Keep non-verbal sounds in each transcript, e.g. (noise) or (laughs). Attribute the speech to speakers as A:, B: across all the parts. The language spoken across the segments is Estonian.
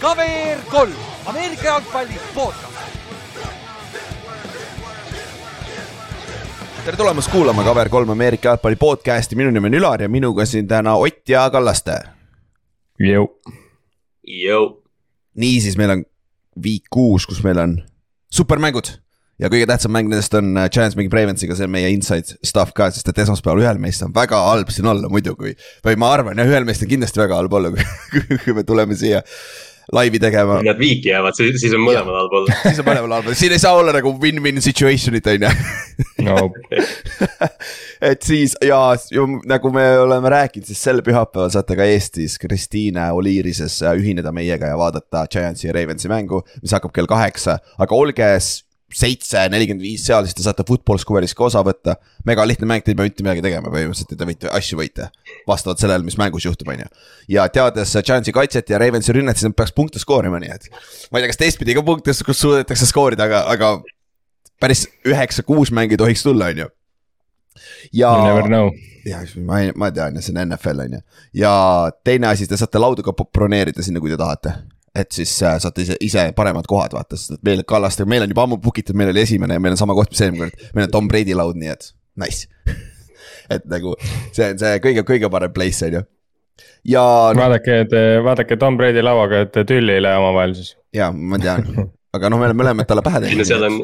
A: KVR kolm, Ameerika jalgpalli podcast.
B: tere tulemast kuulama KVR3 Ameerika jalgpalli podcast'i, minu nimi on Ülar ja minuga siin täna Ott ja Kallaste.
C: Jõu.
D: Jõu.
B: niisiis, meil on viik kuus, kus meil on supermängud ja kõige tähtsam mäng nendest on äh, Giants mängib Ravensiga, see on meie inside stuff ka, sest et esmaspäeval ühel meist on väga halb siin olla muidu, kui. või ma arvan jah, ühel meist on kindlasti väga halb olla, (laughs) kui, me tuleme siia laivi tegema.
D: kui nad viiki jäävad, siis, siis on mõlemal halb olla. (laughs)
B: siis on mõlemal halb olla, siin ei saa olla nagu win-win situation'it on ju
C: no. (laughs)
B: et siis ja, ja nagu me oleme rääkinud, siis sel pühapäeval saate ka Eestis Kristiine Oliirises ühineda meiega ja vaadata Giantsi ja Ravensi mängu, mis hakkab kell kaheksa, aga olge seitse, nelikümmend viis seal, siis te saate Football Square'is ka osa võtta. mega lihtne mäng, te ei pea mitte midagi tegema põhimõtteliselt ja te võite asju võita. vastavalt sellele, mis mängus juhtub, on ju. ja teades Giantsi kaitset ja Ravensi rünnet, siis nad peaks punkte skoorima, nii et. ma ei tea, kas teistpidi ka punktes, kus suudetakse skoorida, aga, aga päris üheksa-kuus mäng ei tohiks tulla, on ju. ja.
C: You never know.
B: ja ma ei, ma tean, see on NFL on ju. ja teine asi, te saate lauda ka broneerida sinna, kui te tahate et siis äh, saate ise, ise paremad kohad vaata, sest et meil Kallaste, meil on juba ammu book itud, meil oli esimene ja meil on sama koht, mis eelmine kord. meil on Tom Brady laud, nii et nice (laughs) et nagu see on see kõige-kõige parem place on ju. ja.
C: vaadake, et vaadake Tom Brady lauaga, et tülli ei lähe omavahel siis.
B: ja ma tean aga noh, me oleme mõlemad talle pähe
D: teinud. seal on,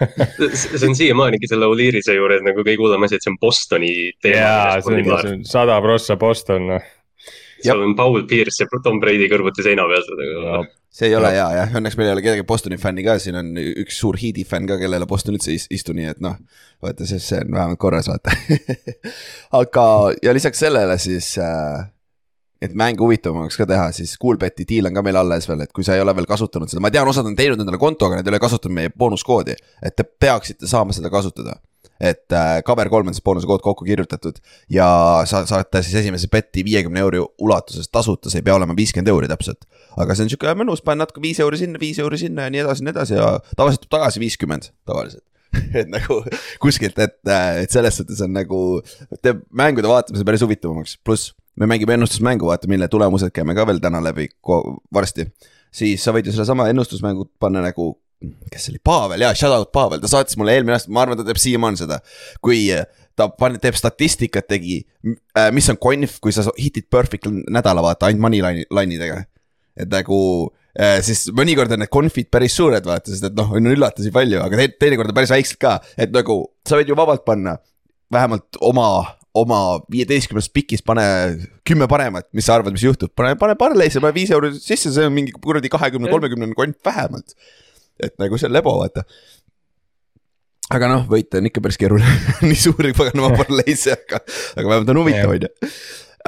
D: (laughs) see on siiamaanigi selle Oliirise juures nagu kõige hullem asi, et see on Bostoni teema.
C: jaa, see on sada prossa Boston
D: seal on Paul Pierce ja Tom Brady kõrvuti seina peal seda.
B: see ei ole hea jah, õnneks meil ei ole kedagi Bostoni fänni ka, siin on üks suur Heat'i fänn ka, kellele Boston üldse ei istu, nii et noh. vaata, siis see on vähemalt korras, vaata (laughs) aga, ja lisaks sellele siis äh, et mängu huvitavamaks ka teha, siis Coolbeti diil on ka meil alles veel, et kui sa ei ole veel kasutanud seda, ma tean, osad on teinud endale konto, aga need ei ole kasutanud meie boonuskoodi. et te peaksite saama seda kasutada et äh, cover kolm on siis boonuse kood kokku kirjutatud ja sa saate siis esimese beti viiekümne euri ulatuses tasuta, see ei pea olema viiskümmend euri täpselt. aga see on sihuke mõnus, panen natuke viis euri sinna, viis euri sinna ja nii edasi, nii edasi ja tavaliselt tuleb tagasi viiskümmend, tavaliselt (laughs) et nagu kuskilt, et, äh, et selles suhtes on nagu, teeb mängude vaatamise päris huvitavamaks, pluss me mängime ennustusmängu, vaata, mille tulemused käime ka veel täna läbi varsti. siis sa võid ju sellesama ennustusmängu panna nagu kes see oli, Pavel, jaa, shout out Pavel, ta saatis mulle eelmine aasta, ma arvan, ta teeb siiamaani seda. kui äh, ta pan-, teeb statistikat, tegi, äh, mis on konf, kui sa hit'id perfect nädala, vaata, ainult money line, line idega. et nagu äh, siis mõnikord on need konfid päris suured, vaata, sest et noh, on üllatusi palju, aga te teinekord on päris väiksed ka. et nagu sa võid ju vabalt panna vähemalt oma oma viieteistkümnest pikist pane kümme paremat, mis sa arvad, mis juhtub, pane, pane parleisse, pane viis euri sisse, see on mingi kuradi kahekümne, kolmekümnene konf vähemalt et nagu see on lebo, vaata aga noh, võita on ikka päris keeruline (laughs) nii suuri paganama parleise, aga, aga vähemalt on huvitav, on ju.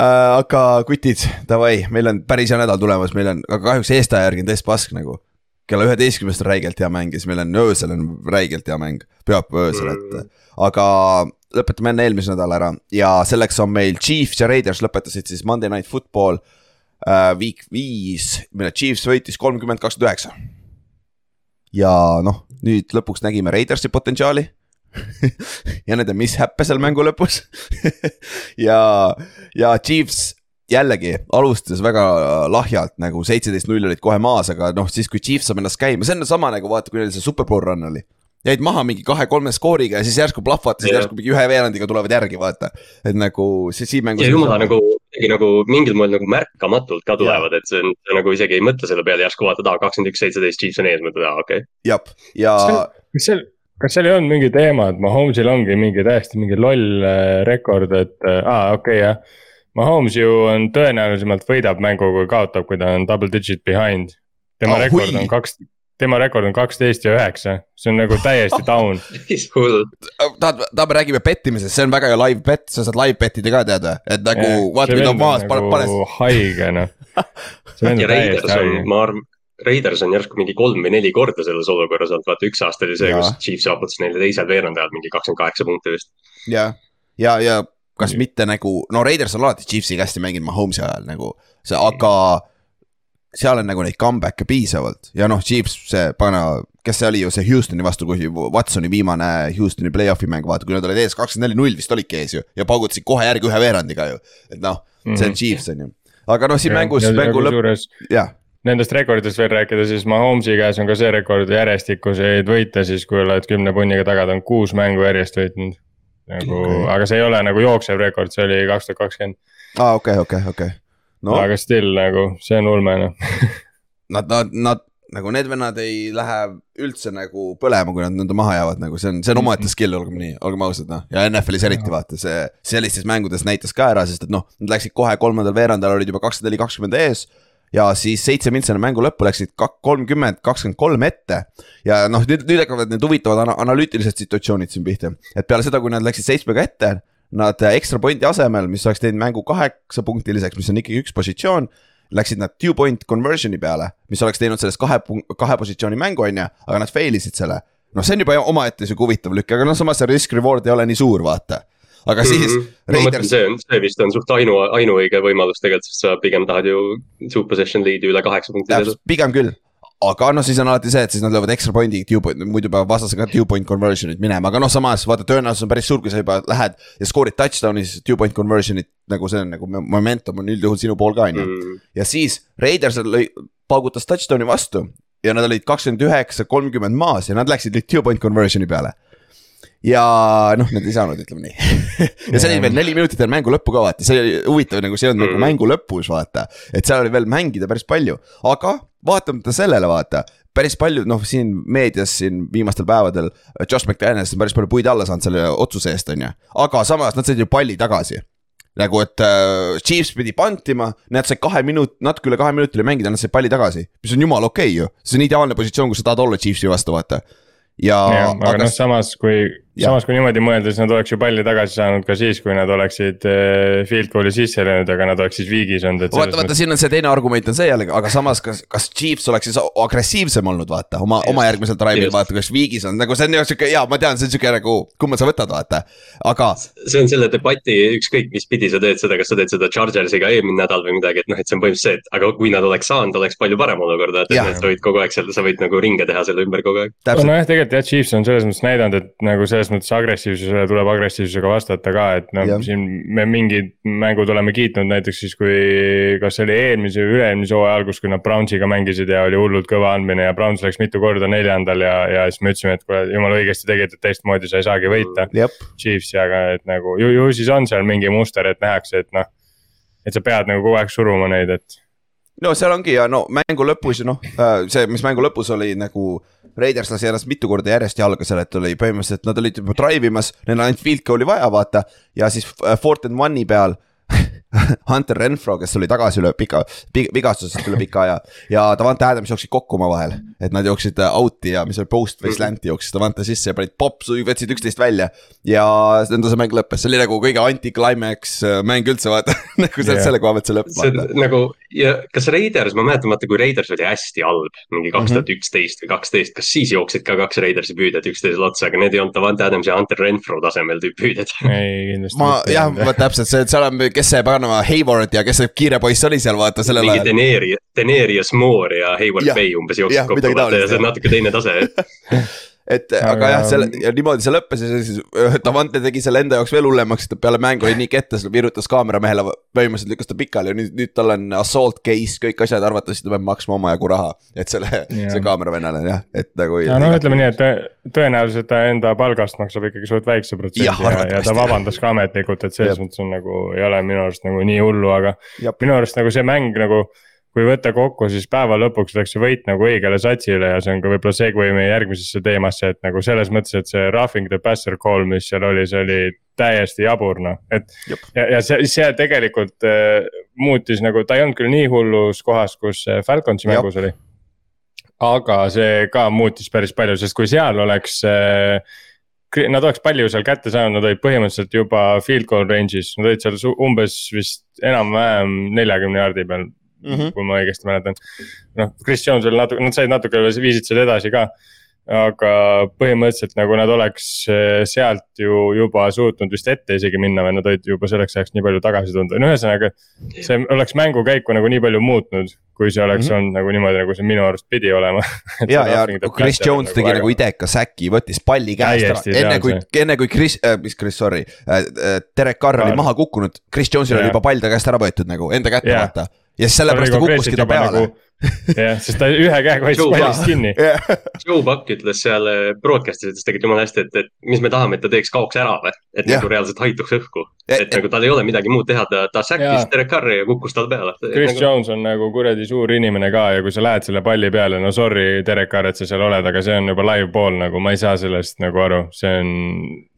B: Äh, aga kutid, davai, meil on päris hea nädal tulemas, meil on, aga kahjuks eestaja järgi on tõesti pask nagu. kella üheteistkümnest on räigelt hea mäng ja siis meil on öösel on räigelt hea mäng, pühapäeva öösel, et. aga lõpetame enne eelmise nädala ära ja selleks on meil Chiefs ja Raiders lõpetasid siis Monday Night Football uh,. Week viis, mille Chiefs võitis kolmkümmend kakskümmend üheksa ja noh, nüüd lõpuks nägime Raidersi potentsiaali. (laughs) Ja nende mishap'e seal mängu lõpus. (laughs) Ja, ja Chiefs jällegi alustas väga lahjalt nagu seitseteist null olid kohe maas, aga noh, siis kui Chiefs saab ennast käima, see on sama nagu vaata, kui neil see superbowl run oli jäid maha mingi kahe-kolme skooriga ja siis järsku plahvatasid, järsku mingi ühe veerandiga tulevad järgi, vaata. et nagu see siin mängus.
D: ja jumala nagu, kuidagi nagu mingil moel nagu märkamatult ka tulevad, et see on nagu isegi ei mõtle selle peale, järsku vaatad, aa kakskümmend üks, seitseteist, Chiefs on ees, mõtled, aa okei okay..
B: jah, ja.
C: kas seal, kas seal ei olnud mingi teema, et Mahomes'il ongi mingi täiesti mingi loll äh, rekord, et äh, aa okei okay, jah. Mahomes ju on tõenäolisemalt võidab mängu, kui kaotab, kui ta on double digit behind. tema oh, rekord hui. on kaks tema rekord on kaksteist ja üheksa, see on nagu täiesti down. (laughs)
B: Tahad, tahame, räägime pettimisest, see on väga hea live bet, sa saad live bet ida ka teada, et nagu eh, vaata, mida on maas
C: nagu, pane. haige noh.
D: ja Raiders on, ma arvan, Raiders on järsku mingi kolm või neli korda selles olukorras olnud, vaata üks aasta oli see, kus Chiefs japutas neile teisel veerandajal mingi kakskümmend kaheksa punkti vist.
B: ja, ja, ja kas mitte nagu, no Raiders on alati Chiefsiga hästi mänginud Mahomes'i ajal nagu. See, aga seal on nagu neid comeback'e piisavalt ja noh, Chiefs, see pana, kes see oli ju see Houstoni vastu, kui Watsoni viimane Houstoni play-off'i mäng, vaata, kui nad olid ees kakskümmend neli, null vist olidki ees ju ja paugutasid kohe järgi ühe veerandiga ju, et noh, see on mhm. Chiefs on ju. aga noh, siin ja, mängus, mängu lõpp, jah
C: Nendest rekorditest veel rääkida, siis Mahomes'i käes on ka see rekord järjestikuseid võite siis, kui oled kümne punniga taga, ta on kuus mängu järjest võitnud. nagu okay., aga see ei ole nagu jooksev rekord, see oli kaks tuhat kakskümmend.
B: aa, okei, okei, okei
C: no.. aga still nagu, see on ulme noh (laughs)
B: Nad, nad, nad nagu need vennad ei lähe üldse nagu põlema, kui nad nõnda maha jäävad, nagu see on, see on omaette mhm. skill, olgem nii, olgem ausad, noh. ja NFL-is eriti vaata, see sellistes mängudes näitas ka ära, sest et noh, nad läksid kohe kolmandal veerandal olid juba kakskümmend neli, kakskümmend ees. ja siis seitse mintsi enne mängu lõppu läksid kolmkümmend, kakskümmend kolm ette. ja noh, nüüd, nüüd hakkavad need huvitavad ana analüütilised situatsioonid siin pihta, et peale seda, kui nad läksid seitsmega ette nad ekstra pointi asemel, mis oleks teinud mängu kaheksapunktiliseks, mis on ikkagi üks positsioon. Läksid nad two point conversion'i peale, mis oleks teinud sellest kahe, kahe positsiooni mängu, on ju, aga nad fail isid selle. noh, see on juba omaette sihuke huvitav lükk, aga noh, samas see risk reward ei ole nii suur, vaata aga siis mm. -hmm.
D: Raiders... see on, see vist on suht ainu, ainuõige võimalus tegelikult, sest sa pigem tahad ju two possession lead'i üle kaheksa punkti.
B: pigem küll, aga noh, siis on alati see, et siis nad löövad extra point'i, muidu peab vastasega two point conversion'id minema, aga noh, samas vaata tõenäosus on päris suur, kui sa juba lähed ja skoorid touchdown'i, siis two point conversion'id nagu see on nagu momentum on üldjuhul sinu pool ka on ju. Mm. ja siis Raiders lõi, paugutas touchdown'i vastu ja nad olid kakskümmend üheksa, kolmkümmend maas ja nad läksid two point conversion'i peale ja noh, nad ei saanud, ütleme nii (laughs) ja see oli veel neli minutit enne mängu lõppu ka vaata, see oli huvitav nagu see on nagu mm. mängu lõpus vaata. et seal oli veel mängida päris palju, aga vaatamata sellele vaata päris palju, noh, siin meedias siin viimastel päevadel Josh McDaniels on päris palju puid alla saanud selle otsuse eest, on ju. aga samas nad said ju palli tagasi. nagu, et äh, Chiefs pidi pantima, nad said kahe minut-, natuke üle kahe minuti mängida, nad said palli tagasi. mis on jumala okei okay, ju, see on ideaalne positsioon, kus sa tahad olla Chiefsi vastu, vaata ja,
C: ja. aga, aga noh, samas kui samas kui niimoodi mõelda, siis nad oleks ju palli tagasi saanud ka siis, kui nad oleksid äh, field goal'i sisse löönud, aga nad oleks siis viigis olnud, et.
B: vaata, vaata, siin on see teine argument on see jällegi, aga samas, kas, kas Chiefs oleks siis agressiivsem olnud, vaata oma, oma järgmisel drive'il vaata, kas viigis on nagu see on ju sihuke ja ma tean, see on sihuke nagu, kumma sa võtad, vaata, aga.
D: see on selle debati ükskõik, mis pidi sa teed seda, kas sa teed seda Chargersiga eelmine nädal või midagi, et noh, et see on põhimõtteliselt see, et aga kui nad oleks saanud, oleks palju parem olukord, et, et sa võid kogu aeg seal, sa võid nagu ringe teha selle ümber kogu aeg.
C: nojah, tegelikult jah, Chiefs on selles mõttes näidanud, et nagu selles mõttes agressiivsus agressiivsusele tuleb agressiivsusega vastata ka, et noh, siin me mingid mängud oleme kiitnud näiteks siis, kui. kas see oli eelmise või üle-eelmise hooaja algus, kui nad Brownsiga mängisid ja oli hullult kõva andmine ja Browns läks mitu korda neljandal ja, ja siis me ütlesime, et kuule, jumala õigesti tegid, et teistmoodi sa ei saagi võita mm,. Chiefsi, aga et nagu ju, ju siis on seal mingi muster, et nähakse, et noh. et sa pead nagu kogu aeg suruma neid, et
B: no seal ongi ja no mängu lõpus ju noh, äh, see, mis mängu lõpus oli nagu. Raiders lasi ennast mitu korda järjest jalga, seal, et oli põhimõtteliselt, nad olid juba drive imas, neil on ainult field goal'i vaja, vaata. ja siis äh, fourth and one'i peal (laughs) Hunter Renfro, kes oli tagasi üle pika, vigastusest üle pika aja ja Davante Adams jooksid kokku omavahel. Et nad jooksid äh, out'i ja mis oli post või slant'i jooksis Davante sisse ja panid popsu, võtsid üksteist välja. ja nõnda see mäng lõppes, see oli nagu kõige anti-climax äh, mäng üldse vaata (laughs) nagu yeah. selle koha pealt see lõpp.
D: see nagu ja kas Raiders, ma mäletan, vaata kui Raiders oli hästi halb, mingi kaks tuhat üksteist või kaksteist, kas siis jooksid ka kaks Raidersi püüdjat üksteisele otsa, aga need ei olnud Davante Adams ja Hunter Renfro tasemel püüdjad. (laughs)
C: ei, kindlasti.
B: ma jah, vot täpselt see, et seal on, kes see paganama Hayward ja kes see kiire poiss oli seal vaata sellel
D: ajal. mingi Deneri, Moore ja Hayward ja, Bay umbes jooksid kokku vaata ja see on natuke teine tase (laughs)
B: et aga, aga jah, selle ja niimoodi see lõppes ja siis Davante tegi selle enda jaoks veel hullemaks, et peale mängu oli nii kettas, virutas kaameramehele, põhimõtteliselt lükkas ta pikali ja nüüd, nüüd tal on assault case, kõik asjad, arvatavasti ta peab maksma omajagu raha. et selle, see kaameravennale jah, et nagu.
C: no, no ütleme nii, et tõenäoliselt ta enda palgast maksab ikkagi suht väikse protsendi ja, ja, ja ta vabandas ka ametlikult, et selles mõttes on nagu ei ole minu arust nagu nii hullu, aga Jab. minu arust nagu see mäng nagu kui võtta kokku, siis päeva lõpuks läks see võit nagu õigele satsile ja see on ka võib-olla segway meie järgmisesse teemasse, et nagu selles mõttes, et see roughing the passer call, mis seal oli, see oli täiesti jabur noh, et. ja, ja see, see tegelikult äh, muutis nagu, ta ei olnud küll nii hullus kohas, kus Falconsi mängus oli. aga see ka muutis päris palju, sest kui seal oleks äh, Nad oleks palju seal kätte saanud, nad olid põhimõtteliselt juba field goal range'is, nad olid seal umbes vist enam-vähem neljakümne jaardi peal mm, -hmm. kui ma õigesti mäletan. noh, Chris Jones veel natuke, nad said natuke, viisid seda edasi ka. aga põhimõtteliselt nagu nad oleks eh, sealt ju juba suutnud vist ette isegi minna või nad olid juba selleks ajaks nii palju tagasi tulnud, no ühesõnaga. see oleks mängukäiku nagu nii palju muutnud, kui see oleks mm -hmm. olnud nagu niimoodi, nagu see minu arust pidi olema (laughs)
B: ja, ja Chris Jones nagu tegi väga... nagu ideka säki, võttis palli käest ära, enne kui, enne kui Chris äh,, mis Chris, sorry äh Derek Carr oli maha kukkunud, Chris Jones'il oli juba pall ta käest ära võetud nagu enda kätte vaata ja siis sellepärast ta kukkuski ta peale. nagu (laughs)
C: jah, sest ta ühe käega hoidis pallist kinni
D: Joe Buck ütles seal äh, broadcast'is ütles tegelikult jumala hästi, et, et mis me tahame, et ta teeks, kaoks ära või. et ja. nagu reaalselt haituks õhku, et nagu tal ei ole midagi muud teha, ta, ta säkkis Derek Carri ja kukkus tal peale.
C: Chris nagu... Jones on nagu kuradi suur inimene ka ja kui sa lähed selle palli peale, no sorry, Derek Carr, et sa seal oled, aga see on juba live ball nagu, ma ei saa sellest nagu aru, see on.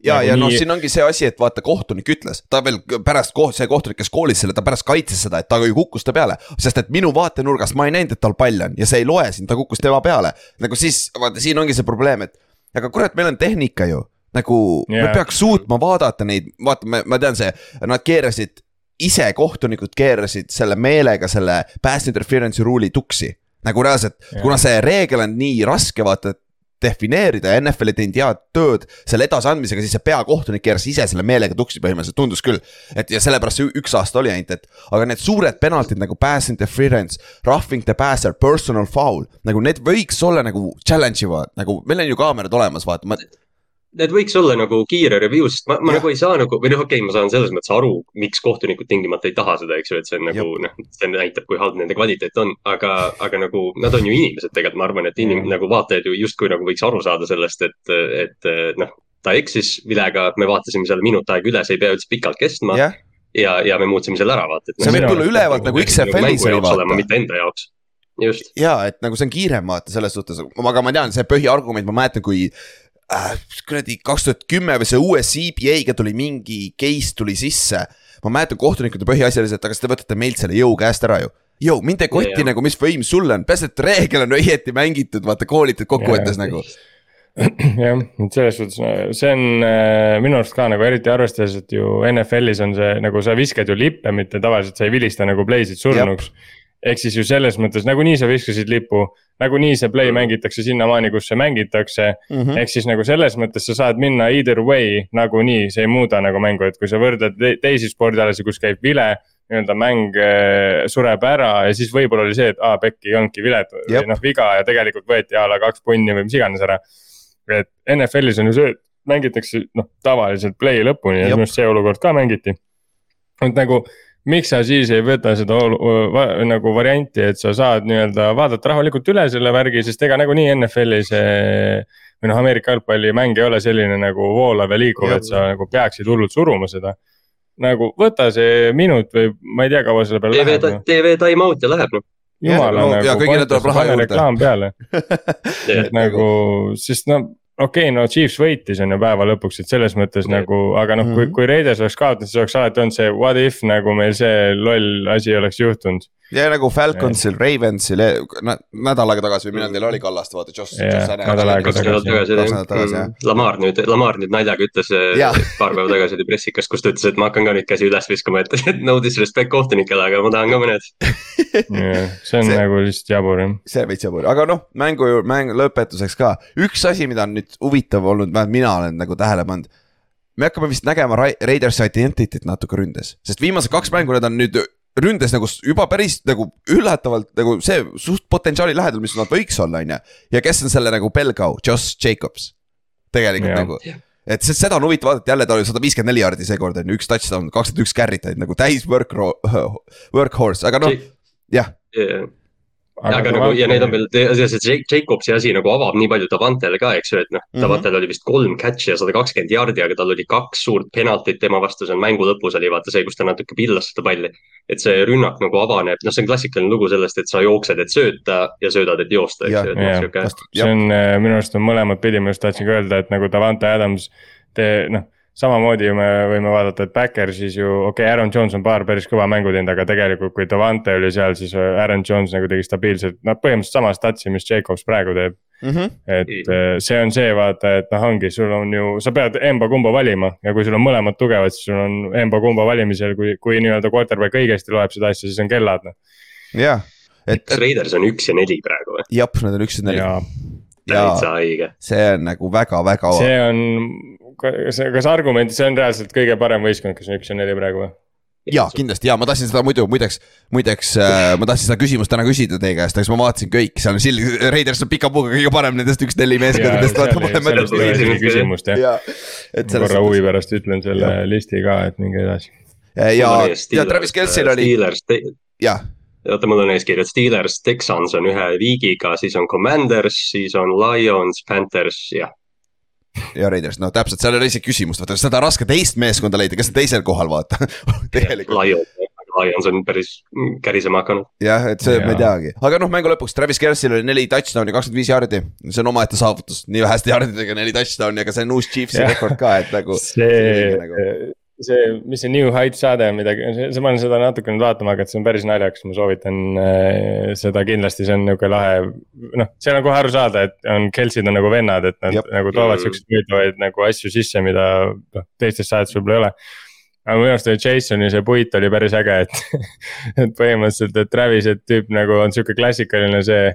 B: ja nagu, ja nii... noh, siin ongi see asi, et vaata, kohtunik ütles, ta veel pärast koht-, see kohtunik, kes koolis selle, ta pärast kaitses seda, et ta ju kukkus ta peale. sest et minu vaatenurgast ma ei näinud, et tal pall on ja see ei loe siin, ta kukkus tema peale. nagu siis, vaata, siin ongi see probleem, et aga kurat, meil on tehnika ju nagu yeah. me peaks suutma vaadata neid, vaata, ma tean, see, nad keerasid ise kohtunikud keerasid selle meelega selle pass interference'i ruuli tuksi. nagu reaalselt kuna see reegel on nii raske, vaata, et defineerida ja NFL ei teinud head tööd selle edasiandmisega, siis see peakohtunik keeras ise selle meelega tuksi põhimõtteliselt, tundus küll. et ja sellepärast see üks aasta oli ainult, et aga need suured penaltid nagu pass interference, roughing the passer, personal foul, nagu need võiks olla nagu challenge ivad, nagu meil on ju kaamerad olemas, vaata, ma
D: need võiks olla nagu kiire review, sest ma, ma ja. nagu ei saa nagu, või noh, okei okay,, ma saan selles mõttes aru, miks kohtunikud tingimata ei taha seda, eks ju, et see on nagu noh, see näitab, kui halb nende kvaliteet on, aga, aga nagu nad on ju inimesed tegelikult, ma arvan, et inim-, nagu vaatajad ju justkui nagu võiks aru saada sellest, et, et noh, ta eksis vilega, me vaatasime seal minut aega üle, see ei pea üldse pikalt kestma yeah. ja, ja me muutsime selle ära, vaata.
B: see võib tulla ülevalt nagu XFL-is
D: oli vaata. mitte enda jaoks just.
B: ja, et nagu see on kiirem vaata selles suhtes, aga ma tean, see põhiargument, ma mäletan, kui äh, kuradi kaks tuhat kümme või see uue CBA-ga tuli mingi case tuli sisse. ma mäletan oli see, et aga siis te võtate meilt selle jõu käest ära ju. jõu, mind ei koti yeah. nagu, mis võim sul on, peaasi, et reegel on õieti mängitud, vaata koolitud kokkuvõttes yeah. nagu (clears throat)
C: jah, et selles suhtes, see on äh, minu arust ka nagu eriti arvestades, et ju NFL-is on see nagu sa viskad ju lippe, mitte tavaliselt sa ei vilista nagu play'sid surnuks ehk siis ju selles mõttes nagunii sa viskasid lipu, nagunii see play mängitakse sinnamaani, kus see mängitakse mm -hmm.. ehk siis nagu selles mõttes sa saad minna either way nagunii, see ei muuda nagu mängu, et kui sa võrdled teisi spordialasid, kus käib vile nii-öelda mäng äh, sureb ära ja siis võib-olla oli see, et aa, pekki ei olnudki vilet või noh, viga ja tegelikult võeti a la kaks punni või mis iganes ära. et NFL-is on ju see, et mängitakse noh, tavaliselt play lõpuni ja minu arust see olukord ka mängiti. et nagu miks sa siis ei võta seda va, nagu varianti, et sa saad nii-öelda vaadata rahulikult üle selle värgi, sest ega nagunii NFL-i see. või noh, Ameerika jalgpallimäng ei ole selline nagu voolav ja liikuv, et sa nagu peaksid hullult suruma seda. nagu võta see minut või ma ei tea, kaua selle peale
D: TV, läheb. TV time out ja läheb noh
C: jumala no, nagu. ja kõigile tuleb raha juurde. reklaam peale (laughs) et nagu, sest no okei okay,, no Chiefs võitis on ju päeva lõpuks, et selles mõttes okay. nagu, aga noh mm -hmm., kui, mhm. kui Raiders oleks kaotanud, siis oleks alati olnud see what if nagu meil see loll asi oleks juhtunud
B: ja nagu Falconsil, Ravensil nädal aega tagasi või millal teil oli Kallaste, vaata, Josh, Josh
C: Allan. nädal aega
D: tagasi. tagasi, jah. Lamar nüüd, Lamar nüüd naljaga ütles paar päeva tagasi oli pressikas, kus ta ütles, et ma hakkan ka nüüd käsi üles viskama, et, no disrespect kohtunikele, aga ma tahan ka mõned (laughs)
C: see on see, nagu lihtsalt jabur jah.
B: see on veits jabur, aga noh, mängu, mängu lõpetuseks ka, üks asi, mida on nüüd huvitav olnud, vähemalt mina olen nagu tähele pannud me hakkame vist nägema Raidersi identity't natuke ründes, sest viimased kaks mängu need on nüüd ründes nagu juba päris nagu üllatavalt nagu see suht potentsiaali lähedal, mis nad võiks olla, on ju. ja kes on selle nagu Belgau, Josh Jacobs. tegelikult ja. nagu, et seda on huvitav vaadata, jälle ta oli sada viiskümmend neli jaardi seekord on ju, üks touchdown, kakskümmend üks carry't olid nagu täis work, (laughs) workhorse, aga noh, jah
D: yeah aga, aga nagu ja neid on veel, see Jacobsi asi nagu avab nii palju Davantele ka, eks ju, et noh mm -hmm., Davantel oli vist kolm catch'i ja sada kakskümmend jardi, aga tal oli kaks suurt penaltit tema vastu, see on mängu lõpus oli vaata see, kus ta natuke pillas seda palli. et see rünnak nagu avaneb, noh, see on klassikaline lugu sellest, et sa jooksed, et sööta ja söödad, et joosta, eks ju.
C: Noh, see on äh, minu arust on mõlemat pidi, ma just tahtsin ka öelda, et nagu Davante Adams, te noh samamoodi ju me võime vaadata, et Backersis ju, okei okay,, Aaron Jones on paar päris kõva mängu teinud, aga tegelikult kui Davante oli seal, siis äh, Aaron Jones nagu tegi stabiilselt, noh põhimõtteliselt sama statsi, mis Jacobs praegu teeb mm. -hmm. et äh, see on see vaata, et noh, ongi, sul on ju, sa pead emba-kumba valima ja kui sul on mõlemad tugevad, siis sul on emba-kumba valimisel, kui, kui nii-öelda quarterback õigesti loeb seda asja, siis on kellad noh.
B: jah,
D: et. kas Raiders on üks ja neli praegu või?
B: jah, nad on üks ja neli
D: täitsa haige.
B: see on nagu väga-väga.
C: see on, kas, kas argument, see on reaalselt kõige parem võistkond, kes on üks ja neli praegu või?
B: ja kindlasti ja ma tahtsin seda muidu muideks, muideks äh, ma tahtsin seda küsimust täna küsida teie käest, aga siis ma vaatasin kõik, seal on Sil-, Raiders on pika puuga kõige parem nendest üks-neli meeskondadest, ja,
C: korra huvi pärast ütlen selle listi ka, et minge edasi.
B: ja, ja, ja Travis Kelsil oli,
D: Steelers,
B: jah,
D: oota, mul on eeskirjad, Steelers, Texans on ühe viigiga, siis on Commanders, siis on Lions, Panthers, jah.
B: ja Raiders, no täpselt, seal ei ole isegi küsimust, vaata seda on raske teist meeskonda leida, kes on teisel kohal, vaata. (laughs) tegelikult
D: Lions, Lions on päris kärisema hakanud.
B: jah, et see
C: Jaa.
B: me ei teagi, aga noh, mängu lõpuks Travis Kelsil oli neli touchdown'i, kakskümmend viis jaardi, see on omaette saavutus, nii väheste jaardidega neli touchdown'i, aga see on uus Chiefsi rekord ka, et nagu.
C: see
B: nagu-,
C: see, mis see New Heights saade on midagi, see, ma olen seda natuke nüüd vaatama hakanud, see on päris naljakas, ma soovitan äh, seda kindlasti, see on nihuke lahe. noh, seal on kohe aru saada, et on, Kelsid on nagu vennad, et nad
B: Jep.
C: nagu toovad siukseid huvitavaid nagu asju sisse, mida noh, teistes saadetes võib-olla ei ole aga minu arust oli Jasoni see puit oli päris äge, et, (laughs) et põhimõtteliselt, et Travis'e tüüp nagu on sihuke klassikaline see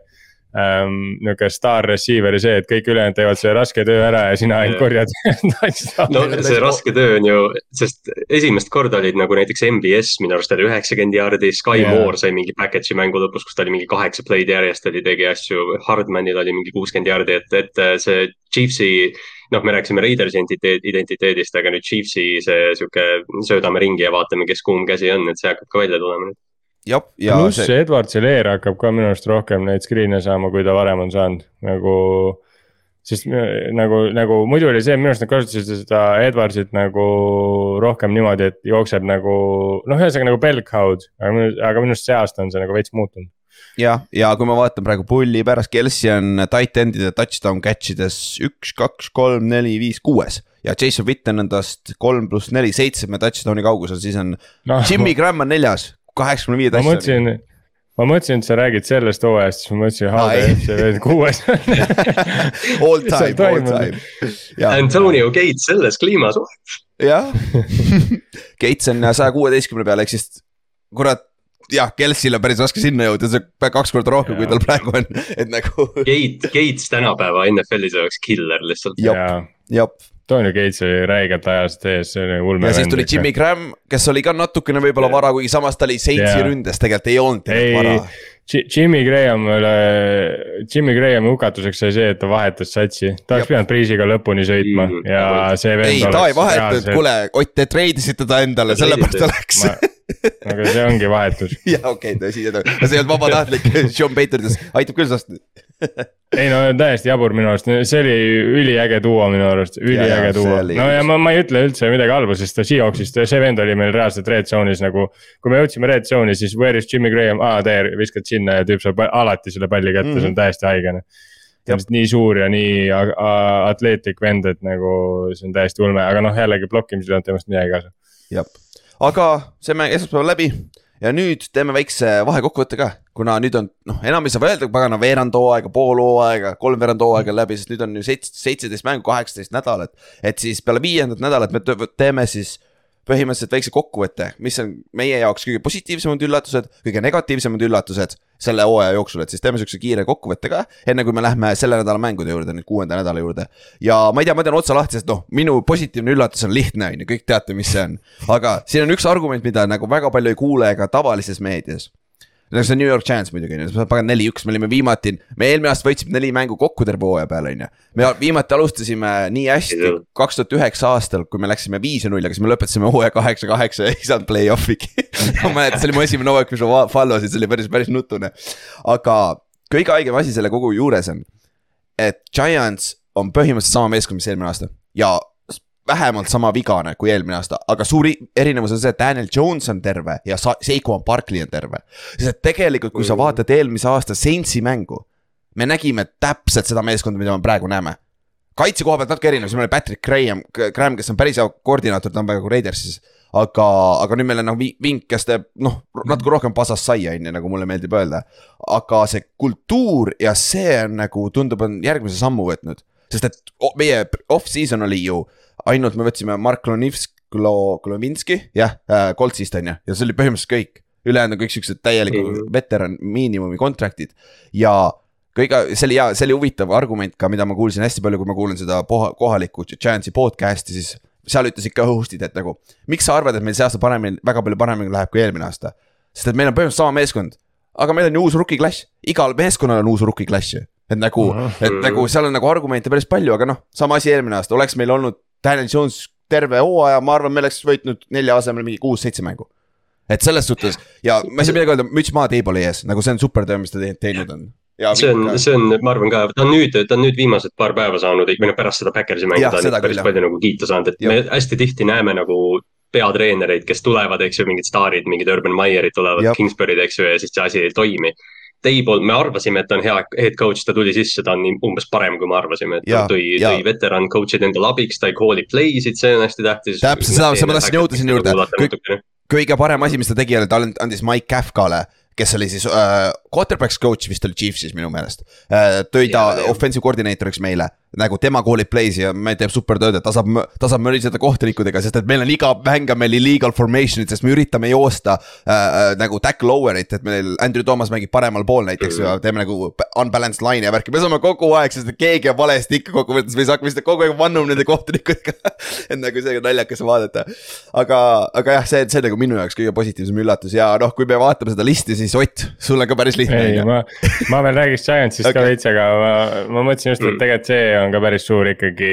C: ähm,. nihuke staar receiver'i see, et kõik ülejäänud teevad selle raske töö ära ja sina ainult korjad. (laughs)
D: no see raske töö on ju, sest esimest korda olid nagu näiteks MBS minu arust oli üheksakümmend jaardi, Sky yeah. Moore sai mingi package'i mängu lõpus, kus ta oli mingi kaheksa play'd järjest oli, tegi asju. Hardmanil oli mingi kuuskümmend jaardi, et, et see Chiefsi, noh, me rääkisime Raidersi identiteet, identiteedist, aga nüüd Chiefsi see sihuke söödame ringi ja vaatame, kes kuum käsi on, et see hakkab ka välja tulema nüüd.
B: jah, ja
C: pluss
B: see,
C: Edward Zeller hakkab ka minu arust rohkem neid screen'e saama, kui ta varem on saanud, nagu. sest nagu, nagu muidu oli see, minu arust nad kasutasid seda Edwardsit nagu rohkem niimoodi, et jookseb nagu noh, ühesõnaga nagu cow'd, aga minu, arust see aasta on see nagu veits muutunud.
B: jah, ja kui ma vaatan praegu pulli pärast, Kelsi on tight end'ide touchdown catch ides üks, kaks, kolm, neli, viis, kuues. ja Jason Witten on tast kolm pluss neli, seitsme touchdown'i kaugusel, siis on
C: noh,
B: Jimmy Graham on neljas, kaheksakümne viie
C: ma
B: touchdown'i.
C: mõtlesin, ma mõtlesin, et sa räägid sellest hooajast, siis ma mõtlesin,
B: Aa, ei.
C: HDF see veel kuues. (laughs)
B: All time, all time.
D: Antonio Gates selles kliimas,
B: jah. (laughs) Gates on saja kuueteistkümne peal, ehk siis kurat, jah, Kelsil on päris raske sinna jõuda, see on kaks korda rohkem, kui tal praegu on, (laughs) et nagu
D: Gate, Gates tänapäeva NFL-is oleks killer lihtsalt.
C: Ja
B: jah.
C: Tony Gates oli räigelt ajast ees, see oli ulme.
B: ja siis tuli Jimmy Graham, kes oli ka natukene võib-olla vara, kuigi samas ta oli Saintsi
C: Jaa.
B: ründes, tegelikult ei olnud tegelikult vara.,
C: Jimmy Graham üle, Jimmy Grahami hukatuseks sai see, et ta vahetas satsi, ta oleks pidanud Priisiga lõpuni sõitma
D: Mhm.
C: ja see vend
B: ei, ta ei vahetanud, kuule, Ott, te treidisite ta endale, sellepärast ta läks.
C: Aga see ongi vahetus. (laughs)
B: jaa, okei okay,, tõsi, see ei olnud vabatahtlik, (laughs) Sean Bater ütles, aitab küll sinust. (laughs)
C: ei no täiesti jabur minu arust, see oli üliäge duo minu arust, üliäge duo. no ja ma, ma ei ütle üldse midagi halba, sest ta Seahawksist, see vend oli meil reaalselt red zone'is nagu. kui me jõudsime red zone'i, siis where is Jimmy Graham, aa there, viskad sinna ja tüüp saab alati selle palli kätte mm, -hmm. see on täiesti haigene. lihtsalt nii suur ja nii atleetlik vend, et nagu see on täiesti ulme, aga noh, jällegi blokkimisel ei olnud temast midagi kasu.
B: jah, aga see mäng esmaspäeval läbi ja nüüd teeme väikse vahekokkuvõtte ka, kuna nüüd on noh, enam ei saa öelda, pagana veerand hooaega, pool hooaega, kolmveerand hooaega läbi, sest nüüd on ju seitse, seitseteist mängu, kaheksateist nädalat. et siis peale viiendat nädalat me teeme siis põhimõtteliselt väikse kokkuvõtte, mis on meie jaoks kõige positiivsemad üllatused, kõige negatiivsemad üllatused selle hooaja jooksul, et siis teeme siukse kiire kokkuvõtte ka, enne kui me lähme selle nädala mängude juurde, nüüd kuuenda nädala juurde. ja ma ei tea, ma teen otsa lahti, sest noh, minu positiivne üllatus on lihtne, on ju, kõik teate, mis see on. aga siin on üks argument, mida nagu väga palju ei kuule ka tavalises meedias no see on New York Giants muidugi on ju, pagan neli-üks, me olime viimati, me eelmine aasta võitsime neli mängu kokku terve hooaja peale, on ju. me viimati alustasime nii hästi kaks tuhat üheksa aastal, kui me läksime viis ja null, aga siis me lõpetasime hooaja kaheksa-kaheksa ja ei saanud play-off'igi. (laughs) ma mäletan, see oli mu esimene hooaeg, kus ma follow sin, see oli päris, päris nutune. aga kõige haigem asi selle kogu juures on, et Giants on põhimõtteliselt sama meeskond, mis eelmine aasta ja vähemalt sama vigane kui eelmine aasta, aga suur erinevus on see, et Daniel Jones on terve ja Sa- Saquon Barkley on terve. sest tegelikult, kui sa
D: Mhm.
B: vaatad eelmise aasta Saintsi mängu, me nägime täpselt seda meeskonda, mida me praegu näeme. kaitse koha pealt natuke erinev, meil oli Patrick Graham, Graham, kes on päris hea koordinaator, ta on praegu Raidersis. aga, aga nüüd meil on nagu vi- Vink, kes teeb noh, natuke rohkem pasas saia, on ju, nagu mulle meeldib öelda. aga see kultuur ja see on nagu tundub, on järgmise sammu võtnud. Sest et meie off-season oli ju ainult me võtsime Mark Klonivsk, Klo-, Klovinski, jah äh,, Coltsist on ju, ja see oli põhimõtteliselt kõik. ülejäänud on kõik siuksed täielikud
D: Mhm.
B: veteran miinimumi contract'id ja kõige, see oli hea, see oli huvitav argument ka, mida ma kuulsin hästi palju, kui ma kuulan seda kohalikku Giantsi podcast'i, siis. seal ütlesid ka host'id, et nagu, miks sa arvad, et meil see aasta paremini, väga palju paremini läheb kui eelmine aasta. sest et meil on põhimõtteliselt sama meeskond, aga meil on ju uus rookie klass, igal meeskonnal on uus rookie klass ju. Et nagu, et nagu seal on nagu argumente päris palju, aga noh, sama asi eelmine aasta, oleks meil olnud Daniel Jones terve hooaja, ma arvan, me oleks võitnud nelja asemel mingi kuus-seitse mängu. Et selles suhtes ja ma ei saa midagi öelda, müts maha Teiboli ees, nagu see on super töö, mis ta teinud on.
D: See on, see on, ma arvan ka, ta on nüüd, ta on nüüd viimased paar päeva saanud, või noh, pärast seda Backersi mängu ta on päris palju nagu kiita saanud, et ja. me hästi tihti näeme nagu peatreenereid, kes tulevad, eks ju, mingid staarid, mingid Urban Meyerid tulevad, Kingsbury'd, eks ju, ja siis see asi ei toimi. Table, me arvasime, et ta on hea head coach, ta tuli sisse, ta on umbes parem, kui me arvasime, et ja, ta tõi, tõi veteran coach'id endale abiks, ta ei call'i play'id, see on hästi tähtis.
B: täpselt, seda, seda ma tahtsin jõuda sinna juurde. kõige parem asi, mis ta tegi, oli ta andis Mike Kafkale kes oli siis äh, quarterback's coach vist oli Chiefsis minu meelest äh,. tõi ta offensive coordinator'iks meile nagu tema koolib play'si ja me teeb super tööd, et ta saab, ta saab möriseda kohtunikudega, sest et meil on iga mäng on meil illegal formation'id, sest me üritame joosta äh, äh, nagu tackle lower'it, et meil Andrew Thomas mängib paremal pool näiteks ja teeme nagu unbalanced line'i ja värki, me saame kogu aeg, sest keegi on valesti ikka kokkuvõttes, me ei saa, me lihtsalt kogu aeg vannume nende kohtunikutega (laughs) et nagu see on naljakas vaadata. aga, aga jah, see, see on nagu minu jaoks kõige positiivsem üllatus ja noh, kui me vaatame seda listi, siis Ott, sul on ka päris lihtne.
C: ei, ma, ma veel räägiks Giantsist okay. ka (laughs) veits, aga ma, ma mõtlesin just, et mm. tegelikult see on ka päris suur ikkagi.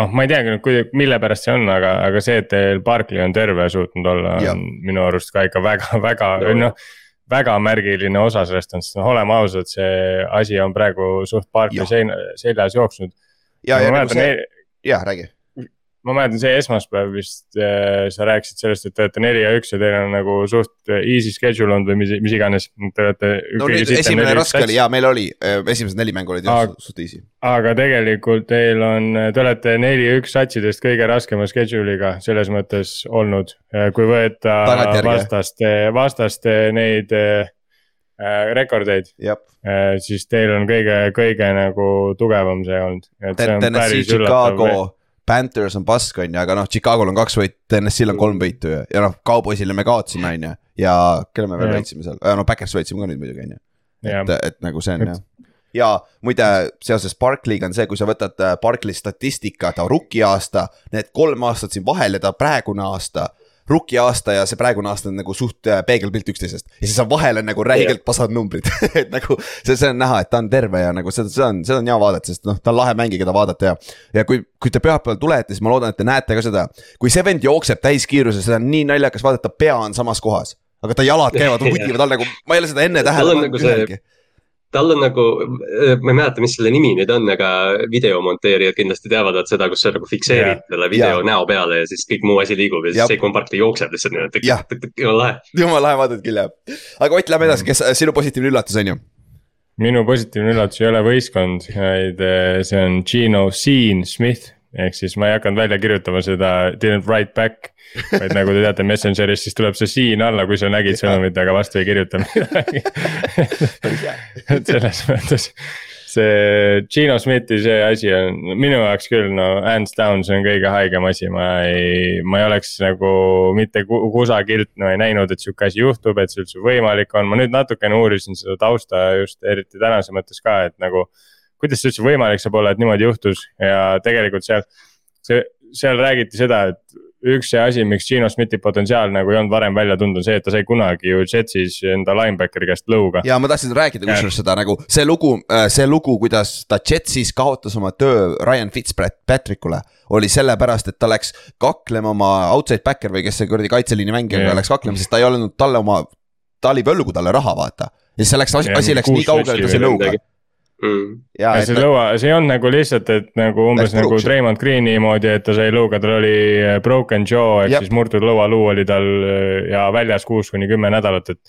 C: noh, ma ei teagi nüüd, mille pärast see on, aga, aga see, et Barkley on terve suutnud olla, on minu arust ka ikka väga, (laughs) väga no, noh väga märgiline osa sellest on, sest noh, oleme ausad, see asi on praegu suht Barkley seina, seljas jooksnud.
B: ja, ja, ja nagu see, jah, räägi
C: ma mäletan, see esmaspäev vist äh, sa rääkisid sellest, et te olete neli ja üks ja teil on nagu suht äh, easy schedule olnud või mis, mis iganes, te olete.
B: no nüüd esimene raske oli ja meil oli, äh, esimesed neli mängu olid jah suht easy.
C: aga tegelikult teil on, te olete neli ja üks satsidest kõige raskema schedule'iga selles mõttes olnud, kui võtta vastaste, vastaste neid äh, rekordeid. siis teil on kõige, kõige nagu tugevam see olnud.
B: Tennessee, Chicago Panthers on pask, on ju, aga noh, Chicago'l on kaks võitu, TNS-il on kolm võitu ja, ja noh, Cowboysile me kaotasime, on ju. ja kelle me veel võitsime seal, no Backers võitsime ka nüüd muidugi, on ju. et, et nagu see on jah. Ja muide, seoses Barclay'ga on see, kui sa võtad äh, Barclay statistika, ta rookie aasta, need kolm aastat siin vahel ja ta praegune aasta rookie aasta ja see praegune aasta on nagu suht äh, peegelpilt üksteisest. ja siis on vahel on nagu räigelt pasad numbrid (laughs) et nagu see, see on näha, et ta on terve ja nagu seda, seda on, seda on hea vaadata, sest noh, ta on lahe mängija, keda vaadata ja. ja kui, kui te pühapäeval tulete, siis ma loodan, et te näete ka seda. kui see vend jookseb täiskiirusel, seda on nii naljakas vaadata, pea on samas kohas. aga ta jalad käivad (laughs) vutivad all nagu, ma ei ole seda enne tähele pannud nagu ühelgi
D: tal on nagu, ma ei mäleta, mis selle nimi nüüd on, aga videomonteerijad kindlasti teavad et seda, kus sa nagu fikseerid yeah. selle video yeah. näo peale ja siis kõik muu asi liigub ja siis see komparkli jookseb lihtsalt niimoodi. jumala lahe.
B: jumala lahe vaadata küll jah. aga Ott, lähme edasi, kes sinu positiivne üllatus on ju?
C: minu positiivne üllatus ei ole võistkond, vaid eh, see on Gino Sean Smith ehk siis ma ei hakanud välja kirjutama seda didn't write back. Vaid nagu te teate Messengeris, siis tuleb see siin alla, kui sa nägid sõnumit, aga vastu ei kirjuta midagi. Et selles mõttes see Gino Smithi see asi on minu jaoks küll no hands down, see on kõige haigem asi, ma ei, ma ei oleks nagu mitte kusagilt no ei näinud, et sihuke asi juhtub, et see üldse võimalik on, ma nüüd natukene uurisin seda tausta just eriti tänase mõttes ka, et nagu kuidas see üldse võimalik saab olla, et niimoodi juhtus. Ja tegelikult seal, see, seal räägiti seda, et üks see asi, miks Gino Smithi potentsiaal nagu ei olnud varem välja tulnud, on see, et ta sai kunagi ju Jetsis enda linebackeri käest lõuga.
B: ja ma tahtsin rääkida kusjuures seda nagu see lugu, äh, see lugu, kuidas ta Jetsis kaotas oma töö Ryan Fitzpatrickule. oli sellepärast, et ta läks kaklema oma outside backer või kes see kuradi kaitseliini mängija yeah. läks kaklema, sest ta ei olnud talle oma. ta oli võlgu talle raha, vaata. ja siis see läks, asi läks nii kaugele, et ta sai lõuga
C: mm.. ja, ja see et... lõua, see ei olnud nagu lihtsalt, et nagu umbes nagu Raymond Green'i moodi, et ta sai lõuga, tal oli äh, broken jaw ehk siis murtud lõualuu oli tal äh, ja väljas kuus kuni kümme nädalat, et.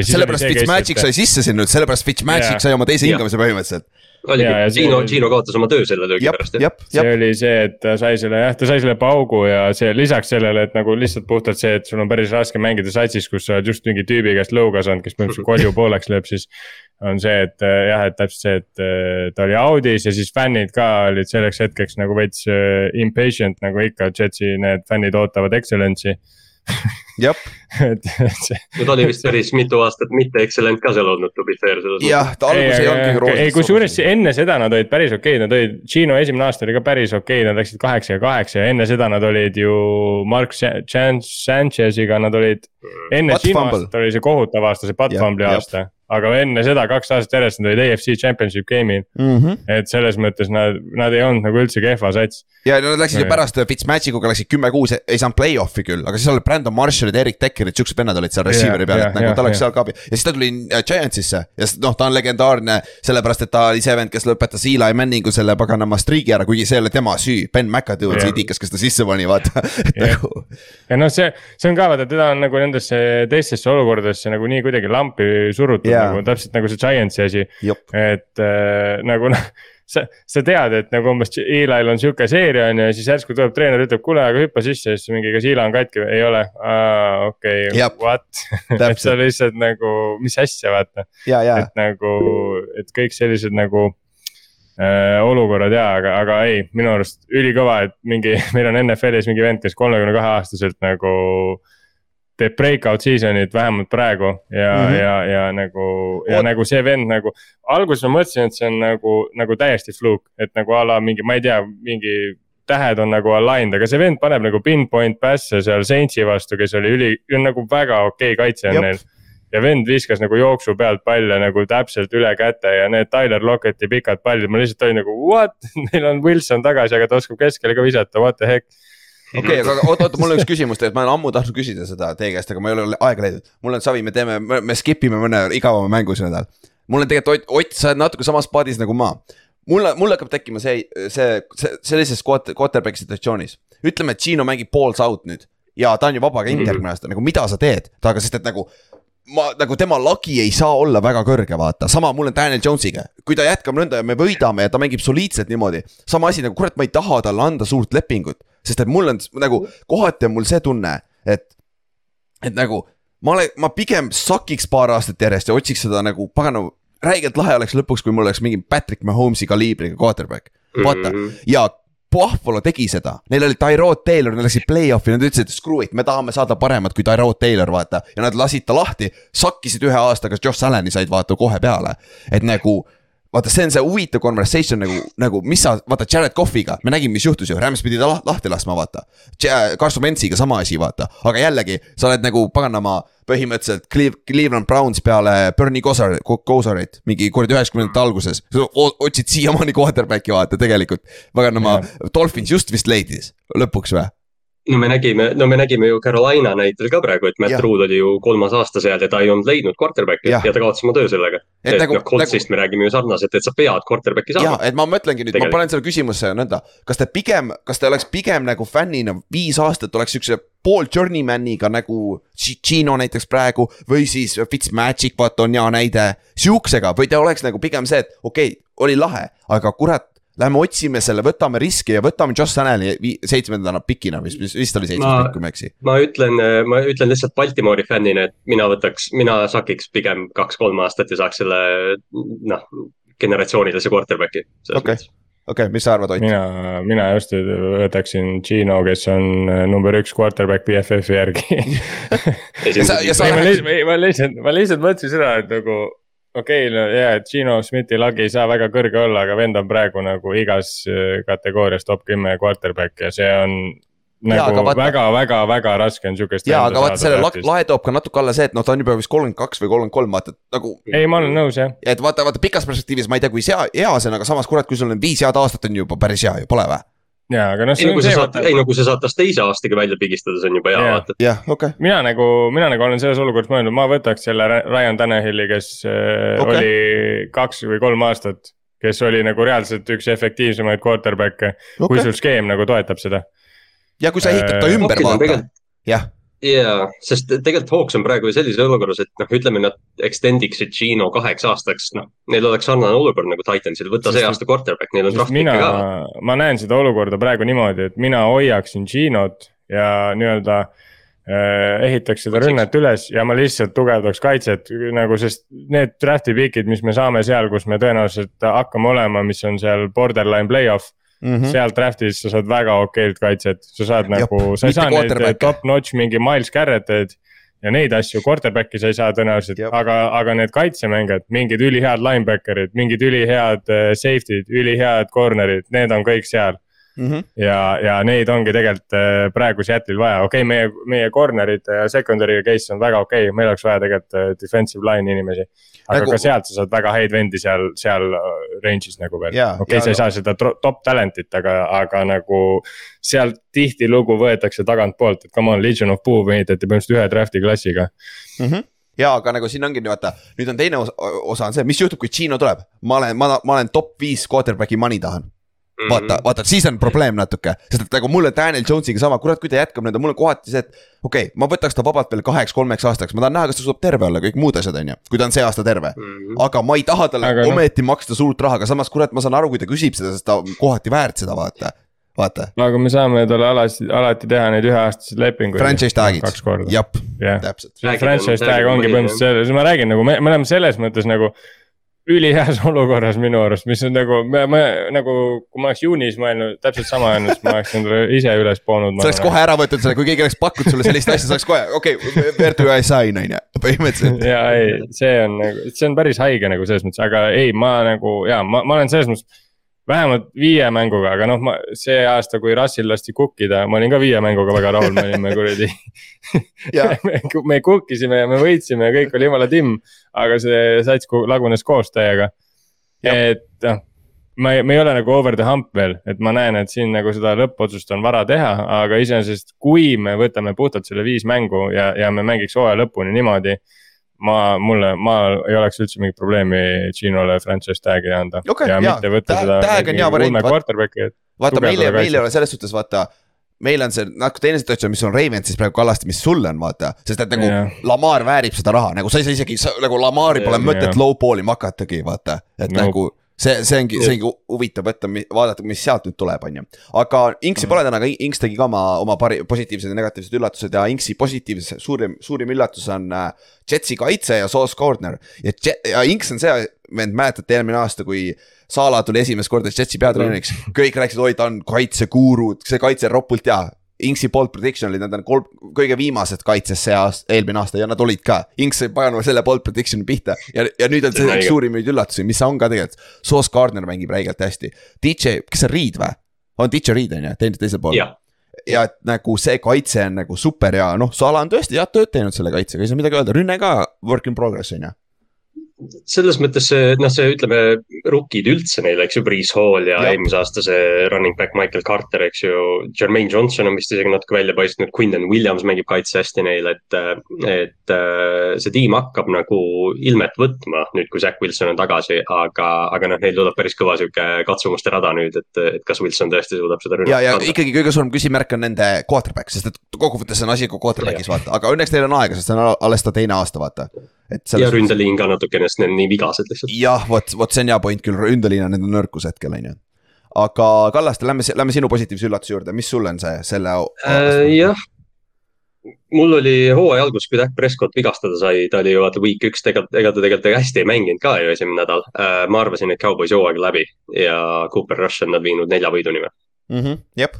B: sellepärast Fitzmagic sai sisse sinna, sellepärast Fitzmagic sai oma teise hingamise põhimõtteliselt
D: oligi, Gino, Gino kaotas oma töö selle löögi pärast
C: jah. see oli see, et ta sai selle jah, ta sai selle paugu ja see lisaks sellele, et nagu lihtsalt puhtalt see, et sul on päris raske mängida satsis, kus sa oled just mingi tüübi käest lõuga saanud, kes põhimõtteliselt (laughs) kolju pooleks lööb, siis on see, et äh, jah, et täpselt see, et äh, ta oli audis ja siis fännid ka olid selleks hetkeks nagu veits äh, impatient nagu ikka, Jetsi need fännid ootavad excellence'i.
B: Jah (laughs) (laughs)
C: et see.
D: no ta oli vist päris mitu aastat mitte excellent ka seal olnud, to be fair selles mõttes.
B: jah, ta alguses ei olnud kõige roosilisem.
C: ei, kusjuures enne seda nad olid päris okeid, nad olid, Gino esimene aasta oli ka päris okei, nad läksid kaheksa ja kaheksa ja enne seda nad olid ju Mark Sanchez'iga, nad olid. enne Gino aastat oli see kohutav aasta, see Pat Fumble'i aasta aga enne seda kaks aastat järjest nad olid AFC championship game'il mm. -hmm. et selles mõttes nad, nad ei olnud nagu üldse kehva sats.
B: ja nad läksid ju pärast Fitzmagic'uga läksid kümme-kuus, ei saanud play-off'i küll, aga siis olid Brandon Marshall'id, Erik Deckerid, siuksed vennad olid seal receiver'i peal, et nagu ta oleks seal ka abi. ja siis ta tuli äh, Giantsisse ja noh, ta on legendaarne sellepärast, et ta oli see vend, kes lõpetas Eli Manningu selle paganama striigi ära, kuigi see ei ole tema süü. Ben McAdoo on see idikas, kes ta sisse pani, vaata, (laughs) et nagu.
C: ja noh, see, see on ka vaata, teda on nagu nendesse teistesse olukordadesse nagu nii kuidagi lampi surutud yeah. nagu täpselt nagu see Giantsi asi. et äh, nagu noh, sa, sa tead, et nagu umbes Eli'l on sihuke seeria on ju ja siis järsku tuleb treener, ütleb, kuule, aga hüppa sisse ja siis mingi, kas Eli on katki või? Ei ole, okei. What? (laughs) Et sa lihtsalt nagu, mis asja, vaata. et nagu, et kõik sellised nagu äh, olukorrad ja, aga, aga ei, minu arust ülikõva, et mingi, (laughs) meil on NFL-is mingi vend, kes kolmekümne kahe aastaselt nagu äh, teeb breakout season'it vähemalt praegu ja mm, -hmm. ja, ja nagu, ja Oot. nagu see vend nagu. alguses ma mõtlesin, et see on nagu, nagu täiesti fluke, et nagu a la mingi, ma ei tea, mingi tähed on nagu aligned, aga see vend paneb nagu pinpoint pass'e seal Saintsi vastu, kes oli üli, nagu väga okei okay kaitse on neil. ja vend viskas nagu jooksu pealt palle nagu täpselt üle käte ja need Tyler Locketti pikad pallid, ma lihtsalt olin nagu what (laughs) neil on Wilson tagasi, aga ta oskab keskele ka visata, what the heck
B: okei aga oot, oot, mul on üks küsimus tegelikult, ma olen ammu tahtnud küsida seda teie käest, aga ma ei ole aega leidnud. mul on savi, me teeme, me skip ime mõne igavama mängu see nädal. mul on tegelikult Ott, Ott, sa oled natuke samas paadis nagu ma. mulle, mul hakkab tekkima see, see, see, sellises quarterback'i situatsioonis. ütleme, et Gino mängib balls out nüüd ja ta on ju vaba agent mhm. järgmine aasta, nagu mida sa teed temaga, sest et nagu ma nagu tema lagi ei saa olla väga kõrge, vaata, sama mul on Daniel Jones'iga. kui ta jätkab nõnda ja me võidame ja ta mängib soliidselt niimoodi. sama asi nagu kurat, ma ei taha talle anda suurt lepingut sest et mul on nagu kohati on mul see tunne, et, et nagu ma olen, ma pigem sakiks paar aastat järjest ja otsiks seda nagu pagana, räigelt lahe oleks lõpuks, kui mul oleks mingi Patrick Mahomes'i kaliibriga quarterback, vaata mm -hmm. ja. Buffalo tegi seda, neil oli Tyrod Taylor, nad läksid play-off'i, nad ütlesid, screw it, me tahame saada paremat kui Tyrod Taylor, vaata. ja nad lasid ta lahti, sakkisid ühe aastaga, Josh Allan'i said vaata kohe peale, et nagu vaata, see on see huvitav conversation nagu, nagu mis sa, vaata Jared Cough'iga, me nägime, mis juhtus ju, Rams pidi ta lahti laskma, vaata. Carson Wentz'iga sama asi, vaata, aga jällegi, sa oled nagu paganama põhimõtteliselt Cleve, Cleveland Browns peale Bernie Kosar, Kosarit mingi kuradi üheksakümnendate alguses. otsid siiamaani quarterback'i vaata tegelikult, paganama yeah. Dolphins just vist leidis lõpuks või?
D: No me nägime, no me nägime ju Carolina näitel ka praegu, et Matt Ruud oli ju kolmas aasta seal ja ta ei olnud leidnud quarterback'i ja, ja ta kaotas oma töö sellega. et, et nagu, noh, Coltsist nagu... me räägime ju sarnaselt, et sa pead quarterback'i saama.
B: et ma mõtlengi nüüd, ma panen selle küsimuse nõnda, kas te pigem, kas te oleks pigem nagu fännina viis aastat oleks siukse pool journeyman'iga nagu Gino näiteks praegu või siis Fitzmagic, vaata on hea näide. Siuksega või te oleks nagu pigem see, et okei okay,, oli lahe, aga kurat Lähme otsime selle, võtame riski ja võtame Josh Allan'i seitsmendana pikina, mis, mis vist oli seitsmes pikk, kui ma ei eksi.
D: ma ütlen, ma ütlen lihtsalt Baltimoori fännina, et mina võtaks, mina sakiks pigem kaks-kolm aastat ja saaks selle noh, generatsioonilise quarterback'i.
B: okei okay., okei okay,, mis sa arvad, Ott?
C: mina, mina just võtaksin Gino, kes on äh, number üks quarterback BFF-i järgi (laughs) ja sa, ja sa. ma lihtsalt, ma lihtsalt mõtlesin seda, et nagu okei okay,, no ja, et Gino Smithi lagi ei saa väga kõrge olla, aga vend on praegu nagu igas äh, kategoorias top kümme quarterback ja see on nagu väga-väga-väga raske on sihukest.
B: ja, aga vaata selle lae toob ka natuke alla see, et noh, ta on juba vist kolmkümmend kaks või kolmkümmend kolm, vaata, nagu.
C: ei, ma olen nõus jah.
B: et vaata, vaata pikas perspektiivis ma ei tea, kui hea, hea see on, aga samas kurat, kui sul on viis head aastat on juba päris hea ju, pole või?
C: Ja, aga noh.
D: ei, no kui sa saad, ei no kui sa saad tast teise aastaga välja pigistada, see on juba hea vaata.
B: jah, okei okay..
C: mina nagu, mina nagu olen selles olukorras mõelnud, ma võtaks selle Ryan Tannehilli, kes äh, okay. oli kaks või kolm aastat. kes oli nagu reaalselt üks efektiivsemaid quarterback'e okay., kui sul skeem nagu toetab seda.
B: ja kui sa ehitad ta ümber äh,, vaata, jah
D: jaa, sest tegelikult Hawks on praegu sellises olukorras, et noh, ütleme nad extend iksid Gino kaheks aastaks, noh. Neil oleks sarnane olukord nagu Titansil, võta see aasta quarterback, neil on draft pick'i ka.
C: ma näen seda olukorda praegu niimoodi, et mina hoiaksin Ginot ja nii-öelda äh, ehitaks seda rünnet üles ja ma lihtsalt tugevdaks kaitset nagu, sest need draft'i pick'id, mis me saame seal, kus me tõenäoliselt hakkame olema, mis on seal borderline play-off mm. -hmm. seal draft'is sa saad väga okeilt kaitset, sa saad Jop, nagu, sa ei saa neid top-notch mingi Miles Garrett'eid ja neid asju quarterback'i sa ei saa tõenäoliselt, aga, aga need kaitsemängijad, mingid ülihead linebacker'id, mingid ülihead äh, safety'd, ülihead corner'id, need on kõik seal Mm -hmm. ja, ja neid ongi tegelikult äh, praegu Seattle'il vaja, okei okay,, meie, meie corner'id ja secondary case on väga okei okay., meil oleks vaja tegelikult defensive line'i inimesi. Aga nagu... ka sealt sa saad väga häid vendi seal, seal äh, range'is nagu veel, okei okay,, sa ei saa seda top talent'it, aga, aga nagu. sealt tihtilugu võetakse tagantpoolt, et come on, Legion of Boom ehitati põhimõtteliselt ühe draft'i klassiga
B: mm. -hmm ja aga nagu siin ongi vaata, nüüd on teine osa, osa on see, mis juhtub, kui Gino tuleb, ma olen, ma, ma olen top viis quarterback'i money tahan Mm -hmm. vaata, vaata, siis on probleem natuke, sest et nagu mul on Daniel Jones'iga sama, kurat, kui ta jätkab nende, mul on kohati see, et. okei okay,, ma võtaks ta vabalt veel kaheks-kolmeks aastaks, ma tahan näha, kas ta suudab terve olla, kõik muud asjad, on ju. kui ta on see aasta terve mm, -hmm. aga ma ei taha talle aga ometi no. maksta suurt raha, aga samas kurat, ma saan aru, kui ta küsib seda, sest ta on kohati väärt seda, vaata vaata.
C: aga me saame talle alati, alati teha neid üheaastaseid lepinguid.
B: Franchise tag'id, jep,
C: täpselt. Franchise tag ongi põhimõtteliselt selles, ma räägin nagu me, me oleme selles mõttes nagu üliheas olukorras minu arust, mis on nagu, ma, ma nagu, kui ma oleks juunis mõelnud täpselt sama ennast, ma oleks endale ise üles poonud.
B: sa oleks kohe ära võtnud selle, kui keegi oleks pakkunud sulle sellist asja, sa oleks kohe, okei okay,, where do I sign on ju, põhimõtteliselt.
C: ja ei, see on nagu, see on päris haige nagu selles mõttes, aga ei, ma nagu ja ma, ma olen selles mõttes vähemalt viie mänguga, aga noh, ma see aasta, kui Russil lasti kukkida, ma olin ka viie mänguga väga rahul, me olime kuradi (laughs) me, me kukkisime ja me võitsime ja kõik oli jumala timm. aga see sats lagunes koos täiega. et noh, ma ei, me ei ole nagu over the hump veel, et ma näen, et siin nagu seda lõppotsust on vara teha, aga iseenesest, kui me võtame puhtalt selle viis mängu ja, ja me mängiks hooaja lõpuni niimoodi ma, mulle, ma ei oleks üldse mingit probleemi Ginole franchise tag'i anda
B: okay,.
C: ja
B: jaa.
C: mitte võtta seda.
B: tag on hea variant. vaata, meil, meil ei ole selles suhtes vaata meil on see natuke teine situatsioon, mis on Ravensis praegu Kallaste, mis sul on, vaata. sest et nagu yeah. Lamar väärib seda raha, nagu sa ei saa isegi, nagu Lamari pole yeah, mõtet yeah. low ball'i makatagi, vaata. et no. nagu see, see ongi, see ongi huvitav võtta, vaadata, mis sealt nüüd tuleb, on ju. aga Inksi pole täna, aga Inks tegi ka oma, oma pari-, positiivsed ja negatiivsed üllatused ja Inksi positiivse suurim, suurim üllatus on äh, Jetsi kaitse ja Sauce Gardner. ja Jet, ja Inks on see vend, mäletate eelmine aasta, kui Sala tuli esimest korda Jetsi peatreeneriks, kõik rääkisid, oi, ta on kaitsekuurud, see kaitse on ropult hea Inksi bold prediction olid, nad on kolm, kõige viimased kaitses see aasta, eelmine aasta ja nad olid ka. Inks sai paganama selle bold prediction'i pihta ja, ja nüüd on see üks suurimaid üllatusi, mis on ka tegelikult. Sauce Gardner mängib räigelt hästi. DJ, kes see on Reed või? on DJ Reed on ju, teine teisel pool. ja et nagu see kaitse on nagu super ja noh, Sala on tõesti head tööd teinud selle kaitsega, ei saa midagi öelda, rünne ka work in progress on ju
D: selles mõttes see, noh, see ütleme, rookid üldse neil, eks ju, Breeze Hall ja, ja. eelmise aasta see running back Michael Carter, eks ju. Jermaine Johnson on vist isegi natuke välja paistnud, Quinton Williams mängib kaitse hästi neil, et, et see tiim hakkab nagu ilmet võtma nüüd, kui Zack Wilson on tagasi, aga, aga noh, neil tuleb päris kõva sihuke katsumuste rada nüüd, et, et kas Wilson tõesti suudab seda
B: rünnata. ja, ja kanda. ikkagi kõige suurem küsimärk on nende quarterback, sest et kokkuvõttes on asi ka quarterback'is vaata, aga õnneks neil on aega, sest see on alles ta teine aasta, vaata
D: ja ründeliin ka natukene, sest need on nii vigased lihtsalt.
B: jah, vot, vot see on hea point küll, ründeliin on nende nõrkus hetkel, on ju. aga Kallaste, lähme, lähme sinu positiivse üllatuse juurde, mis sul on see, selle
D: äh,? jah, mul oli hooaja algus, kui Dak Prescott vigastada sai, ta oli ju vaata week üks, tegelikult, ega ta tegelikult hästi ei mänginud ka ju esimene nädal äh,. ma arvasin, et Cowboys hooaeg läbi ja Cooper Rush on nad viinud nelja võiduni või
B: mm -hmm,? jep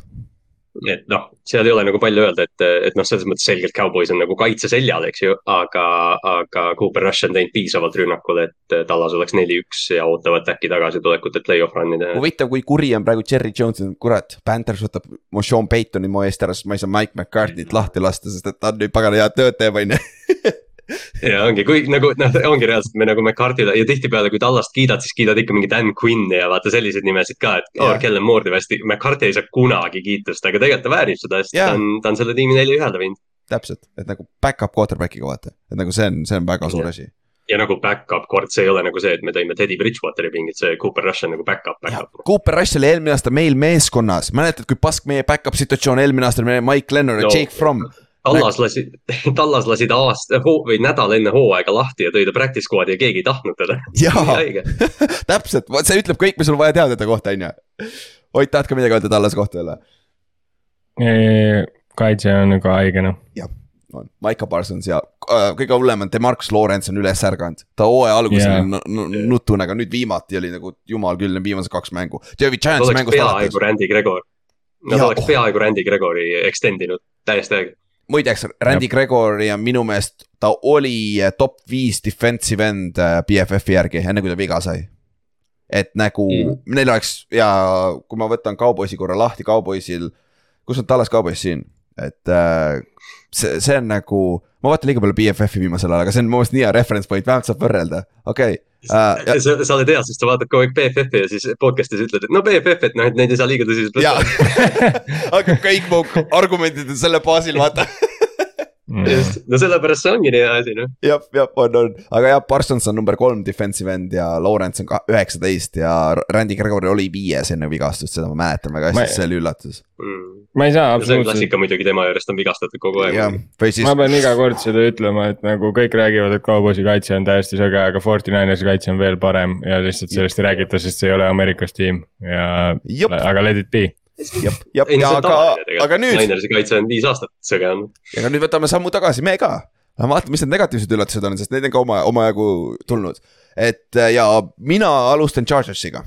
D: et noh, seal ei ole nagu palju öelda, et, et noh, selles mõttes selgelt Cowboys on nagu kaitse seljal, eks ju, aga, aga Cooper Rush on teinud piisavalt rünnakul, et Tallas oleks neli-üks ja ootavad äkki tagasitulekut, et play-off run ida.
B: huvitav, kui kuri on praegu Cherry Jones, kurat, Panthers võtab mu Sean Paytoni mu eest ära, sest ma ei saa Mike McCartney't lahti lasta, sest et ta on nüüd pagana head tööd teeb, on ju (laughs)
D: ja ongi, kui nagu noh, ongi reaalselt me nagu McCarthy'le ja tihtipeale, kui Tallast kiidad, siis kiidad ikka mingi Dan Quinn'i ja vaata selliseid nimesid ka, et oh, Kellen Moore'i hästi. McCarthy ei saa kunagi kiitust, aga tegelikult ta väärib seda hästi, ta on, ta on selle tiimi neli ühele viinud.
B: täpselt, et nagu back-up quarterback'iga vaata, et nagu see on, see on väga suur asi.
D: Ja nagu back-up kord, see ei ole nagu see, et me tõime Teddy Bridgewateri pingit, see Cooper Rush on nagu back-up, back-up.
B: Cooper Rush oli eelmine aasta meil meeskonnas, mäletad, kui pask meie back-up situatsioon eelmine aasta Mike Lennon ja no, Jake Fromm (laughs)
D: Tallas lasid, Tallas lasid aasta või nädal enne hooaega lahti ja tõi ta practice squad'i ja keegi ei tahtnud teda. (laughs)
B: jaa, (laughs) täpselt, vot see ütleb kõik, mis sul vaja teada ta kohta, on ju. Ott, tahad ka midagi öelda Tallase kohta jälle?
C: kaitse on nagu haige noh.
B: jah, on, Maiko Parsons ja äh, kõige hullem on Demarcus Lawrence on üles ärganud. ta hooaja alguses yeah. oli nutune, aga nüüd viimati oli nagu jumal küll, need viimased kaks mängu.
D: peaaegu Randy Gregor. Nad oleks peaaegu Randy Gregori extend inud täiesti õige
B: muideks Randy Gregory on minu meelest, ta oli äh, top viis defensive end äh, BFF-i järgi, enne kui ta viga sai. et nagu mm. Neil oleks ja kui ma võtan Cowboysi korra lahti, Cowboysil, kus on Tallas Cowboys siin, et äh, see, see on nagu, ma vaatan liiga palju BFF-i viimasel ajal, aga see on mu meelest nii hea reference point, vähemalt saab võrrelda, okei okay. uh,.
D: sa, sa oled hea, sest sa vaatad kogu aeg BFF-i ja siis podcast'is ütled, et no BFF, et noh, et neid ei saa liiga tõsiselt võtta.,
B: aga (laughs) kõik mu argumendid on selle baasil, vaata. (laughs)
D: just, no sellepärast see ongi nii hea asi, noh.
B: jah, jah, on, on, aga jah, Parsons on number kolm defensive end ja Lawrence on ka üheksateist ja Randy Gregory oli viies enne vigastust, seda ma mäletan väga
C: Ma-
B: hästi, see oli üllatus.
C: ma ei saa absoluutselt,
D: klassika muidugi tema juurest on vigastatud kogu aeg.,
B: siis
C: ma pean iga kord seda ütlema, et nagu kõik räägivad, et Cowboysi kaitse on täiesti sõge, aga Forty Ninersi kaitse on veel parem ja lihtsalt sellest ei räägita, sest see ei ole Ameerikas tiim ja, aga let it be.
B: jah, jah, ja aga aga, nüüd,
D: Ninersi kaitse on viis aastat sõge olnud.
B: aga nüüd võtame sammu tagasi, me ka. vaatame, mis need negatiivsed üllatused on, sest neid on ka oma, omajagu tulnud. et äh, ja mina alustan Chargersiga.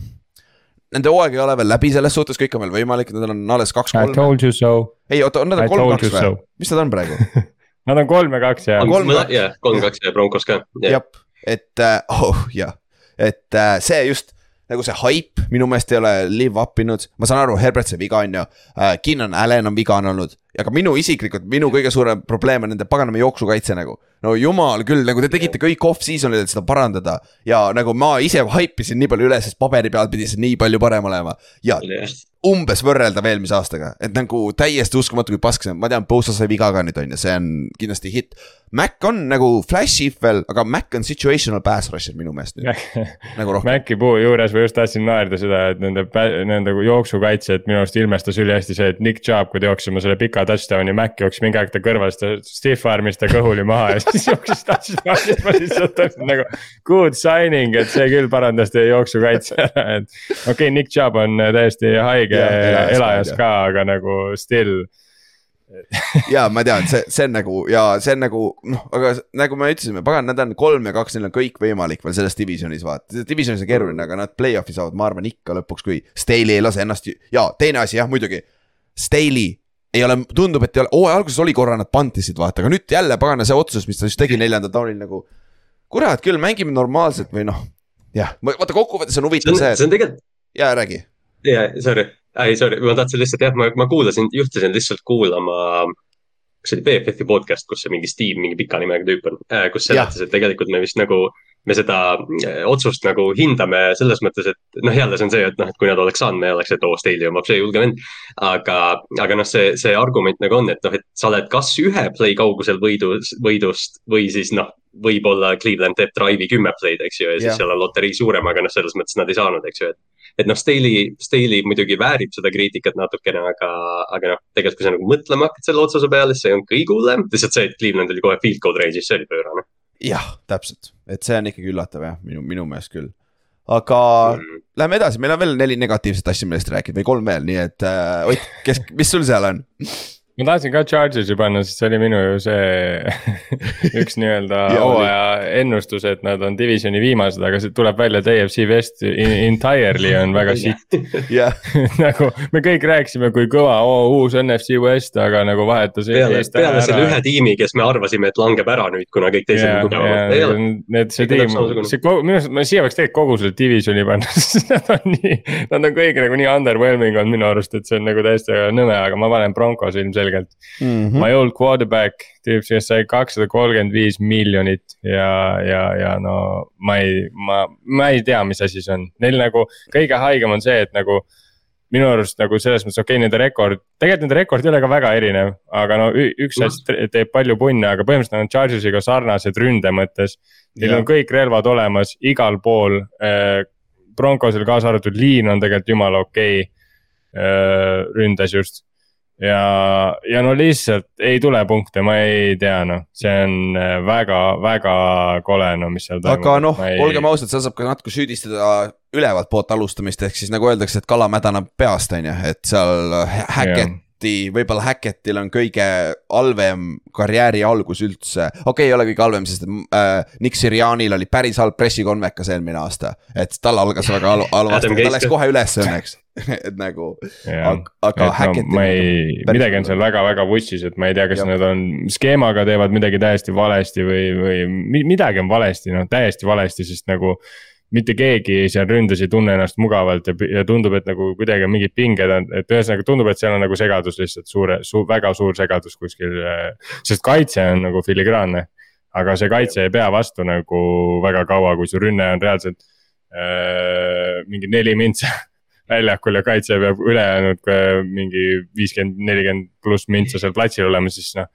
B: Nende hooaeg ei ole veel läbi, selles suhtes kõik on veel võimalik, nad on alles
C: I
B: kaks-kolm.
C: told you so,
B: ei oota, on nad
C: I you
B: kolm-kaks või
C: so?.
B: mis nad on praegu? (laughs)
C: Nad on kolm ja kaks ja
B: Aga kolm-
D: jah, kolm-kaks ja Broncos ka.
B: jah, et äh, oh jah, et äh, see just nagu see haip minu meelest ei ole live up inud, ma saan aru, Herbert sai viga, on ju. Äh,. Keenan Allan on vigane olnud, aga minu isiklikult, minu kõige suurem probleem on nende paganama jooksukaitse nagu. no jumal küll, nagu te tegite kõik off-season'il, et seda parandada. Ja nagu ma ise haipisin nii palju üle, sest paberi peal pidi see nii palju parem olema. Ja umbes võrreldav eelmise aastaga, et nagu täiesti uskumatu, kui pask see on, ma tean, Bosa sai viga ka nüüd on ju, see on kindlasti hitt. Mac on nagu flash'i veel, aga Mac on situational pass rusher minu meelest nüüd (laughs) nagu rohkem.
C: Maci puu juures ma just tahtsin naerda seda, et nende, nende jooksukaitset minu arust ilmestas ülihästi see, et Nick Chubb, kui ta jooksis oma selle pika touchdown'i, Mac jooksis mingi aeg ta kõrval, siis ta stiff arm'is ta kõhuli maha ja siis (laughs) jooksis touchdown'i, siis ma lihtsalt olin nagu. Good signing, et see küll parandas teie jooksukaitse ära, et okei okay,, Nick Chubb on täiesti haige
B: Jah, elajas ka,
C: aga nagu still.
B: ja ma tean, see, see on nagu ja see on nagu noh, aga nagu me ütlesime, pagan, nad on kolm ja kaks, neil on kõik võimalik veel selles divisionis vaata, divisionis on keeruline, aga nad play-off'i saavad, ma arvan ikka lõpuks, kui Staley ei lase ennast ja teine asi jah, muidugi. Staley ei ole, tundub, et ei ole, hooaja alguses oli korra nad pantisid, vaata, aga nüüd jälle pagana see otsus, mis ta just tegi neljandal taunil nagu. kurat küll, mängime normaalselt või noh, jah, vaata kokkuvõttes on
D: see
B: huvitav
D: on,
B: see,
D: see on tegelikult,
B: ja räägi.
D: jaa, sorry, ei sorry, ma tahtsin lihtsalt jah, ma, ma kuulasin, juhtusin lihtsalt kuulama. kas see oli BFF-i podcast, kus see mingi Steve, mingi pika nimega tüüp on, kus
B: Jah.
D: seletas, et tegelikult me vist nagu. me seda äh, otsust nagu hindame selles mõttes, et noh, jälle see on see, et noh, et kui nad oleks saanud, me oleks, et oo, Staley on vapsi julge vend. aga, aga noh, see, see argument nagu on, et noh, et sa oled kas ühe play kaugusel võidus, võidust või siis noh. võib-olla Cleveland teeb drive'i kümme play'd, eks ju, ja siis seal on loterii suurem, aga noh, selles mõttes nad ei saanud, eks ju, et et noh, Staley, Staley muidugi väärib seda kriitikat natukene, aga, aga noh, tegelikult kui sa nagu mõtlema hakkad selle otsuse peale, siis see olnud kõige hullem. lihtsalt see, et Cleveland oli kohe field goal range'is, see oli pöörane
B: jah, täpselt, et see on ikkagi üllatav jah, minu, minu meelest küll. aga
D: mm..
B: Läheme edasi, meil on veel neli negatiivset asja, millest rääkida või kolm veel, nii et äh, Ott, kes, mis sul seal on?
C: Ma tahtsin ka Chargersi panna, sest see oli minu ju see (laughs) üks nii-öelda (laughs) hooaja ennustus, et nad on divisioni viimased, aga see tuleb välja, et AFC West entirely on väga
B: jah, (laughs)
C: nagu me kõik rääkisime, kui kõva oh, uus NFC West, aga nagu vahetas.
D: peale, peale selle ühe tiimi, kes me arvasime, et langeb ära nüüd, kuna kõik teised on ole,
C: Need, see tiim see kogu, minu arust ma siia võiks tegelikult kogu selle divisioni panna, sest nad on nii, nad on kõik nagu nii underwhelming on minu arust, et see on nagu täiesti nõme, aga ma panen Broncos ilmselgelt.
B: Mhm.
C: My old quarterback, tüüp, kes sai kakssada kolmkümmend viis miljonit ja, ja, ja no ma ei, ma, ma ei tea, mis asi see on, neil nagu kõige haigem on see, et nagu minu arust nagu selles mõttes okei okay,, nende rekord, tegelikult nende rekord ei ole ka väga erinev, aga no üks asi te- teeb palju punne, aga põhimõtteliselt nad on Chargersiga sarnased ründe mõttes. Neil
B: Jah.
C: on kõik relvad olemas igal pool äh,. Broncosel kaasa arvatud liin on tegelikult jumala okei okay, äh, ründes just. ja, ja no lihtsalt ei tule punkte, ma ei tea, noh, see on väga-väga kole, no mis seal toimub.
B: aga noh, olgem ausad, seal saab ka natuke süüdistada ülevalt poolt alustamist, ehk siis nagu öeldakse, et kala mädaneb peast, on ju, et seal Hacketti, võib-olla Hacketil on kõige halvem karjääri algus üldse. okei okay,, ei ole kõige halvem, sest äh, Nick Sirianil oli päris halb pressikonvekas eelmine aasta, et tal algas väga halb, halvasti, ta läks kohe üles õnneks. (laughs) et nagu, aga, aga
C: et no ma ei, midagi on seal väga-väga vussis, et ma ei tea, kas
B: Jah.
C: nad on skeemaga teevad midagi täiesti valesti või, või mi- midagi on valesti, noh täiesti valesti, sest nagu. mitte keegi seal ründes ei tunne ennast mugavalt ja, ja tundub, et nagu kuidagi on mingid pinged on, et ühesõnaga tundub, et seal on nagu segadus lihtsalt suure su,, väga suur segadus kuskil. sest kaitse on nagu filigraanne, aga see kaitse ei pea vastu nagu väga kaua, kui su rünne on reaalselt äh, mingi neli mintsa (laughs) väljakul ja kaitse peab ülejäänud äh, mingi viiskümmend, nelikümmend pluss mintsa seal platsil olema, siis noh.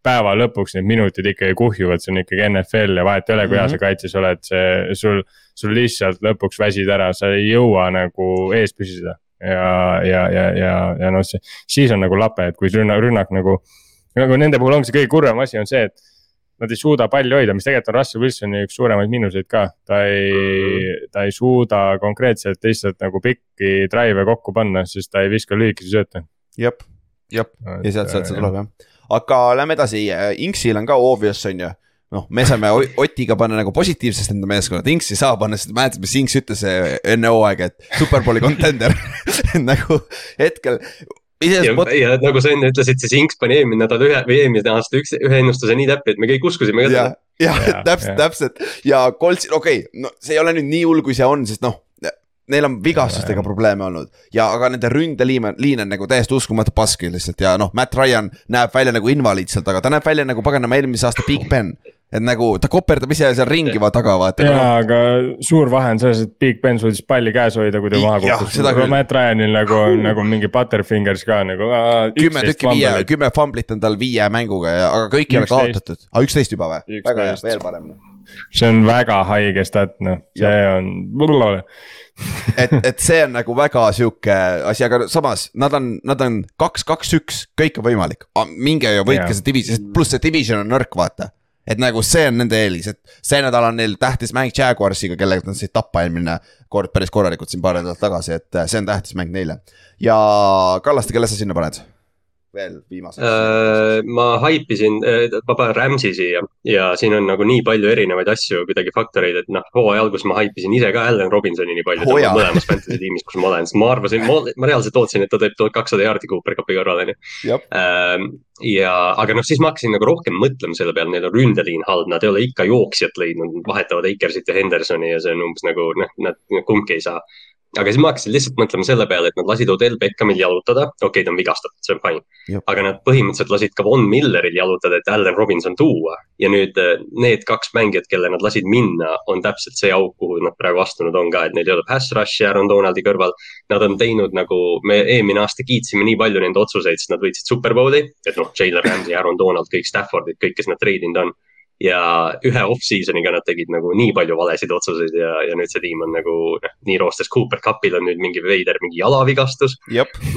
C: päeva lõpuks need minutid ikkagi kuhjuvad, see on ikkagi NFL ja vahet ei ole, kui hea
B: Mhm.
C: sa kaitses oled, see sul, sul lihtsalt lõpuks väsid ära, sa ei jõua nagu ees püsida. ja, ja, ja, ja, ja noh, siis on nagu lape, et kui rünnak, rünnak nagu, nagu nende puhul ongi see kõige kurvem asi on see, et nad ei suuda palli hoida, mis tegelikult on Russell Wilsoni üks suuremaid miinuseid ka. ta ei, ta ei suuda konkreetselt lihtsalt nagu pikki drive'e kokku panna, sest ta ei viska lühikesi sööte.
B: jep, jep ja sealt, sealt see tuleb jah. aga lähme edasi, Inksil on ka obvious on ju. noh, me saame Otiga panna nagu positiivsest enda meeskonnad, Inks ei saa panna, sest mäletad, mis Inks ütles eh, enne hooaega, et superbowli contender (laughs) nagu hetkel.
D: Ja
B: iseenesest,
D: ja nagu sa enne ütlesid, siis Inks pani eelmine nädal ühe või eelmine aasta üks, ühe ennustuse nii täppi, et me kõik uskusime ka
B: ja
D: teda.,
B: ja
C: Jaa, (laughs)
B: täpselt,
C: jah.
B: täpselt ja Coltsil, okei okay,, no see ei ole nüüd nii hull, kui see on, sest noh. Neil on vigastustega probleeme olnud ja, aga nende ründeliin on, liin on nagu täiesti uskumatu pask lihtsalt ja noh, Matt Ryan näeb välja nagu invaliid sealt, aga ta näeb välja nagu paganama eelmise aasta Big Ben. Et nagu ta koperdab ise seal ringi va taga vaata.
C: ja, aga suur vahe on selles, et Big Ben suutis palli käes hoida, kui ta maha kukkus
B: seda. küll.
C: Matt Ryanil nagu on nagu mingi butterfingers ka nagu.
B: kümme tükki viie, kümme fumblit on tal viie mänguga ja, aga kõik ei ole kaotatud. aa, üksteist juba või? väga hea, veel parem.
C: see on väga haige stat, noh, see on.
B: et, et see on nagu väga sihuke asi, aga samas nad on, nad on kaks, kaks, üks, kõik on võimalik. minge ja võitke
C: Jaa.
B: see division, pluss see division on nõrk, vaata. Et nagu see on nende eelis, et see nädal on neil tähtis mäng Jaguarsiga, kellega nad said tappa eelmine kord päris korralikult siin paar nädalat tagasi, et äh, see on tähtis mäng neile. ja Kallaste, kelle sa sinna paned? Veel viimaseks
D: Äh, ma haipisin, ma panen Rams'i siia ja siin on nagu nii palju erinevaid asju, kuidagi faktoreid, et noh, hooaja alguses ma haipisin ise ka Allan Robinsoni nii palju oh, mõlemas fantasy tiimis, kus ma olen, sest ma arvasin, ma, reaalselt ootasin, et ta teeb tuhat kakssada jaardi Cooper Cupi kõrval, onju.
B: jah,
D: ja, aga noh, siis ma hakkasin nagu rohkem mõtlema selle peale, neil on ründeliin halb, nad ei ole ikka jooksjat leidnud, vahetavad Akersit ja Hendersoni ja see on umbes nagu noh, nad kumbki ei saa aga siis ma hakkasin lihtsalt mõtlema selle peale, et nad lasid Odel Beckhamil jalutada, okei okay,, ta on vigastatud, see on fine. Aga nad põhimõtteliselt lasid ka Von Milleril jalutada, et Allan Robinson tuua. ja nüüd eh, need kaks mängijat, kelle nad lasid minna, on täpselt see auk, kuhu nad praegu astunud on ka, et neil ei ole pass rush'i Aaron Donaldi kõrval. Nad on teinud nagu, me eelmine aasta kiitsime nii palju nende otsuseid, sest nad võitsid Superbowli, et noh, Jalen Ramsey, Aaron Donald, kõik Staffordid, kõik, kes nad treidinud on ja ühe off-season'iga nad tegid nagu nii palju valesid otsuseid ja, ja nüüd see tiim on nagu noh, nii roostes. Cooper Cupil on nüüd mingi veider mingi jalavigastus,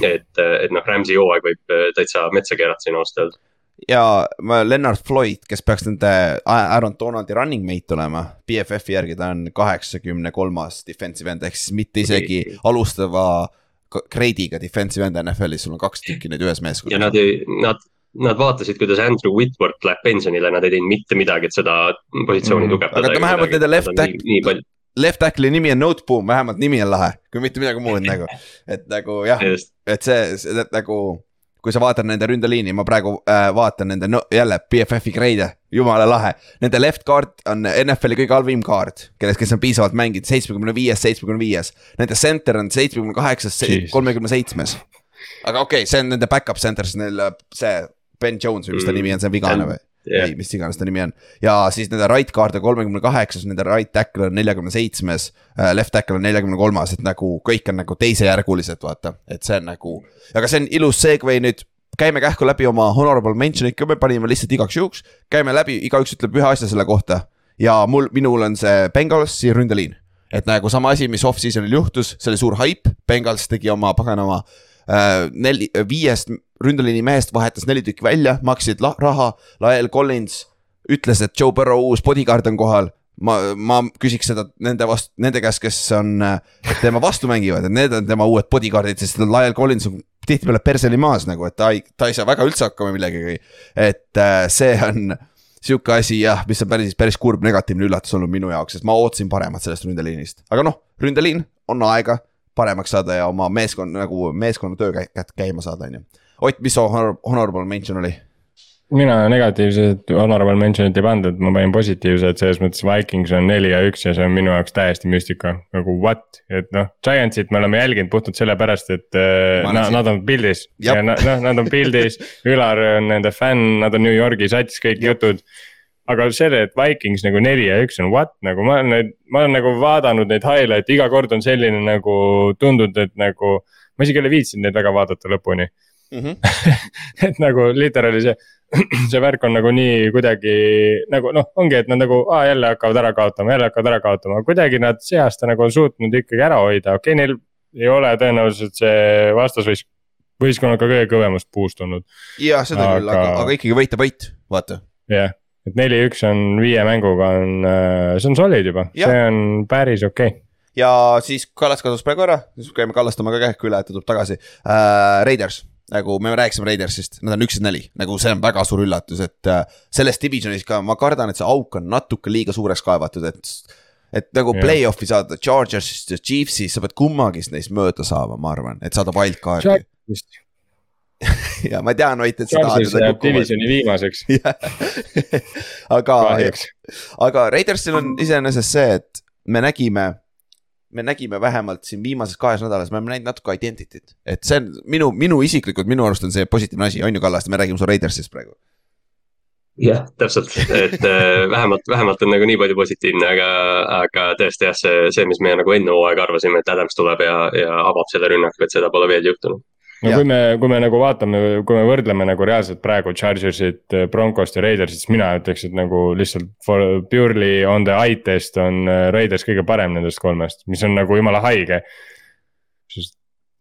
D: et, et noh, Rams'i hooaeg võib äh, täitsa metsa keerata siin ausalt öelda.
B: ja ma- Lennart Floyd, kes peaks nende Aaron Donaldi running mate olema, BFF-i järgi ta on kaheksakümne kolmas defensive end ehk siis mitte isegi alustava grade'iga defensive end NFL-is, sul on kaks tükki neid ühes
D: ja
B: meeskonnas.
D: nad ei, nad, nad vaatasid, kuidas Andrew Whitworth läheb pensionile, nad ei teinud mitte midagi, et seda positsiooni
C: Mhm.
D: tugevdada.
B: Aga vähemalt nende left back- Left tackle'i nimi on Noteboom, vähemalt nimi on lahe, kui mitte midagi muud (laughs) nagu, et nagu jah, et see, see nagu. kui sa vaatad nende ründeliini, ma praegu äh, vaatan nende no, jälle BFF-i grade'e, jumala lahe. Nende left guard on NFL-i kõige halvim guard, kellest, kes on piisavalt mänginud, seitsmekümne viies, seitsmekümne viies. Nende center on seitsmekümne kaheksas, kolmekümne seitsmes. aga okei okay,, see on nende back-up center, siis neil see Ben Jones või mis ta
D: Mm.
B: nimi on, see on vigane või?
D: jah
B: ei, mis iganes ta nimi on ja siis nende right guard on kolmekümne kaheksas, nende right tackle on neljakümne seitsmes. Left tackle on neljakümne kolmas, et nagu kõik on nagu teisejärgulised, vaata, et see on nagu. aga see on ilus segway nüüd, käime kähku läbi oma honorable mention'id ka, me panime lihtsalt igaks juhuks. käime läbi, igaüks ütleb ühe asja selle kohta ja mul, minul on see Bengalsi ründeliin. et nagu sama asi, mis off-season'il juhtus, see oli suur haip, Bengals tegi oma paganama äh, neli, viiest ründeliini mehest vahetas neli tükki välja, maksid la- raha, Lael Collins ütles, et Joe Burrow uus bodyguard on kohal. ma, ma küsiks seda nende vastu, nende käest, kes on äh, tema vastu mängivad, et need on tema uued bodyguard'id, sest Lael Collins on tihtipeale perseli maas nagu, et ta ei, ta ei saa väga üldse hakkama millegagi. et äh, see on sihuke asi jah, mis on päris, päris kurb negatiivne üllatus olnud minu jaoks, sest ma ootasin paremat sellest ründeliinist, aga noh, ründeliin on aega. Paremaks saada ja oma meeskonna nagu meeskonna töö käima saada, on ju. Ott, mis su honor, honorable mention oli?
C: mina negatiivsed honorable mention'it ei pannud, et ma panin positiivsed, selles mõttes Vikings on neli ja üks ja see on minu jaoks täiesti müstika, nagu what, et noh. Giantsit me oleme jälginud puhtalt sellepärast, et äh, na, nad on pildis ja noh, nad on pildis, Ülar on nende fänn, nad on New Yorgi sats, kõik Jab. jutud aga selle, et Vikings nagu neli ja üks on what nagu ma olen neid, ma olen nagu vaadanud neid highlight'e, iga kord on selline nagu tundunud, et nagu. ma isegi ei ole viitsinud neid väga vaadata lõpuni mm. -hmm. (laughs) et nagu literaali see (clears throat) see värk on nagu nii kuidagi nagu noh, ongi, et nad nagu aa, jälle hakkavad ära kaotama, jälle hakkavad ära kaotama, kuidagi nad see aasta nagu on suutnud ikkagi ära hoida, okei okay,, neil ei ole tõenäoliselt see vastasvõis-, võistkonna ka kõige kõvemast puust olnud.
B: jah, seda aga... küll, aga, aga ikkagi võita võit, vaata.
C: jah yeah., et neli-üks on viie mänguga on, äh, see on solid juba, see on päris okei. Okay
B: ja siis Kallas kadus praegu ära, siis käime kallastama ka kähku üle, et ta tuleb tagasi. Uh,. Raiders. Nagu me rääkisime Raidersist, nad on üksteist neli, nagu see on väga suur üllatus, et äh, selles divisionis ka ma kardan, et see auk on natuke liiga suureks kaevatud, et. et nagu play-off'i saada Chargersist ja Chiefsist, sa pead kummagist neist mööda saama, ma arvan, et saada wildcard'i (laughs) ja ma tean, Ott, et sa
C: tahad seda kukku. divisioni viimaseks (laughs)
B: aga, aga Raidersil on iseenesest see, et me nägime me nägime vähemalt siin viimases kahes nädalas, me oleme näinud natuke identity't. et see on minu, minu isiklikult, minu arust on see positiivne asi, on ju, Kallaste, me räägime su Raidersist praegu.
D: jah, täpselt, et äh, (laughs) vähemalt, vähemalt on nagu nii palju positiivne, aga, aga tõesti jah, see, see, mis me nagu enne hooaega arvasime, et Adams tuleb ja, ja avab selle rünnaku, et seda pole veel juhtunud
C: no ja. kui me, kui me nagu vaatame, kui me võrdleme nagu reaalselt praegu Chargersit, Broncost ja Raidersit, siis mina ütleks, et nagu lihtsalt for purely on the eye test on äh, Raiders kõige parem nendest kolmest, mis on nagu jumala haige.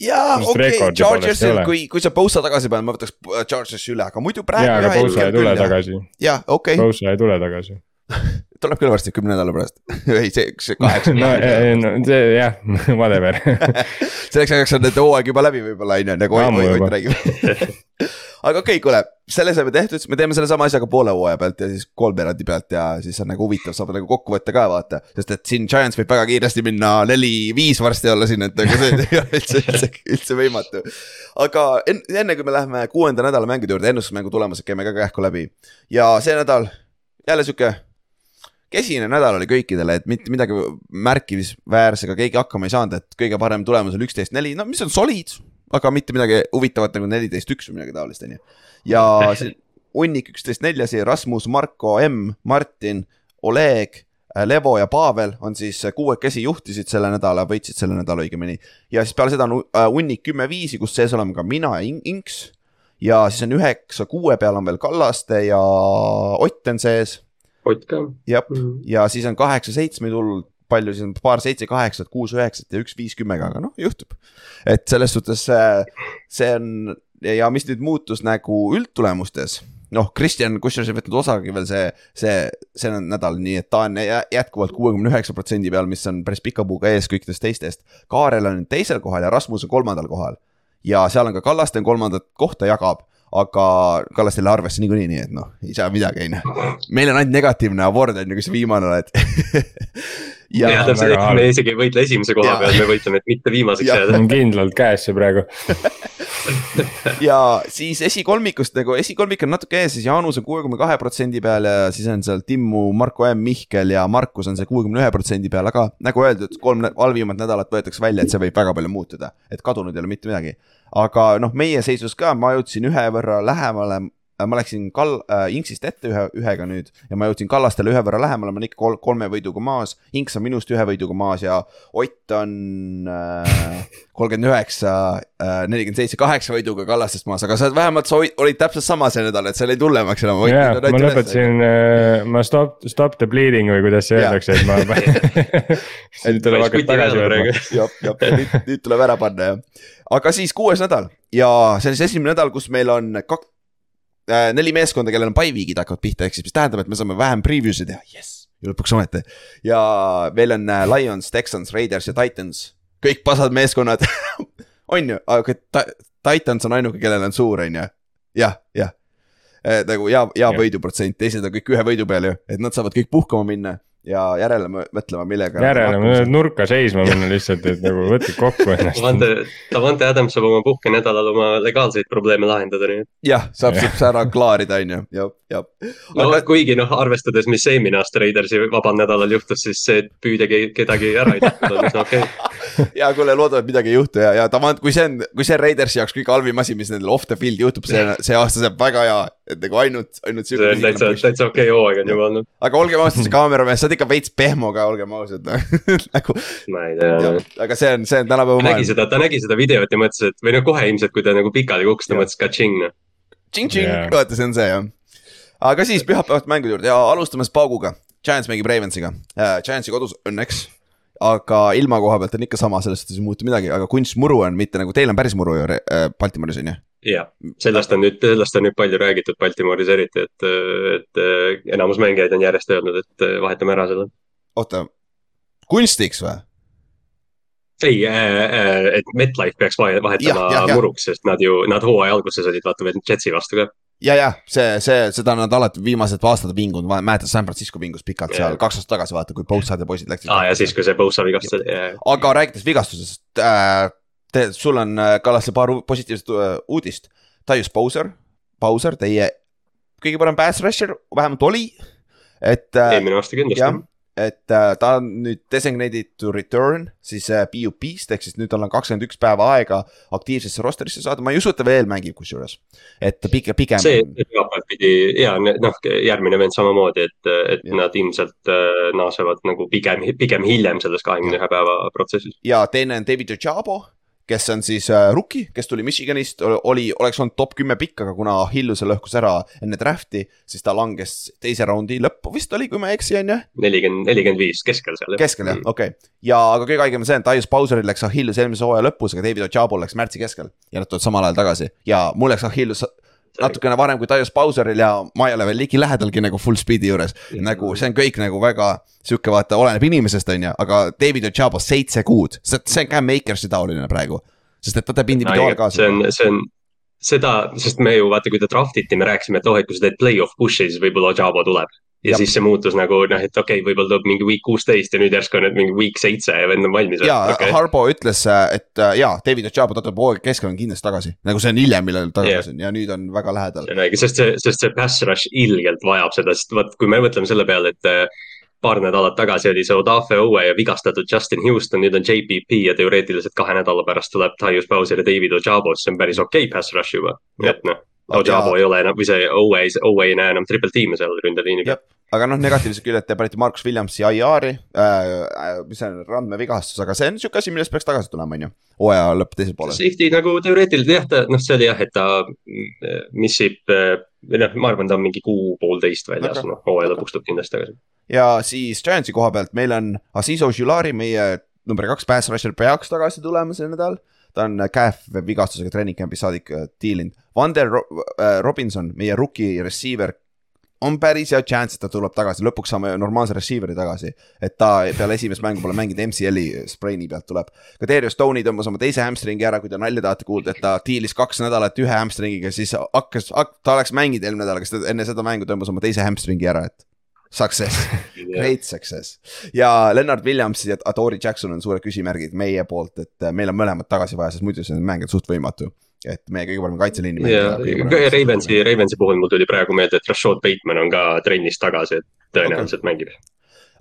B: jaa, okei okay,, Chargersil, kui, kui sa Bosa tagasi paned, ma võtaks äh, Chargersi üle, aga muidu praegu.
C: jaa, aga Bosa ei tule tagasi.
B: jah, okei okay..
C: Bosa ei tule tagasi (laughs)
B: tuleb küll varsti kümne nädala pärast (laughs) ei, see, see kaheksa (laughs)
C: no, no see jah, whatever
B: selleks ajaks on nende hooaeg juba läbi võib-olla on ju, nagu Ott räägib aga okei okay,, kuule, selle saime tehtud, siis me teeme sellesama asjaga poole hooaja pealt ja siis kolmveerandi pealt ja siis on nagu huvitav, saab nagu kokku võtta ka vaata. sest et siin Giants võib väga kiiresti minna neli-viis varsti olla siin, et nagu see ei ole üldse, üldse, üldse võimatu. aga enne, enne kui me läheme kuuenda nädala mängude juurde, ennustusmängu tulemused käime ka kähku läbi. ja see nädal jälle sihuke kesine nädal oli kõikidele, et mitte midagi märkimisväärsega keegi hakkama ei saanud, et kõige parem tulemus oli üksteist neli, no mis on solid, aga mitte midagi huvitavat nagu neliteist üks või midagi taolist, on ju. ja (laughs) see hunnik üksteist nelja siia, Rasmus, Marko, M, Martin, Oleg, äh, Levo ja Pavel on siis kuuekesi juhtisid selle nädala, võitsid selle nädala õigemini. ja siis peale seda on äh, hunnik kümme viisi, kus sees oleme ka mina ja Inks. ja siis on üheksa kuue peal on veel Kallaste ja Ott on sees
D: Ott ka.
B: jah mm, ja siis on kaheksa seitsme tulnud, palju siis on, paar seitse, kaheksat, kuus, üheksat ja üks viis kümmega, aga noh, juhtub. et selles suhtes see on ja mis nüüd muutus nagu üldtulemustes noh, Kristjan kusjuures ei võtnud osagi veel see, see, see nädal, nii et ta on jätkuvalt kuuekümne üheksa protsendi peal, mis on päris pika puuga ees kõikidest teistest. Kaarel on teisel kohal ja Rasmus on kolmandal kohal. ja seal on ka Kallaste on kolmandat kohta jagab aga Kallastel arvesse niikuinii, nii et noh, ei saa midagi, on ju. meil on ainult negatiivne award on ju, kui sa viimane oled. (laughs)
D: Ja, ja täpselt, et me isegi ei võitle esimese koha peal, me võitleme, et mitte viimaseks jääda.
C: on kindlalt käes see praegu. (laughs)
B: Ja siis esikolmikust nagu, esikolmik on natuke ees, siis Jaanus on kuuekümne kahe protsendi peal ja siis on seal Timmu, Marko M, Mihkel ja Markus on see kuuekümne ühe protsendi peal, aga nagu öeldud, kolm halvimat nädalat võetakse välja, et see võib väga palju muutuda, et kadunud ei ole mitte midagi aga noh, meie seisus ka ma jõudsin ühe võrra lähemale Äh, ma läksin kal- äh,, Inksist ette ühe, ühega nüüd ja ma jõudsin Kallastele ühe võrra lähemale, ma olen ikka kol kolme võiduga maas. Inks on minust ühe võiduga maas ja Ott on äh, (laughs) kolmkümmend üheksa, äh, nelikümmend seitse, kaheksa võiduga Kallastest maas, aga sa vähemalt sa olid täpselt sama see nädal, et seal ei tule maks enam.
C: jaa, ma lõpetasin ma stop, stop the bleeding või kuidas see öeldakse, et ma (laughs) (laughs)
B: nüüd tuleb hakata tagasi võtma. jah, jah, nüüd, nüüd tuleb ära panna jah. Aga siis kuues nädal. Ja see on siis esimene nädal, kus meil on kak-, äh, neli meeskonda, kellel on by-week'id hakkavad pihta, ehk siis mis tähendab, et me saame vähem preview'si teha, jess. ja lõpuks ometi. ja veel on äh, Lions, Texans, Raiders ja Titans, kõik pasad meeskonnad (laughs) on ju, aga Titans on ainuke, kellel on suur, on ju. jah, jah. Äh, nagu hea, hea võiduprotsent, teised on kõik ühe võidu peal ju, et nad saavad kõik puhkama minna ja järele mõ- mõtlema, millega.
C: järele nurka seisma minna lihtsalt, et nagu võtke kokku (laughs) ennast.
D: Davante, Davante Adams saab oma puhkenädalal oma legaalseid probleeme lahendada, nii et.
B: jah, saab siis ära klaarida, on ju, jah, jah.
D: no
B: aga
D: kuigi noh, arvestades, mis eelmine aasta Raidersi vabal nädalal juhtus, siis see, et püüda ke- kedagi ära ei tapnud, on üsna okei okay..
B: ja kuule, loodame, et midagi ei juhtu ja, ja Davant, kui see on, kui see on Raidersi jaoks kõige halvim asi, mis nendel off the field juhtub, see, see aasta saab väga hea, et nagu ainult, ainult
D: see on täitsa, täitsa okei okay hooaeg on juba olnud.
B: aga olgem ausad, see kaameramees, sa oled ikka veits pehmo ka, olgem ausad, (laughs) nagu.
D: ma ei tea.
B: aga see on, see on tänapäeva
D: ta nägi
B: maailm.
D: seda, ta nägi seda videot ja mõtles, et või no kohe ilmselt, kui ta nagu pikali kukkus, ta mõtles ka-tšing noh.
B: tšing-tšing
C: Jaa.,
B: vaata, see on see jah. aga siis pühapäevast mängude juurde ja alustame Spaguga. Giants mängib Ravensiga uh,, Giantsi kodus õnneks. aga ilma koha pealt on ikka sama, selles suhtes ei muutu midagi, aga kunstmuru on mitte nagu teil on päris muru ju uh, Baltimooris on ju.
D: jah, sellest on nüüd, sellest on nüüd palju räägitud Baltimooris eriti, et, et äh, enamus mängijaid on järjest öelnud, et äh, vahetame ära selle.
B: oota, kunstiks või?
D: ei äh,, et MetLife peaks vahe- vahetama
B: Jah, jah, jah.
D: muruks, sest nad ju, nad hooaja alguses olid vaata veel Jetsi vastu ka.
B: ja, ja see, see, seda nad alati viimased aastad vingunud, mäletad San Francisco vingus pikalt seal
D: Jaa.
B: kaks aastat tagasi vaata, kui Boatside poisid läksid.
D: aa ja siis, kui see Bosa vigastus oli,
B: aga rääkides vigastusest äh,, te, sul on äh, Kallaste paar positiivset äh, uudist. Tyus Bowser, Bowser, teie kõige parem pass rusher vähemalt oli, et äh,
D: eelmine aasta kindlasti.,
B: et ta on nüüd designated to return siis PUP-st ehk siis nüüd tal on kakskümmend üks päeva aega aktiivsesse rosterisse saada, ma ei usu, et ta veel mängib kusjuures. et pigem, pigem.
D: see pühapäev pidi ja noh, järgmine vend samamoodi, et, et
B: Jah.
D: nad ilmselt naasevad nagu pigem, pigem hiljem selles kahekümne ühe päeva protsessis.
B: ja teine on David Ojabo, kes on siis äh, rookie, kes tuli Michiganist, oli, oleks olnud top kümme pikk, aga kuna Hilluse lõhkus ära enne draft'i, siis ta langes teise raundi lõppu vist oli, kui ma ei eksi, on ju.
D: nelikümmend, nelikümmend viis keskel seal.
B: keskel jah, okei okay.. ja, aga kõige haigem on see, et Tyus Bowseril läks Achilles eelmise hooaja lõpus, aga David Ojabo läks märtsi keskel ja nad tulevad samal ajal tagasi ja mul läks Achilles natukene varem kui Tyus Bowseril ja ma ei ole veel ligilähedalgi nagu full speed'i juures. nagu see on kõik nagu väga sihuke vaata, oleneb inimesest, on ju, aga David Ojabo seitse kuud, see, see on Cam Makersi taoline praegu. sest et ta teeb individuaalkaasa
D: see. on, see on seda, sest me ju vaata, kui ta draft iti, me rääkisime, et oh, et kui sa teed play-off push'i, siis võib-olla Ojabo tuleb. Ja
B: Jah.
D: siis see muutus nagu noh, et okei okay,, võib-olla tuleb mingi week kuusteist ja nüüd järsku on mingi week seitse ja vend on valmis.
B: ja
D: Okay.
B: Harbo ütles, et äh, jaa, David Ojabo, ta tuleb hooaja keskel on kindlasti tagasi, nagu see on hiljem, millal tagasi on ja nüüd on väga lähedal.
D: see on õige, sest see, sest see pass rush ilgelt vajab seda, sest vot kui me mõtleme selle peale, et äh, paar nädalat tagasi oli see Odafe Owe ja vigastatud Justin Houston, nüüd on JPP ja teoreetiliselt kahe nädala pärast tuleb Tyus Bowser ja David Ojabo, see on päris okei okay pass rush juba. Et noh, Ojabo ei ole enam või see Owe, Owe ei näe enam triple tiime seal ründeliini peal.
B: aga noh, negatiivsed küljed, te panite Markus Williamsi IR-i äh,, mis see on, randmevigastus, aga see on sihuke asi, millest peaks tagasi tulema, on ju. hooaja lõpp teisel poolel.
D: Safety nagu teoreetiliselt jah, ta noh, see oli jah, et ta mm, missib, või noh, ma arvan, ta on mingi kuu-poolteist väljas noh hooaja lõpuks tuleb kindlasti tagasi.
B: ja siis Giantsi koha pealt meil on Aziz Ojulari, meie number kaks pass rusher peaks tagasi tulema see nädal. ta on calf vigastusega treening camp'is saadik äh, diilinud. Vander äh, Robinson, meie rookie receiver on päris hea chance, et ta tuleb tagasi, lõpuks saame normaalse receiver'i tagasi. et ta peale esimest mängu pole mänginud, MCL-i spraini pealt tuleb. ka Darius Stone'i tõmbas oma teise hamstringi ära, kui te nalja tahate kuulda, et ta diilis kaks nädalat ühe hamstringiga, siis hakkas, ta oleks mänginud eelmine nädal, ta enne seda mängu tõmbas oma teise hamstringi ära, et success. (laughs) Great success ja Lennart Williams ja Adori Jackson on suured küsimärgid meie poolt, et meil on mõlemad tagasi vaja, sest muidu see mäng on suht võimatu. Et meie kõige parem kaitseliini.
D: ja Ravensi, Ravensi puhul mul tuli praegu meelde, et Rashad Bateman on ka trennis tagasi, et tõenäoliselt okay. mängib.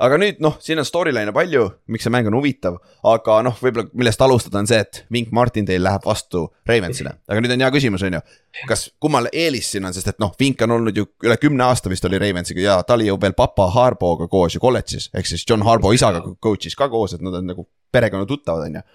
B: aga nüüd noh, siin on storyline'e palju, miks see mäng on huvitav, aga noh, võib-olla millest alustada on see, et Wink Martindale läheb vastu Ravensile, aga nüüd on hea küsimus, on ju. kas, kummal eelis siin on, sest et noh, Wink on olnud ju üle kümne aasta vist oli Ravensiga ja ta oli ju veel papa Harboga koos ju kolledžis, ehk siis John Harbo isaga coach'is ka koos, et nad on nagu perekonna tuttavad, on ju.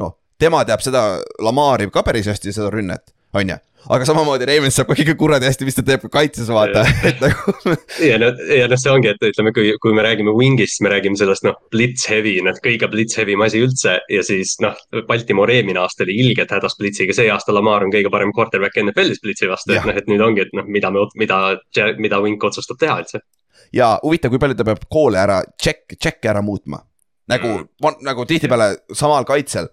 B: noh, tema teab seda Lamari ka päris hästi, seda rünnet, on ju, aga samamoodi Ravens saab ka kõige kuradi hästi, mis ta teeb ka kaitses, vaata, (laughs) et nagu
D: ja noh, ja noh, see ongi, et ütleme, kui, kui me räägime wing'ist, me räägime sellest noh, blitz heavy, noh kõige blitz heavy asi üldse ja siis noh, Baltimore eelmine aasta oli ilgelt hädas blitsiga, see aasta Lamar on kõige parem quarterback NFL-is blitsi vastu, et noh, et nüüd ongi, et noh, mida me, mida, mida Wink otsustab teha üldse.
B: ja huvitav, kui palju ta peab koole ära, check, check'e ära muutma. nagu mm., nagu tihtipeale samal kaitsel.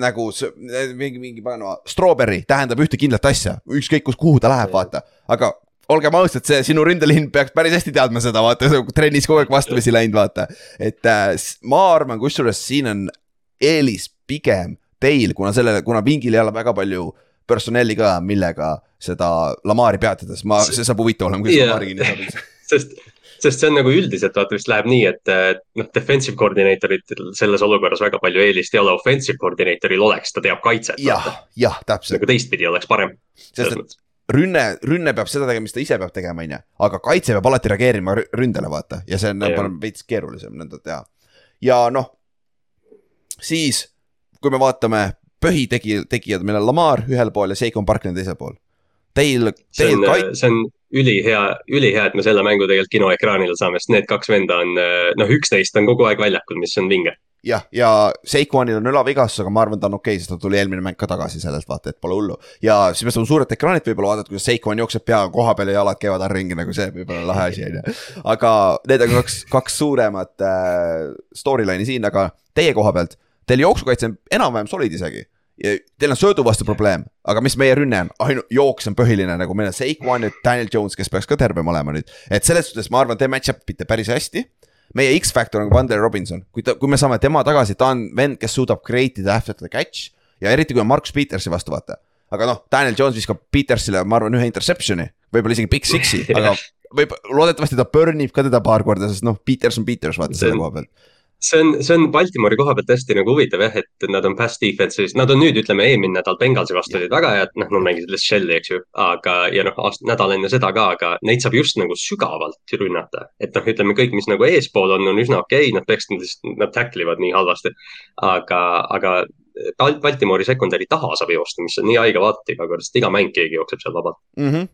B: Nagu see- mingi, mingi panema, strawberry tähendab ühte kindlat asja, ükskõik kus, kuhu ta läheb, vaata. aga olgem ausad, see sinu ründeliin peaks päris hästi teadma seda, vaata, trennis kogu aeg vastamisi läinud, vaata. et äh, ma arvan, kusjuures siin on eelis pigem teil, kuna sellele, kuna vingil ei ole väga palju personelli ka, millega seda Lamari peatades, ma, see saab huvitav olema, kuidas
D: Jaa.
B: Lamari kinni saab. (laughs)
D: sest, sest see on nagu üldiselt vaata vist läheb nii, et noh, defensive koordineetoritel selles olukorras väga palju eelist ei ole, offensive koordineetoril oleks, ta teab kaitset.
B: jah, jah, täpselt,
D: nagu teistpidi oleks parem.
B: sest et rünne, rünne peab seda tegema, mis ta ise peab tegema, on ju, aga kaitse peab alati reageerima rü- ründele, vaata, ja see on veits keerulisem nõnda teha. ja noh, siis kui me vaatame põhitegijad, tegijad, meil on Lamar ühel pool ja Seikon Parkland teisel pool. Teil,
D: see
B: teil
D: on
B: kait-,,
D: see on ülihea, ülihea, et me selle mängu tegelikult kinoekraanil saame, sest need kaks venda on, noh, üks neist on kogu aeg väljakul, mis on vinge.
B: jah, ja Seikonil on õlavigastus, aga ma arvan, ta on okei okay,, sest ta tuli eelmine mäng ka tagasi sellelt, vaata, et pole hullu. ja siis me saame suurelt ekraanilt võib-olla vaadata, kuidas Seikon jookseb pea koha peal ja jalad käivad all ringi, nagu see võib olla lahe asi, on ju. aga need on kaks, kaks suuremat äh, storyline'i siin, aga teie koha pealt, teil jooksukaitse on enam-vähem solid isegi. Teil on söödu vastu probleem, aga mis meie rünne on, ainult jooks on põhiline, nagu meil on Seikon ja Daniel Jones, kes peaks ka tervem olema nüüd. et selles suhtes ma arvan, te match-up ite päris hästi. Meie X-Factor on Vander Robinson, kui ta, kui me saame tema tagasi, ta on vend, kes suudab create ida after the catch. Ja eriti kui on Markus Petersi vastu vaata. aga noh, Daniel Jones viskab Petersile, ma arvan, ühe interception'i, võib-olla isegi big six'i, aga (laughs) võib, loodetavasti ta burn ib ka teda paar korda, sest noh, Peters on Peters, vaata selle koha pealt.
D: See on, see on Baltimori koha pealt hästi nagu huvitav jah, et nad on pass defense'is, nad on nüüd, ütleme eelmine nädal Bengalsi vastu olid väga head, noh, nad mängisid lihtsalt shell'i, eks ju. aga, ja noh, nädal enne seda ka, aga neid saab just nagu sügavalt rünnata. et noh, ütleme kõik, mis nagu eespool on, on üsna okei okay,, nad peaksid lihtsalt, nad tackle ivad nii halvasti. aga, aga Bal- Baltimori sekundäri taha saab joosta, mis on nii haige vaadata iga kord, sest iga mäng keegi jookseb seal vabalt.
B: mm. -hmm.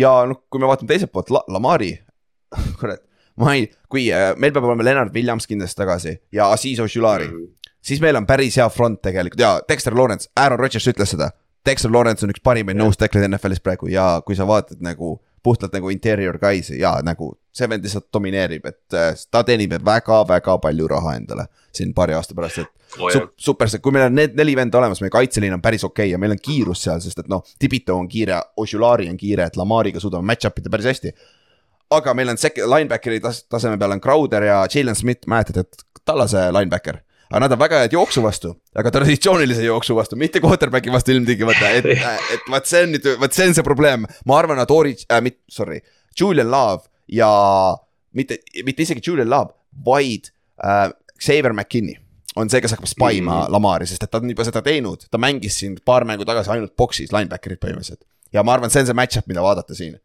B: ja noh, kui me vaatame teiselt poolt La, Lamari, (laughs) kurat, ma ei, kui äh, meil peab olema Leonard Williams kindlasti tagasi ja Aziz Oshulari mm, -hmm. siis meil on päris hea front tegelikult ja Dexter Lawrence, Aaron Rodgers ütles seda. Dexter Lawrence on üks parimaid nose tackle'id NFL-is praegu ja kui sa vaatad nagu puhtalt nagu interior guys'i ja nagu see vend lihtsalt domineerib, et äh, ta teenib väga-väga palju raha endale siin paari aasta pärast, et
D: Oh,
B: Sup, super, kui meil on need neli venda olemas, meie kaitseliin on päris okei okay ja meil on kiirus seal, sest et noh, Tibito on kiire, Oshulari on kiire, et Lamariga suudame match-up ida päris hästi. Aga meil on sek-, linebackeri tas- taseme peal on Crowder ja Jalen Smith, mäletad, et tallase linebacker. aga nad on väga head jooksu vastu, aga traditsioonilise jooksu vastu, mitte quarterback'i vastu ilmtingimata, et, et vot see on nüüd, vot see on see probleem. ma arvan, et Ori äh,, mitte, sorry, Julian Love ja mitte, mitte isegi Julian Love, vaid äh, Xavier McKinney on see, kes hakkab spaima mm. Lamari, sest et ta on juba seda teinud, ta mängis siin paar mängu tagasi ainult box'is linebacker'id põhimõtteliselt. ja ma arvan, see on see match-up, mida vaadata siin.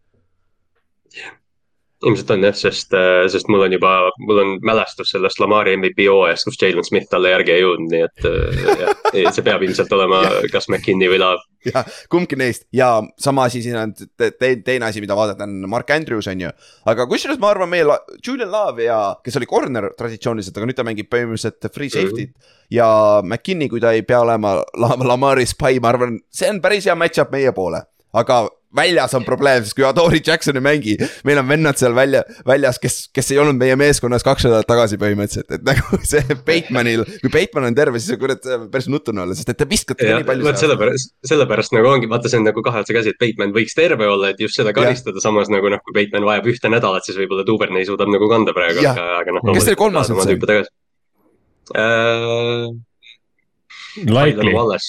D: Ilmselt on jah, sest, sest mul on juba, mul on mälestus sellest Lamari MVP hooajast, kus Jalen Smith talle järgi ei jõudnud, nii et äh, jah, see peab ilmselt olema (laughs) kas McKinney või Love.
B: ja kumbki neist ja sama asi siin on te, te, teine asi, mida vaadata on Mark Andrews on ju. aga kusjuures ma arvan, meie La- Julian Love ja, kes oli corner traditsiooniliselt, aga nüüd ta mängib põhimõtteliselt free safety't mm. -hmm. ja McKinney, kui ta ei pea olema La Lamari spy, ma arvan, see on päris hea match-up meie poole, aga väljas on probleem, sest kui Adori Jackson ei mängi, meil on vennad seal välja, väljas, kes, kes ei olnud meie meeskonnas kaks nädalat tagasi põhimõtteliselt, et nagu see Batemanil, kui Bateman on terve, siis kurat, päris nutune olla, sest et te viskate nii, palju
D: sellepärast, sellepärast nagu ongi, vaata, see on nagu kahe otsaga asi, et Bateman võiks terve olla, et just seda karistada, samas nagu noh, kui Bateman vajab ühte nädalat, siis võib-olla Duvernay suudab nagu kanda praegu, aga, aga noh.
B: Kes teil kolmas üldse on?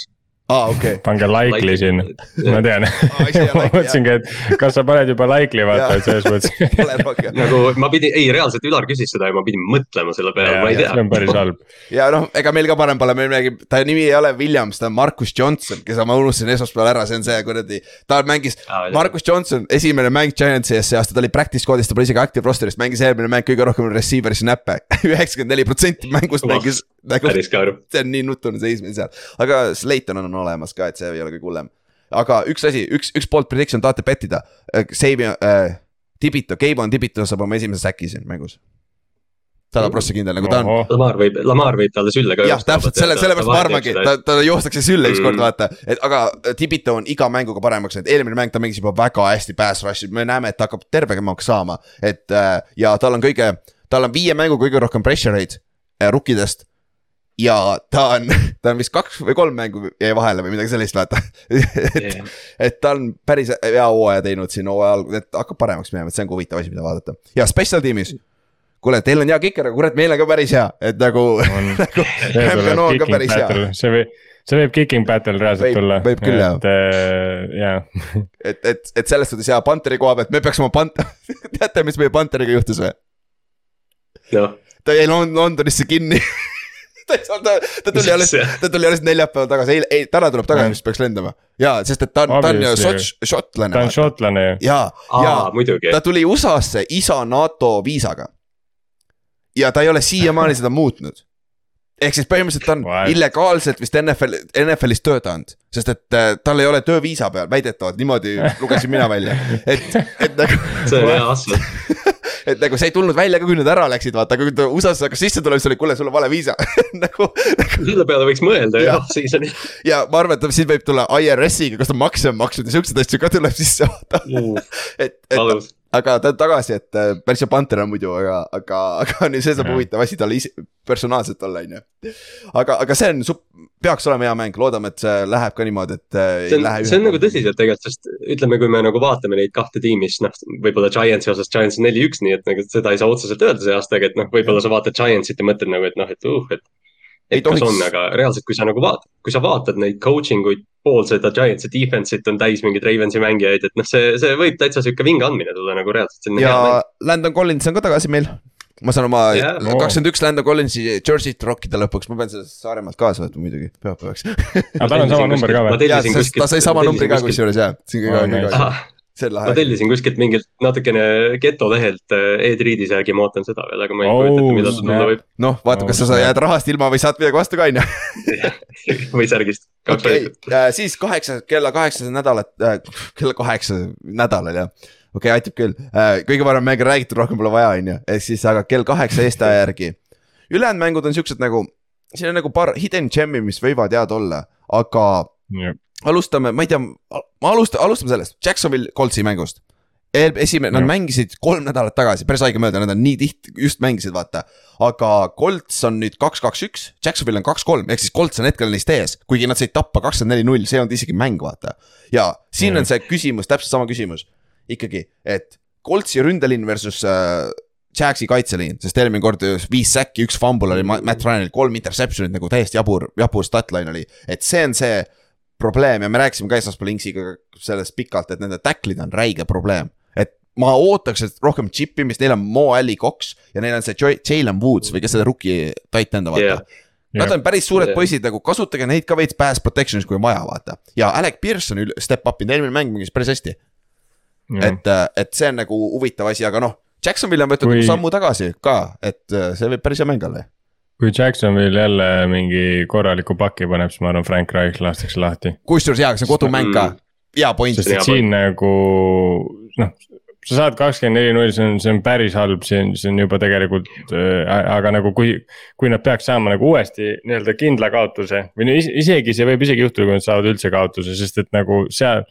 D: on?
B: Aa, okei.
C: pange likely sinna, ma tean.
B: Ise (laughs)
C: ma mõtlesingi, et kas sa paned juba likely vaata, et selles mõttes. (laughs)
D: Nagu ma pidin, ei reaalselt Ülar küsis seda ja ma pidin mõtlema selle peale, ma ei tea.
C: see on päris halb. (laughs)
B: ja noh, ega meil ka parem pole, meil räägib, ta nimi ei ole Williams, ta on Markus Johnson, keda ma unustasin esmaspäeval ära, see on see kuradi. ta mängis
D: jah.
B: Markus Johnson, esimene mäng Giantsi ees see aasta, ta oli practice squad'is, ta pole isegi active roster'ist, mängis eelmine mäng kõige rohkem receiver'i snap'e. üheksakümmend neli protsenti mängust mängis nagu, see on nii nutune seis meil seal. aga Slayton on olemas ka, et see ei ole kõige hullem. aga üks asi, üks, üks bold prediction tahate pettida. Xavier äh,, Tibito, Kevon Tibito saab oma esimese säki siin mängus. sada prossa kindel, nagu ta on
D: Lamar võib, Lamar võib talle sülle ka.
B: jah, täpselt selle, sellepärast ma arvangi, ta, ta joostakse sülle ükskord
D: Mm.
B: vaata, et aga Tibito on iga mänguga paremaks läinud, eelmine mäng ta mängis juba väga hästi pass rush'i, me näeme, et ta hakkab tervemaks saama. et äh, ja tal on kõige, tal on viie mängu kõige rohkem pressure rate äh, rukkidest. Ja ta on, (laughs) ta on vist kaks või kolm mängu jäi vahele või midagi sellist, vaata. (laughs) et, et ta on päris hea hooaja teinud siin hooaja algul, et hakkab paremaks minema, et see on ka huvitav asi, mida vaadata. ja special tiimis. kuule, teil on hea kiker, aga kurat, meil on ka päris hea, et nagu,
C: on. (laughs)
B: nagu Rämpkan on ka päris hea.
C: see võib, see võib kicking battle reaalselt
B: Võib-
C: tulla.
B: võib küll, jah.
C: et äh, jaa,
B: et, et, et selles suhtes hea Panteri koha pealt, me peaks oma pant-, teate, mis meie Panteriga juhtus või? ta jäi Lond- Londonisse kinni ta ei saanud, ta, tuli alles, ta tuli alles neljapäeval tagasi, ei, ei täna tuleb tagasi, mis peaks lendama. jaa, sest et ta on, ta on ju
C: Obviously.
B: šot-, šotlane
C: ta on. šotlane ju.
B: jaa, jaa ta tuli USA-sse isa NATO viisaga. ja ta ei ole siiamaani seda muutnud. ehk siis põhimõtteliselt ta on
C: What?
B: illegaalselt vist NFL, NFL-is töötanud, sest et äh, tal ei ole tööviisa peal, väidetavalt niimoodi lugesin mina välja, et, et nagu
D: see on hea hustle. (laughs)
B: et nagu see ei tulnud välja ka, kui nad ära läksid, vaata, aga kui USA-sse hakkas sisse tulema, siis oli, kuule, sul on vale viisa (laughs) nagu, nagu
D: selle peale võiks mõelda
B: Jah.
D: siis on.
B: ja ma arvan, et siin võib tulla IRS-iga, kas ta makse on maksnud ja siukseid asju ka tuleb sisse vaata. et, et
D: valus.
B: Aga ta on tagasi, et äh, päris hea panter on muidu, aga, aga, aga (laughs) ju, see saab huvitav asi talle ise, personaalselt olla, on ju. aga, aga see on, peaks olema hea mäng, loodame, et see läheb ka niimoodi, et äh,
D: see on see on nagu tõsiselt tegelikult, sest ütleme, kui me nagu vaatame neid kahte tiimi, siis noh, võib-olla Giantsi osas Giants on neli-üks, nii et nagu seda ei saa otseselt öelda see aasta, aga et noh, võib-olla sa vaatad Giantsit ja mõtled nagu, et noh, et uh, et.
B: Ei
D: et kas
B: tohiks-
D: on, aga reaalselt, kui sa nagu vaatad, kui sa vaatad neid coaching uid, pool seda Giantsi defense'it on täis mingeid Ravensi mängijaid, et noh, see, see võib täitsa sihuke vinge andmine tulla nagu reaalselt,
B: ja. Landon Collins on ka tagasi meil. ma saan oma
D: Jah.
B: kakskümmend üks Landon Collinsi jersey't rokkida lõpuks, ma pean sellest Saaremaalt kaasa võtma muidugi, pühapäevaks.
C: aga tal on sama (laughs) number ka või?
B: ta sai sama numbri ka. kusjuures jaa,
C: Oh,
D: ma tellisin kuskilt mingilt natukene geto lehelt äh, e-triidis järgi, ma ootan seda veel, aga ma ei
C: Oh,
D: kujuta ette, millal see tulla võib.
B: noh, vaata, kas sa jääd rahast ilma või saad midagi vastu ka, on ju. (laughs)
D: või särgist,
B: okei
D: valikut.,
B: siis kaheksa, kella kaheksasel nädalat äh,, kella kaheksa nädalal jah. okei okay,, aitab küll äh,, kõige parem mäng on räägitud, rohkem pole vaja, on ju, ehk siis aga kell kaheksa Eesti aja järgi. ülejäänud mängud on siuksed nagu, siin on nagu paar hidden gem'i, mis võivad head olla, aga alustame, ma ei tea, ma alusta-, alustame sellest, Jacksonville Coltsi mängust. esimene, nad mängisid kolm nädalat tagasi, päris haige mööda, nad on nii tihti just mängisid, vaata. aga Colts on nüüd kaks, kaks, üks, Jacksonville on kaks, kolm, ehk siis Colts on hetkel neist ees, kuigi nad said tappa kakskümmend neli, null, see ei olnud isegi mäng, vaata. ja siin on see küsimus, täpselt sama küsimus ikkagi, et Coltsi ründeliin versus äh, Jaxi kaitseliin, sest eelmine kord viis säkki, üks fumble oli Ma- Matt Ryanil, kolm interception'it nagu täiesti jabur, jabur statline oli, et see on see probleem ja me rääkisime ka esmaspäeval Inksiga sellest pikalt, et nende tacklid on räige probleem. et ma ootaks, et rohkem chip imist, neil on Mo Alley Cox ja neil on see Jalen Woods või kes selle rookie on vaata yeah.. Nad on päris suured
D: Jah.
B: poisid nagu kasutage neid ka veits pass protection'is, kui on vaja, vaata. ja Alec Pearson step up inud, eelmine mäng mängis päris hästi. et, et see on nagu huvitav asi, aga noh, Jacksonville on võtnud
C: Kui-
B: kui... sammu tagasi ka, et äh, see võib päris hea mäng olla.
C: Kui Jacksonville jälle mingi korraliku paki paneb, siis ma arvan, Frank Reich lastakse lahti.
B: kusjuures jaa, see on kodumäng ka, hea point.
C: sest et siin nagu noh, sa saad kakskümmend neli null, see on, see on päris halb, see on, see on juba tegelikult äh,, aga nagu kui. kui nad peaks saama nagu uuesti nii-öelda kindla kaotuse või no is- isegi see võib isegi juhtuda, kui nad saavad üldse kaotuse, sest et nagu seal.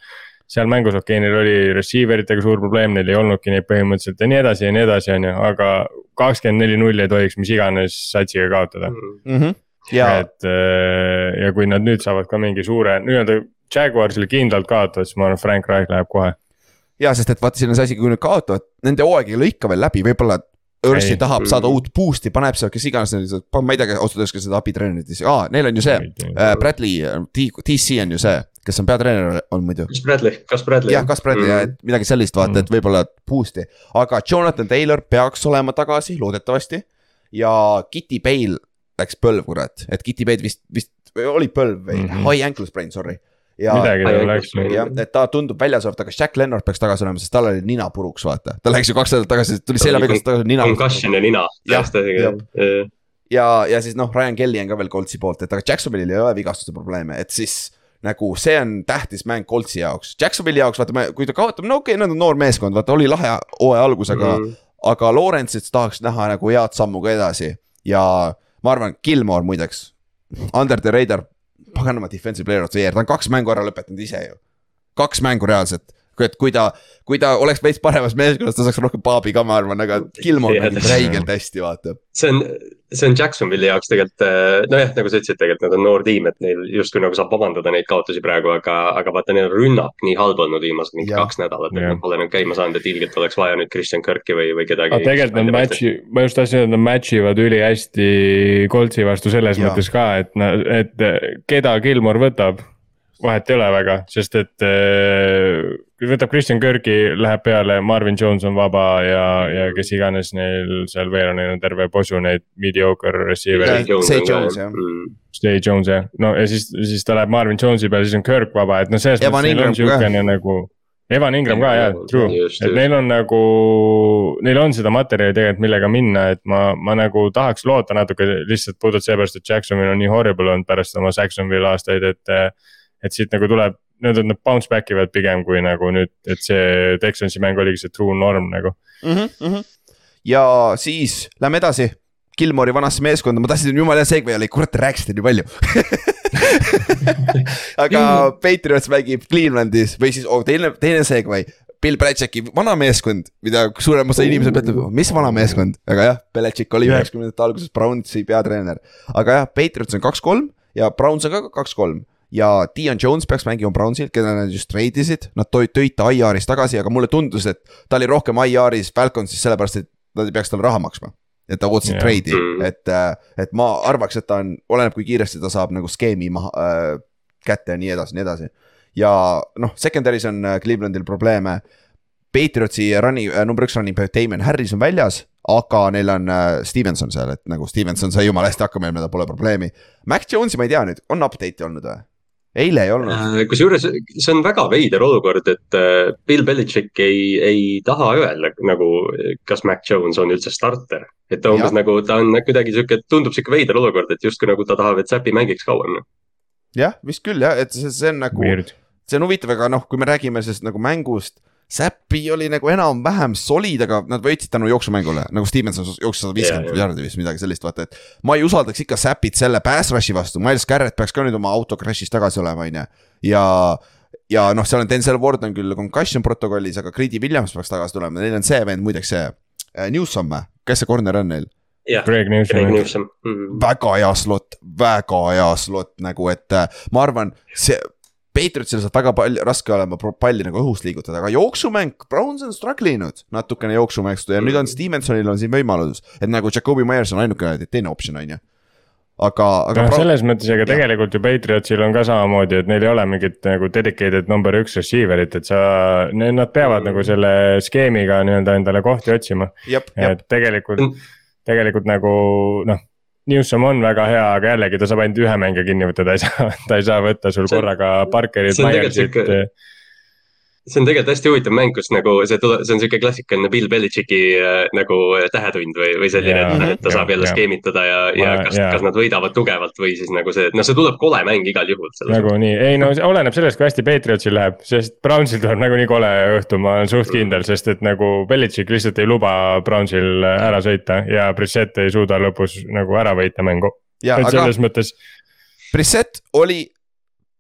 C: seal mängus okei okay,, neil oli receiver itega suur probleem, neil ei olnudki neid põhimõtteliselt ja nii edasi ja nii edasi, on ju, aga kakskümmend neli null ei tohiks mis iganes satsiga kaotada
D: Mm.
B: Mhm. ja,
C: et äh, ja kui nad nüüd saavad ka mingi suure nii-öelda Jaguarsile kindlalt kaotavad, siis ma arvan, Frank Reich läheb kohe.
B: ja sest et vaata, siin on see asi, kui nad kaotavad, nende hooaeg ei lõika veel läbi, võib-olla. Ursi tahab saada
D: Mm.
B: uut boost'i, paneb seal, kes iganes, ma ei tea, ausalt öeldes, kas seda abitreenerit, aa, neil on ju see, Bradley, DC on ju see, kes on peatreener, on muidu.
D: kas Bradley, kas Bradley?
B: jah, kas Bradley mm., et midagi sellist vaata, et võib-olla boost'i, aga Jonathan Taylor peaks olema tagasi, loodetavasti. ja Kitty Bale läks põlv, kurat, et Kitty Bale vist, vist või oli põlv või mm
C: Mhm.
B: -hmm. high ankle sprain, sorry. ja,
C: midagi tal läks
B: jah, et ta tundub väljas olevat, aga Jack Lennart peaks tagasi olema, sest tal oli nina puruks, vaata. ta läks ju kaks nädalat tagasi, tuli seljavigastus tagasi, nina.
D: Concussion ja nina.
B: Jah, jah. ja, ja siis noh, Ryan Kelly on ka veel Coltsi poolt, et aga Jacksonville'il ei ole vigastuse probleeme, et siis nagu see on tähtis mäng Coltsi jaoks, Jacksonville'i jaoks vaata, kui ta kaotab, no okei okay,, nad on noor meeskond, vaata oli lahe hooaja algus, aga mm., aga Lawrence'it tahaks näha nagu head sammu ka edasi ja ma arvan, Gilmore muideks, under the radar, paganama defensive player of the year, ta on kaks mängu ära lõpetanud ise ju. kaks mängu reaalselt, et kui ta, kui ta oleks veits paremas meeskonnas, ta saaks rohkem paabi ka, ma arvan, aga
D: Jah,
B: mängib räigelt hästi, vaata.
D: see on, see on Jacksonville'i jaoks tegelikult, äh, nojah, nagu sa ütlesid, tegelikult nad on noor tiim, et neil justkui nagu saab vabandada neid kaotusi praegu, aga, aga vaata, neil on rünnak nii halb olnud viimased mingi
B: Jah.
D: kaks nädalat, et nad pole nüüd käima saanud, et ilgelt oleks vaja nüüd Christian Kirki või, või kedagi.
C: aga tegelikult nad match'i, ma just tahtsin öelda, nad match ivad ülihästi Coltsi vastu selles
B: Jaa.
C: mõttes ka, et, et keda Gilmore võtab. Vahet ei ole väga, sest et äh, võtab Christian Kirki, läheb peale, Marvin Jones on vaba ja, ja kes iganes neil seal veel on, neil on terve posu neid mediocre receiver'e.
B: Zay Jones, jah.
D: mm..
C: Stay Jones jah, no ja siis, siis ta läheb Marvin Jonesi peale, siis on Kirk vaba, et noh, selles mõttes neil on siukene nagu. Evan Ingram ka jah, true, et neil on nagu, neil on seda materjali tegelikult, millega minna, et ma, ma nagu tahaks loota natuke lihtsalt puhtalt seepärast, et Jacksonvil on nii horrible olnud pärast oma Jacksonville aastaid, et. Et siit nagu tuleb, need on, nad bounce back ivad pigem kui nagu nüüd, et see Texansi mäng oligi see true norm nagu.
B: mm. -hmm, mm -hmm. ja siis lähme edasi. Gilmore'i vanasse meeskonda, ma tahtsin, jumala hea segway oli, kurat, te rääkisite nii palju (laughs) aga Patriots mängib Clevelandis või siis oh, teine, teine segway. Bill Belichicki vana meeskond, mida suurem osa inimesed mõtleb, mis vana meeskond, aga jah, Belichik oli üheksakümnendate alguses Brownsi peatreener. aga jah, Patriots on kaks-kolm ja Browns on ka kaks-kolm ja Dion Jones peaks mängima Brownsil, keda nad just treid isid, nad tõid, tõid ta IR-ist tagasi, aga mulle tundus, et ta oli rohkem IR-is Falconsis sellepärast, et nad ei peaks talle raha maksma. et ta ootasid
C: Jah.
B: treidi
D: Mm.,
B: et, et ma arvaks, et ta on, oleneb, kui kiiresti ta saab nagu skeemi maha äh, kätte ja nii edasi, nii edasi. ja noh, secondary's on äh, Clevelandil probleeme. Patriotsi running äh,, number üks running back Damon Harris on väljas, aga neil on äh, Stevenson seal, et nagu Stevenson sai jumala hästi hakkama, nädal pole probleemi. Mac Jones'i ma ei tea nüüd, on update'i olnud või? Eile ei olnud.
D: Äh, kusjuures see on väga veider olukord, et äh, Bill Belichik ei, ei taha öelda nagu, kas Mac Jones on üldse starter. et ta umbes
B: Jah.
D: nagu, ta on kuidagi sihuke, tundub sihuke veider olukord, et justkui nagu ta tahab, et Säpi mängiks kauem.
B: jah, vist küll jah, et see, see on nagu, see on huvitav, aga noh, kui me räägime sellest nagu mängust. Säppi oli nagu enam-vähem solid, aga nad võitsid tänu jooksumängule, nagu Stevenson jooksis sada viiskümmend jardi vist midagi sellist, vaata, et. ma ei usaldaks ikka Säpit selle pass rush'i vastu, Miles Garrett peaks ka nüüd oma auto crash'is tagasi olema, on ju. ja, ja noh, seal on Denzel Ward on küll concussion protokollis, aga Greedy Williams peaks tagasi tulema, neil on see vend muideks see äh,. Newsom kes see corner on neil?
D: jah,
C: Greg
D: Greg
C: Newsom.
D: Newsom mm..
B: väga hea slot, väga hea slot nagu, et äh, ma arvan, see. Patriotsil saab väga palju, raske olema palli nagu õhus liigutada, aga jooksumäng, Browns on struggle inud natukene jooksumängu ja nüüd on Stevensonil on siin võimalus, et nagu Jakobi Myers on ainukene teine optsioon, on ju. aga, aga
C: noh, selles mõttes, ega tegelikult ju Patriotsil on ka samamoodi, et neil ei ole mingit nagu dedicated number üks receiver'it, et sa, nad peavad nagu selle skeemiga nii-öelda endale kohti otsima. et tegelikult
D: Mm.,
C: tegelikult nagu noh. Newsom on väga hea, aga jällegi ta saab ainult ühe mängija kinni võtta, ta ei saa, (laughs) ta ei saa võtta sul
D: See
C: korraga Parkerit, Myersit.
D: See on tegelikult hästi huvitav mäng, kus nagu see tule-, see on sihuke klassikaline Bill Belichicki äh, nagu tähetund või, või selline, et et ta saab jälle skeemitada ja, ja kas, kas nad võidavad tugevalt või siis nagu see, noh, see tuleb kole mäng igal juhul.
C: nagunii, ei no see oleneb sellest, kui hästi Patriotsil läheb, sest Brownsil tuleb nagunii kole õhtu, ma olen suht kindel, sest et nagu Belichik lihtsalt ei luba Brownsil ära sõita ja Brissett ei suuda lõpus nagu ära võita mängu.
B: ja
C: et
B: aga
C: selles mõttes,
B: Brissett oli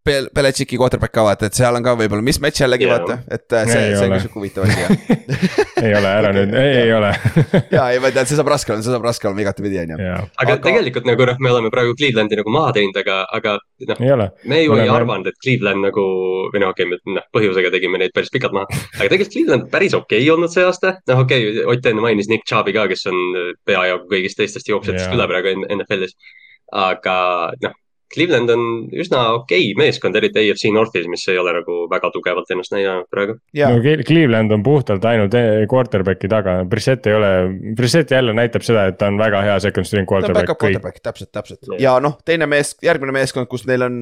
B: Bel-, Belichicki quarterback ka vaata, et seal on ka võib-olla mismatch jällegi
D: Jaa.
B: vaata, et äh, see,
C: Ei
B: see on
C: ole.
B: ka sihuke huvitav asi jah. (laughs)
C: ei ole ära nüüd, ei, ei ole. (laughs)
B: ja ei, ma tean, see saab raske olema, see saab raske olema igatepidi on ju.
D: aga, tegelikult nagu noh, me oleme praegu Clevelandi nagu maha teinud, aga, aga noh, me ju ei arvanud, et Cleveland nagu või noh, okei okay,, me noh, põhjusega tegime neid päris pikalt maha. aga tegelikult Cleveland päris okei okay olnud see aasta, noh okei okay,, Ott enne mainis Nick Chubb'i ka, kes on peajagu kõigist teistest jooksjatest üle praegu NFL-is. aga noh, Cleveland on üsna okei okay meeskond, eriti AFC Northis, mis ei ole nagu väga tugevalt ennast näidanud praegu.
B: ja
C: no Cle- Cleveland on puhtalt ainult e- quarterback'i taga, Brissett ei ole, Brissett jälle näitab seda, et ta on väga hea second string
B: ta on
C: quarterback
B: back-up quarterback, täpselt, täpselt ja noh, teine mees, järgmine meeskond, kus neil on.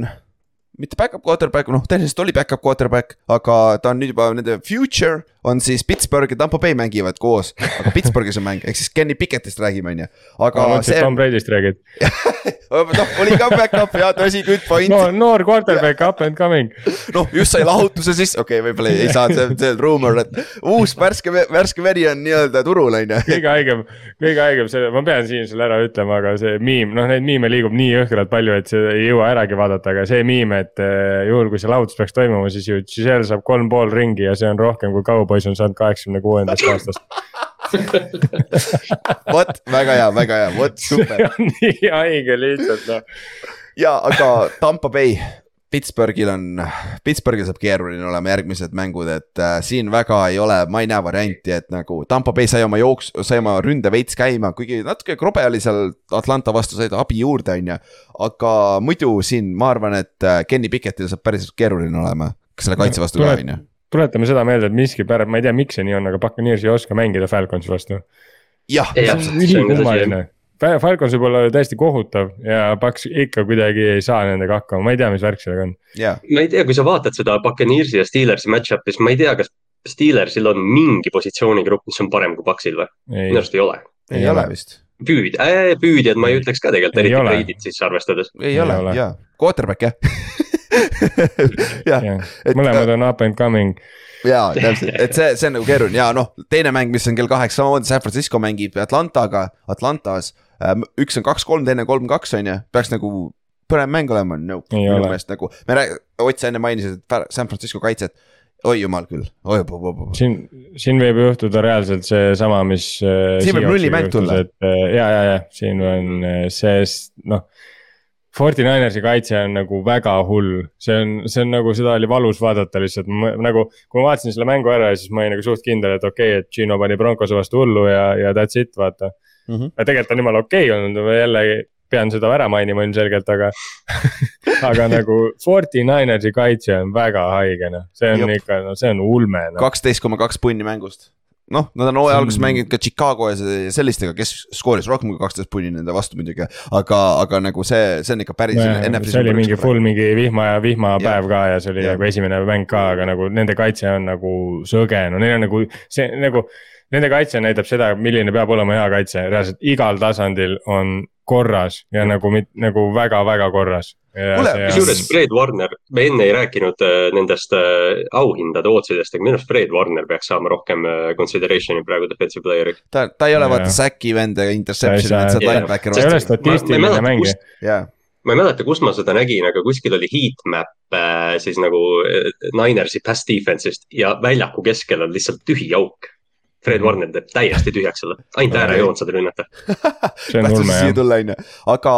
B: Mitte back-up quarterback, noh tehniliselt oli back-up quarterback, aga ta on nüüd juba nende future on siis Pittsburgh ja Tampo Bay mängivad koos. aga Pittsburghis on mäng, ehk siis Kenny Pickettist räägime, on ju. aga
C: ma mõtlesin,
B: see
C: et, Tom Brady'st räägid. (laughs)
B: noh, oli ka back-up ja tõsi, good point
C: noor, noor quarterback up and coming.
B: noh, just sai lahutuse sisse, okei okay,, võib-olla ei, ei saanud, see, see on ruumor, et uus värske, värske veri on nii-öelda turul, on ju.
C: kõige haigem, kõige haigem, see, ma pean siin selle ära ütlema, aga see miim, noh, neid miime liigub nii jõhkralt palju, et see ei jõua äragi vaadata, aga see miim, et eh, juhul kui see lahutus peaks toimuma, siis ju Giselle saab kolm pool ringi ja see on rohkem kui Cowboys on saanud kaheksakümne kuuendast (laughs) aastast. (laughs)
B: vot väga hea, väga hea, vot (laughs) super.
C: see on nii haige lihtsalt noh.
B: ja aga Tampa Bay Pittsburghil on, Pittsburghil saab keeruline olema järgmised mängud, et äh, siin väga ei ole, ma ei näe varianti, et nagu Tampa Bay sai oma jooks, sai oma ründe veits käima, kuigi natuke krobe oli seal Atlanta vastu, said abi juurde, on ju. aga muidu siin ma arvan, et äh, Kenny Pickettil saab päris keeruline olema, kas selle kaitse vastu ka, on ju.
C: tuletame seda meelde, et miskipärast, ma ei tea, miks see nii on, aga Buccaneers ei oska mängida Falconsi vastu.
B: jah,
D: täpselt.
C: ülikummaline Falcons võib olla täiesti kohutav ja Paks ikka kuidagi ei saa nendega hakkama, ma ei tea, mis värk sellega on.
B: Yeah..
D: ma ei tea, kui sa vaatad seda Buccaneersi ja Steelersi match-up'i, siis ma ei tea, kas Steelersil on mingi positsioonigrupp, mis on parem kui Paksil või? minu arust ei ole.
B: ei, ole vist.
D: püüd- äh,, püüdjad ma ei ütleks ka tegelikult, eriti Brady't sisse arvestades.
B: ei, ei ole, jaa, quarterback jah. (laughs)
C: Jah. Ja. ja., mõlemad on up and coming.
B: jaa, täpselt, et see, see on nagu keeruline. Ja noh, teine mäng, mis on kell kaheksa, samamoodi San Francisco mängib Atlantaga, Atlantas üks on kaks-kolm, teine kolm-kaks on ju, peaks nagu põnev mäng olema, no minu meelest nagu, me räägime, Ott sa enne mainisid, et San Francisco kaitset oi jumal küll, oi.
C: siin, siin võib juhtuda reaalselt seesama, mis.
B: Äh, siin võib nullimäng tulla.
C: Äh, ja, ja, ja siin on äh, see, noh. Forty Ninersi kaitse on nagu väga hull, see on, see on nagu, seda oli valus vaadata lihtsalt, nagu. kui ma vaatasin selle mängu ära, siis ma olin nagu suht kindel, et okei okay,, et Gino pani Broncose vastu hullu ja, ja that's it, vaata mm. -hmm. tegelikult on jumala okei okay olnud, ma jälle pean seda ära mainima ilmselgelt, aga (laughs) aga nagu Forty Ninersi kaitse on väga haige, noh, see on Jop. ikka, no see on ulme no..
B: kaksteist koma kaks punni mängust noh, nad on hooaja alguses mänginud ka Chicago ja sellistega, kes skooris rohkem kui kaksteist punni nende vastu muidugi. aga, aga nagu see, see on ikka päris
C: see oli mingi full mingi vihma ja vihmapäev ka ja see oli ja. nagu esimene mäng ka, aga nagu nende kaitse on nagu sõge, no neil on nagu see nagu nende kaitse näitab seda, milline peab olema hea kaitse, reaalselt igal tasandil on korras ja nagu, nagu väga-väga korras.
D: kusjuures Fred Warner, me enne ei rääkinud äh, nendest äh, auhindade ootsidest, aga minu arust Fred Warner peaks saama rohkem äh, consideration'i praegu defensive player'iks.
B: ta, ta ei ole vaata sack'i vend ega interception, et sa oled linebacker.
C: ta ei ole statistiline mängija
D: ma ei mäleta, kus ma seda nägin, aga kuskil oli heatmap siis nagu Ninersi pass defense'ist ja väljaku keskel on lihtsalt tühi auk Fred. Warner teeb täiesti tühjaks selle, ainult äärejoont saad rünnata. (laughs)
C: see on ulme jah.
B: tulla on ju, aga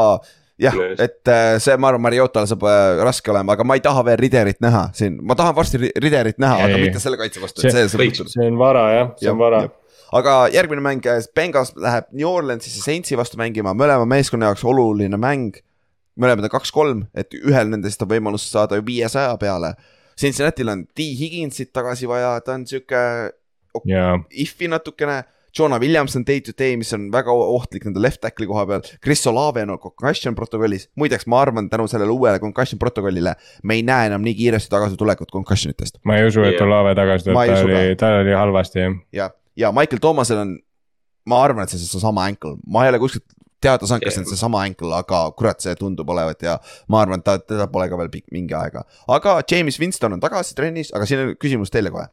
B: jah, et äh, see, ma arvan, Mariotal saab äh, raske olema, aga ma ei taha veel Riderit näha siin, ma tahan varsti Riderit näha, aga mitte selle kaitse vastu, et see.
C: see, see on vara jah, see on vara
B: aga järgmine mäng, äh, Bengals läheb New Orleansisse Saintsi vastu mängima, mõlema meeskonna jaoks oluline mäng. mõlemad on kaks-kolm, et ühel nendest on võimalus saada viiesaja peale. Cincinnati'l on T Higginsit tagasi vaja, ta on sihuke
C: yeah.
B: if'i natukene. Jonah Williams on day to day, mis on väga ohtlik nende left tackle'i koha peal. Chris Olave on concussion protokollis, muideks ma arvan, tänu sellele uuele concussion protokollile me ei näe enam nii kiiresti tagasitulekut concussion itest.
C: ma ei usu, et Olave tagasi tuleb, ta oli, tal oli halvasti jah.
B: ja, ja Michael Thomasel on, ma arvan, et see on seesama ankle, ma ei ole kuskilt teada saanud, kas see on seesama ankle, aga kurat, see tundub olevat ja ma arvan, et ta, teda pole ka veel pikk, mingi aega. aga James Winston on tagasi trennis, aga siin on küsimus teile kohe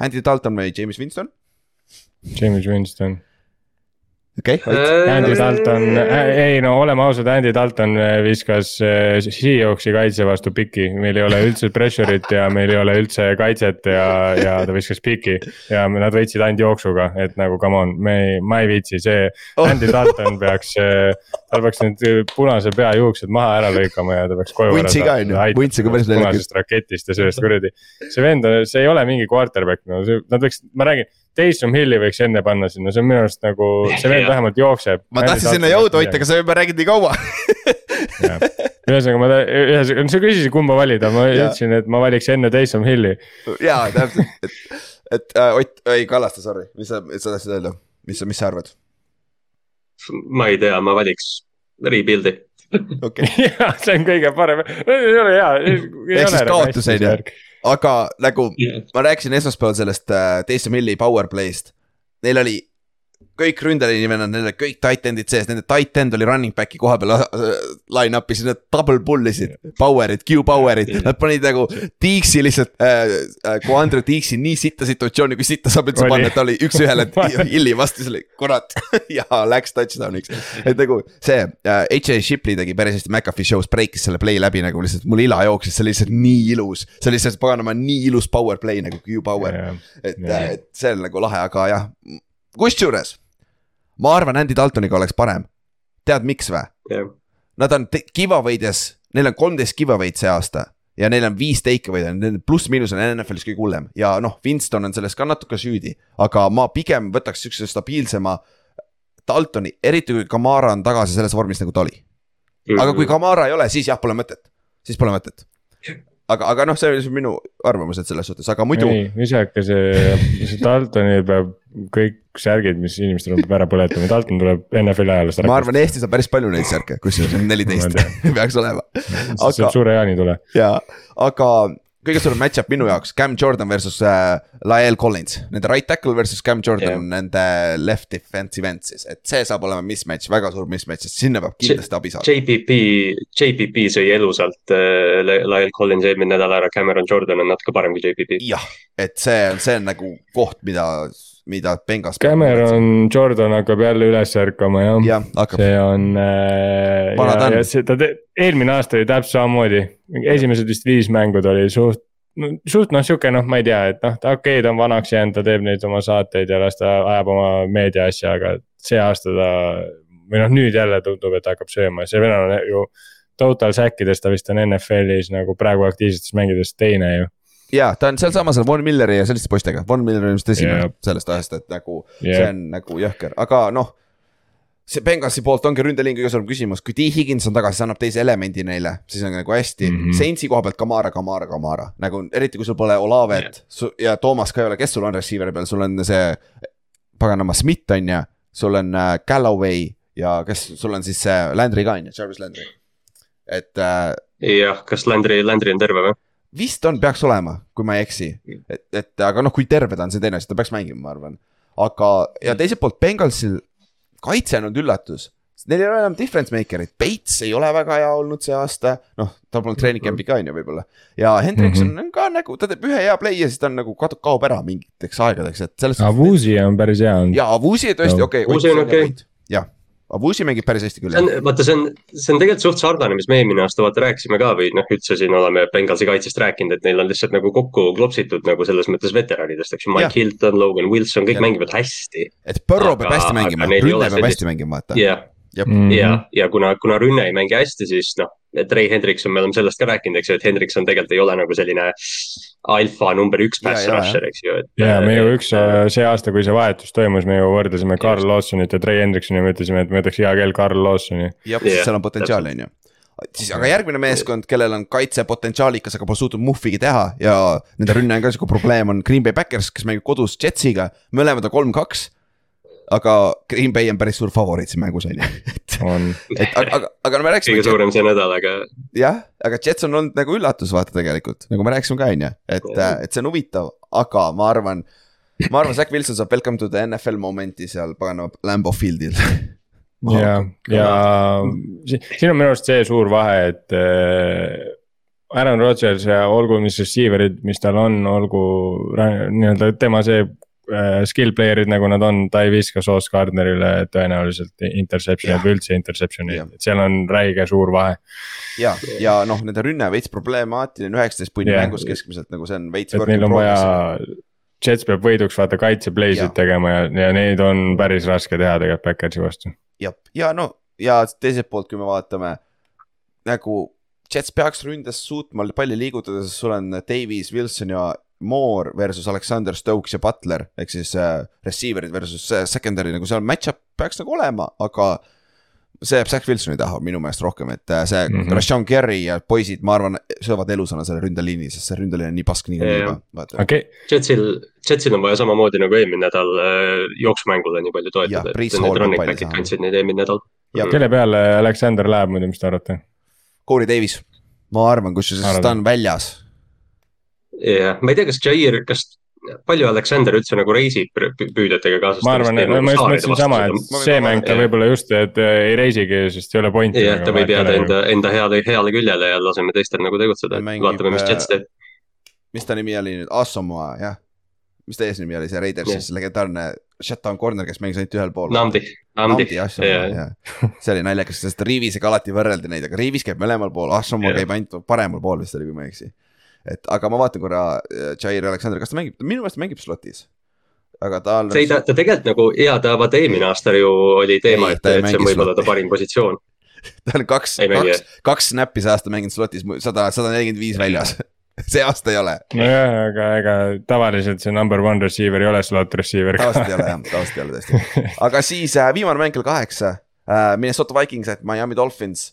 B: Andy Dalton või James Winston?
C: James Winston
B: okei okay,,
C: äh, Andy Dalton äh,, ei no oleme ausad, Andy Dalton äh, viskas äh, Seahawksi kaitse vastu piki, meil ei ole üldse pressure'it ja meil ei ole üldse kaitset ja, ja ta viskas piki. ja nad võitsid ainult jooksuga, et nagu come on, me ei, ma ei viitsi, see oh. Andy Dalton peaks äh,, tal peaks need punase pea juuksed maha ära lõikama ja ta peaks koju
B: ära saama.
C: punasest raketist ja sellest kuradi, see vend, see ei ole mingi quarterback, no see, nad võiks, ma räägin Taysom Hilli võiks enne panna sinna, see on minu arust nagu, see vend (laughs) vähemalt jookseb.
B: ma tahtsin sinna jõudu hoida, aga sa juba räägid nii kaua.
C: Ühesõnaga ma, ühesõnaga, sa küsisid, kumba valida, ma ütlesin, et ma valiks enne Taysom Hilli.
B: jaa, täpselt, et, et äh, Ott, ei Kallaste, sorry, mis sa, mis sa tahtsid öelda, mis, mis sa arvad?
D: ma ei tea, ma valiks rebuild'i.
B: Okay. (laughs)
C: jah, see on kõige parem, ei ole hea.
B: ehk siis kaotus on ju aga nagu yeah. ma rääkisin esmaspäeval sellest äh, Taysom Hilli power play'st. Neil oli kõik vennad, neil olid kõik tight end'id sees, nende tight end oli running back'i koha peal äh, line-up'is, nad double pull isid. Power'id, Q-power'id, nad panid nagu Tiiksi lihtsalt äh,, äh, kui Andrew Tiiksi nii sitta situatsiooni, kui sitta saab üldse panna, et ta oli üks-ühele (laughs) Hilli vastu, siis oli kurat (laughs) ja läks touchdown'iks. et nagu see äh,, H.A. Shipley tegi päris hästi McAfee show's break'is selle play läbi nagu lihtsalt mul ila jooksis, see oli lihtsalt nii ilus. see oli lihtsalt paganama nii ilus power play nagu Q-power yeah,. et yeah., et see on nagu lahe, aga jah kusjuures ma arvan, Andy Daltoniga oleks parem. tead, miks või?
D: jah,
B: Nad on giveaway'des, neil on kolmteist giveaway'd see aasta ja neil on viis takeaway'd, nende pluss-miinus on NFL-is kõige hullem ja noh, Winston on selles ka natuke süüdi, aga ma pigem võtaks siukse stabiilsema Daltoni, eriti kui Kamara on tagasi selles vormis, nagu ta oli. aga kui Kamara ei ole, siis jah, pole mõtet, siis pole mõtet. Aga, aga noh, see oli minu arvamus, et selles suhtes, aga muidu
C: ei, visake see, Daltonil peab kõik särgid, mis inimestel on, peab ära põletama, Dalton tuleb NFL-i ära.
B: ma arvan, Eestis on päris palju neid särke, kusjuures neliteist (laughs) peaks olema.
C: see saab suure jaanitule.
B: ja, aga kõige suurem match-up minu jaoks, Cam Jordan versus äh, Lael Collins, nende right tackle versus Cam Jordan
D: Jah.
B: nende left defensive end siis, et see saab olema mismatch, väga suur mismatch, sest sinna peab kindlasti abi saama.
D: JPP, JPP sõi elusalt äh, Lyle Collins eelmine nädal ära, Cameron Jordan on natuke parem kui JPP.
B: jah, et see on, see on nagu koht, mida, mida Bengas.
C: Cameron Jordan hakkab jälle üles ärkama jah
B: hakkab,
C: see on äh, ja, ja see, ta te, eelmine aasta oli täpselt samamoodi, esimesed vist viis mängu ta oli suht. no suht noh, sihuke noh, ma ei tea, et noh, ta okei okay,, ta on vanaks jäänud, ta teeb neid oma saateid ja las ta ajab oma meedia asja, aga see aasta ta. või noh, nüüd jälle tundub, et hakkab sööma, see venelane ju. Total sack'ides ta vist on NFL-is nagu praegu aktiivsetes mängides teine ju
B: ja ta on sealsamas seal Von Milleri ja selliste poistega, Von Miller on vist esimene
C: Jah.
B: sellest ajast, et nagu
C: yeah..
B: see on nagu jõhker, aga noh. see Benghazi poolt ongi ründeliin kõige suurem küsimus, kui T Higgins on tagasi, see annab teise elemendi neile, siis on nagu hästi mm. -hmm. Saintsi koha pealt Kamara, Kamara, Kamara nagu eriti kui sul pole Olavet yeah. ja Toomas ka ei ole, kes sul on receiver'i peal, sul on see. paganama Schmidt on ju, sul on äh, Galloway ja kes sul on siis see Landry ka on ju, Jarvis Landry. et äh,
D: jah, kas Landry, Landry on terve või?
B: Vist on, peaks olema, kui ma ei eksi, et, et aga noh, kui terve ta on, see teine asi, ta peaks mängima, ma arvan. aga, ja teiselt poolt Bengalsil kaitse on olnud üllatus. Neil ei ole enam difference maker'it, Bates ei ole väga hea olnud see aasta, noh, tal polnud treening camp'i ka on ju võib-olla. ja Hendrikson mm -hmm. on ka nagu, ta teeb ühe hea play ja siis ta on nagu kadu- kaob ära mingiteks aegadeks, et selles.
C: Avuzi on päris hea olnud.
B: ja Avusi tõesti
C: No.
B: okei.
D: Okei.
B: jah, Avusi mängib päris hästi küll
D: see. on, vaata, see on, see on tegelikult suht sarnane, mis me eelmine aasta vaata rääkisime ka või noh, üldse siin oleme Bengalsi kaitsest rääkinud, et neil on lihtsalt nagu kokku klopsitud nagu selles mõttes veteranidest, eks ju. Mike Hilton, Logan Wilson, kõik
B: Jah.
D: mängivad hästi.
B: et Põrro peab hästi mängima, rünne peab
D: sellist-
B: hästi mängima, vaata.
D: jah,
B: jah,
C: Mhm.
D: ja, ja kuna, kuna rünne ei mängi hästi, siis noh, Trey Hendrikson, me oleme sellest ka rääkinud, eks ju, et Hendrikson tegelikult ei ole nagu selline alfa number üks pass rusher, eks ju, et.
C: ja me ju üks äh, see aasta, kui see vahetus toimus, me ju võrdlesime Carl Lawsonit ja Trey Hendriksoni ja me ütlesime, et me võtaks hea kell Carl Lawsoni.
B: jah seal on potentsiaali, on ju. siis, aga järgmine meeskond, kellel on kaitse potentsiaalikas, aga pole suutnud muhvigi teha ja nende rünne on ka sihuke probleem, on Green Bay Packers, kes mängib kodus Jetsiga, mõlemad on kolm-kaks. Aga Green Bay on päris suur favoriit siin mängus on ju, et,
C: on,
B: et aga, aga, aga no me
D: kõige
B: rääkisime,
D: suurem see nädal, aga
B: jah, aga Jets on olnud nagu üllatus vaata tegelikult, nagu me rääkisime ka on ju, et, et see on huvitav, aga ma arvan. ma arvan, Zack Wilson saab welcome to the NFL momenti seal paganama Lambo Fieldil.
C: ja, ja si- siin on minu arust see suur vahe, et äh, Aaron Rodgers ja olgu mis receiver'id, mis tal on, olgu nii-öelda tema see äh, skill player'id, nagu nad on, ta ei viska Sauce Gardnerile tõenäoliselt interception'it
B: Jah.
C: või üldse interception'it
B: Jah.,
C: et seal on räige suur vahe.
B: ja, ja noh, nende rünne veits problemaatiline, üheksateist punni mängus keskmiselt nagu see on veits.
C: et neil on vaja, Jets peab võiduks vaata kaitse play
B: Jah.
C: sid tegema ja, ja neid on päris raske teha tegelikult Backersi vastu.
B: jah, ja no ja teiselt poolt, kui me vaatame nagu Jets peaks ründes suutma palli liigutada, sest sul on Davies, Wilson ja Moore versus Alexander Stokes ja Butler ehk siis äh, receiver'id versus äh, secondary nagu seal match-up peaks nagu olema, aga see jääb Zack Wilsoni taha minu meelest rohkem, et äh, see mm. -hmm. Rashawn Gary ja poisid, ma arvan, söövad elusana selle ründeliini, sest see ründeliin on nii pask niikuinii juba,
C: okei okay.,
D: Jetsil, Jetsil on vaja samamoodi nagu eelmine nädal äh, jooksmängule nii palju toetada, et
B: Hall
D: need running back'id kandsid neid eelmine nädal.
B: Ja-
C: kelle peale Alexander läheb muidu, mis te arvate?
B: Corey Davis, ma arvan, kusjuures ta on väljas
D: jah, ma ei tea, kas Jair, kas, palju Alexander üldse nagu reisib pü- pü- püüdjatega kaasas?
C: ma arvan, ma just mõtlesin sama, et see mäng ta võib-olla just, et äh, ei reisigi, sest ei ole pointi.
D: jah, ta võib jääda enda, enda heale, heale küljele ja laseme teistel nagu tegutseda vaatame, mis
B: äh,
D: Jets teeb.
B: mis ta nimi oli nüüd, Asamoah, jah. mis ta eesnimi oli, see Raidersis legendaarne shutdown corner, kes mängis ainult ühel pool.
D: Namdi, Namdi,
B: Namdi Asamoah, jah. see oli naljakas, sest Riivisega alati võrreldi neid, aga Riivis käib mõlemal pool, Asamoah
D: Jah.
B: käib ainult paremal pool vist oli, kui ma ei eksi. Et aga ma vaatan korra äh, Jair Alexander, kas ta mängib, minu meelest mängib slot'is. aga ta on.
D: see ei, ta ta tegelikult nagu ja ta vaata eelmine aasta ju oli teema,
B: Ei,
D: et, et see on
B: mängi
D: võib-olla ta parim positsioon. (laughs)
B: ta on kaks, kaks, kaks snappi see aasta mänginud slotis, sada, sada nelikümmend viis väljas. (laughs) see aasta ei ole,
C: nojah, aga ega tavaliselt see number one receiver ei ole slot receiver.
B: tavaliselt ei ole jah, (laughs) tavaliselt ei ole tõesti. aga siis äh, viimane mäng kell kaheksa äh,, Minnesota Vikings, et Miami Dolphins.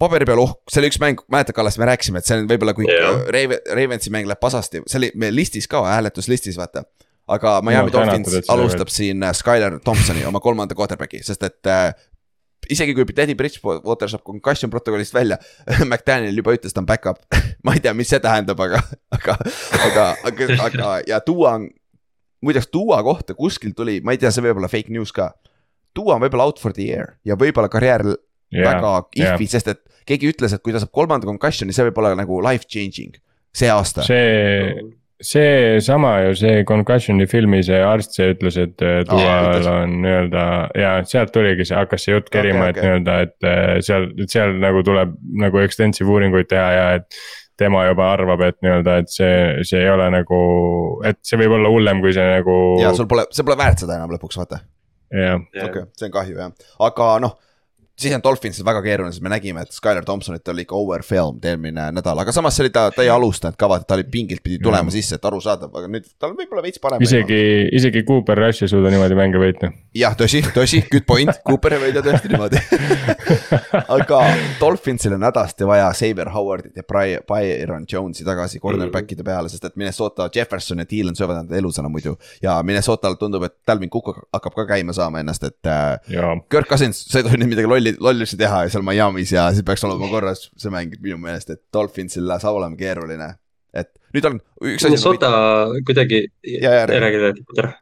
B: Paberi peal oh, see oli üks mäng, mäletad, Kallas, me rääkisime, et see on võib-olla kui yeah. Raven, Ravensi mäng läheb pasasti, see oli meil listis ka, hääletuslistis, vaata. aga Miami
C: No,
B: Dolphins alustab siin äh, Skylar Thompsoni, oma kolmanda quarterback'i, sest et äh, isegi kui Teddy Bridgewater saab concussion protokollist välja, (laughs) McDaniel juba ütles, ta on back-up. (laughs) ma ei tea, mis see tähendab, aga, aga, aga, aga, aga ja Duo on, muideks Duo kohta kuskilt tuli, ma ei tea, see võib olla fake news ka. Duo on võib-olla out for the year ja võib-olla karjäär väga if'i, sest et keegi ütles, et kui ta saab kolmanda concussion'i, see võib olla nagu life changing see aasta.
C: see, seesama ju see concussion'i filmi see arst, see ütles, et äh,
B: ütles.
C: Dual on nii-öelda ja sealt tuligi see, hakkas see jutt kerima okay, et nii-öelda, et äh, seal, seal nagu tuleb nagu extensive uuringuid teha ja et. tema juba arvab, et nii-öelda, et see, see ei ole nagu, et see võib olla hullem, kui see nagu.
B: ja sul pole, see pole väärt seda enam lõpuks, vaata.
C: jah,
B: okei okay,, see on kahju jah, aga noh. Siis on Dolphinsil väga keeruline, sest me nägime, et Skylar Thompsonit oli ikka overwhelmed eelmine nädal, aga samas see oli ta, ta ei alustanud kava, ta oli pingilt pidi tulema sisse, et arusaadav, aga nüüd tal võib-olla veits parem.
C: isegi, isegi Cooper Rush ei suuda niimoodi mänge võita.
B: jah, tõsi, tõsi, good point, Cooper ei võida tõesti niimoodi. (laughs) aga Dolphinsil on hädasti vaja Saber Howardit ja Byron Jones'i tagasi cornerback'ide peale, sest et Minnesota Jefferson ja Thielen söövad enda elusana muidu. ja Minnesotal tundub, et Dalvin Cook hakkab ka käima saama ennast, et äh,
C: ja
B: Kirk Cousins, sa ei tohi nüüd midagi lolli, lollusi teha seal Miami's ja siis peaks olema korras see mäng minu meelest, et Dolphinsil saab olema keeruline. et nüüd on üks asi.
D: Minnesota kuidagi,
B: räägi.
D: räägi, räägi.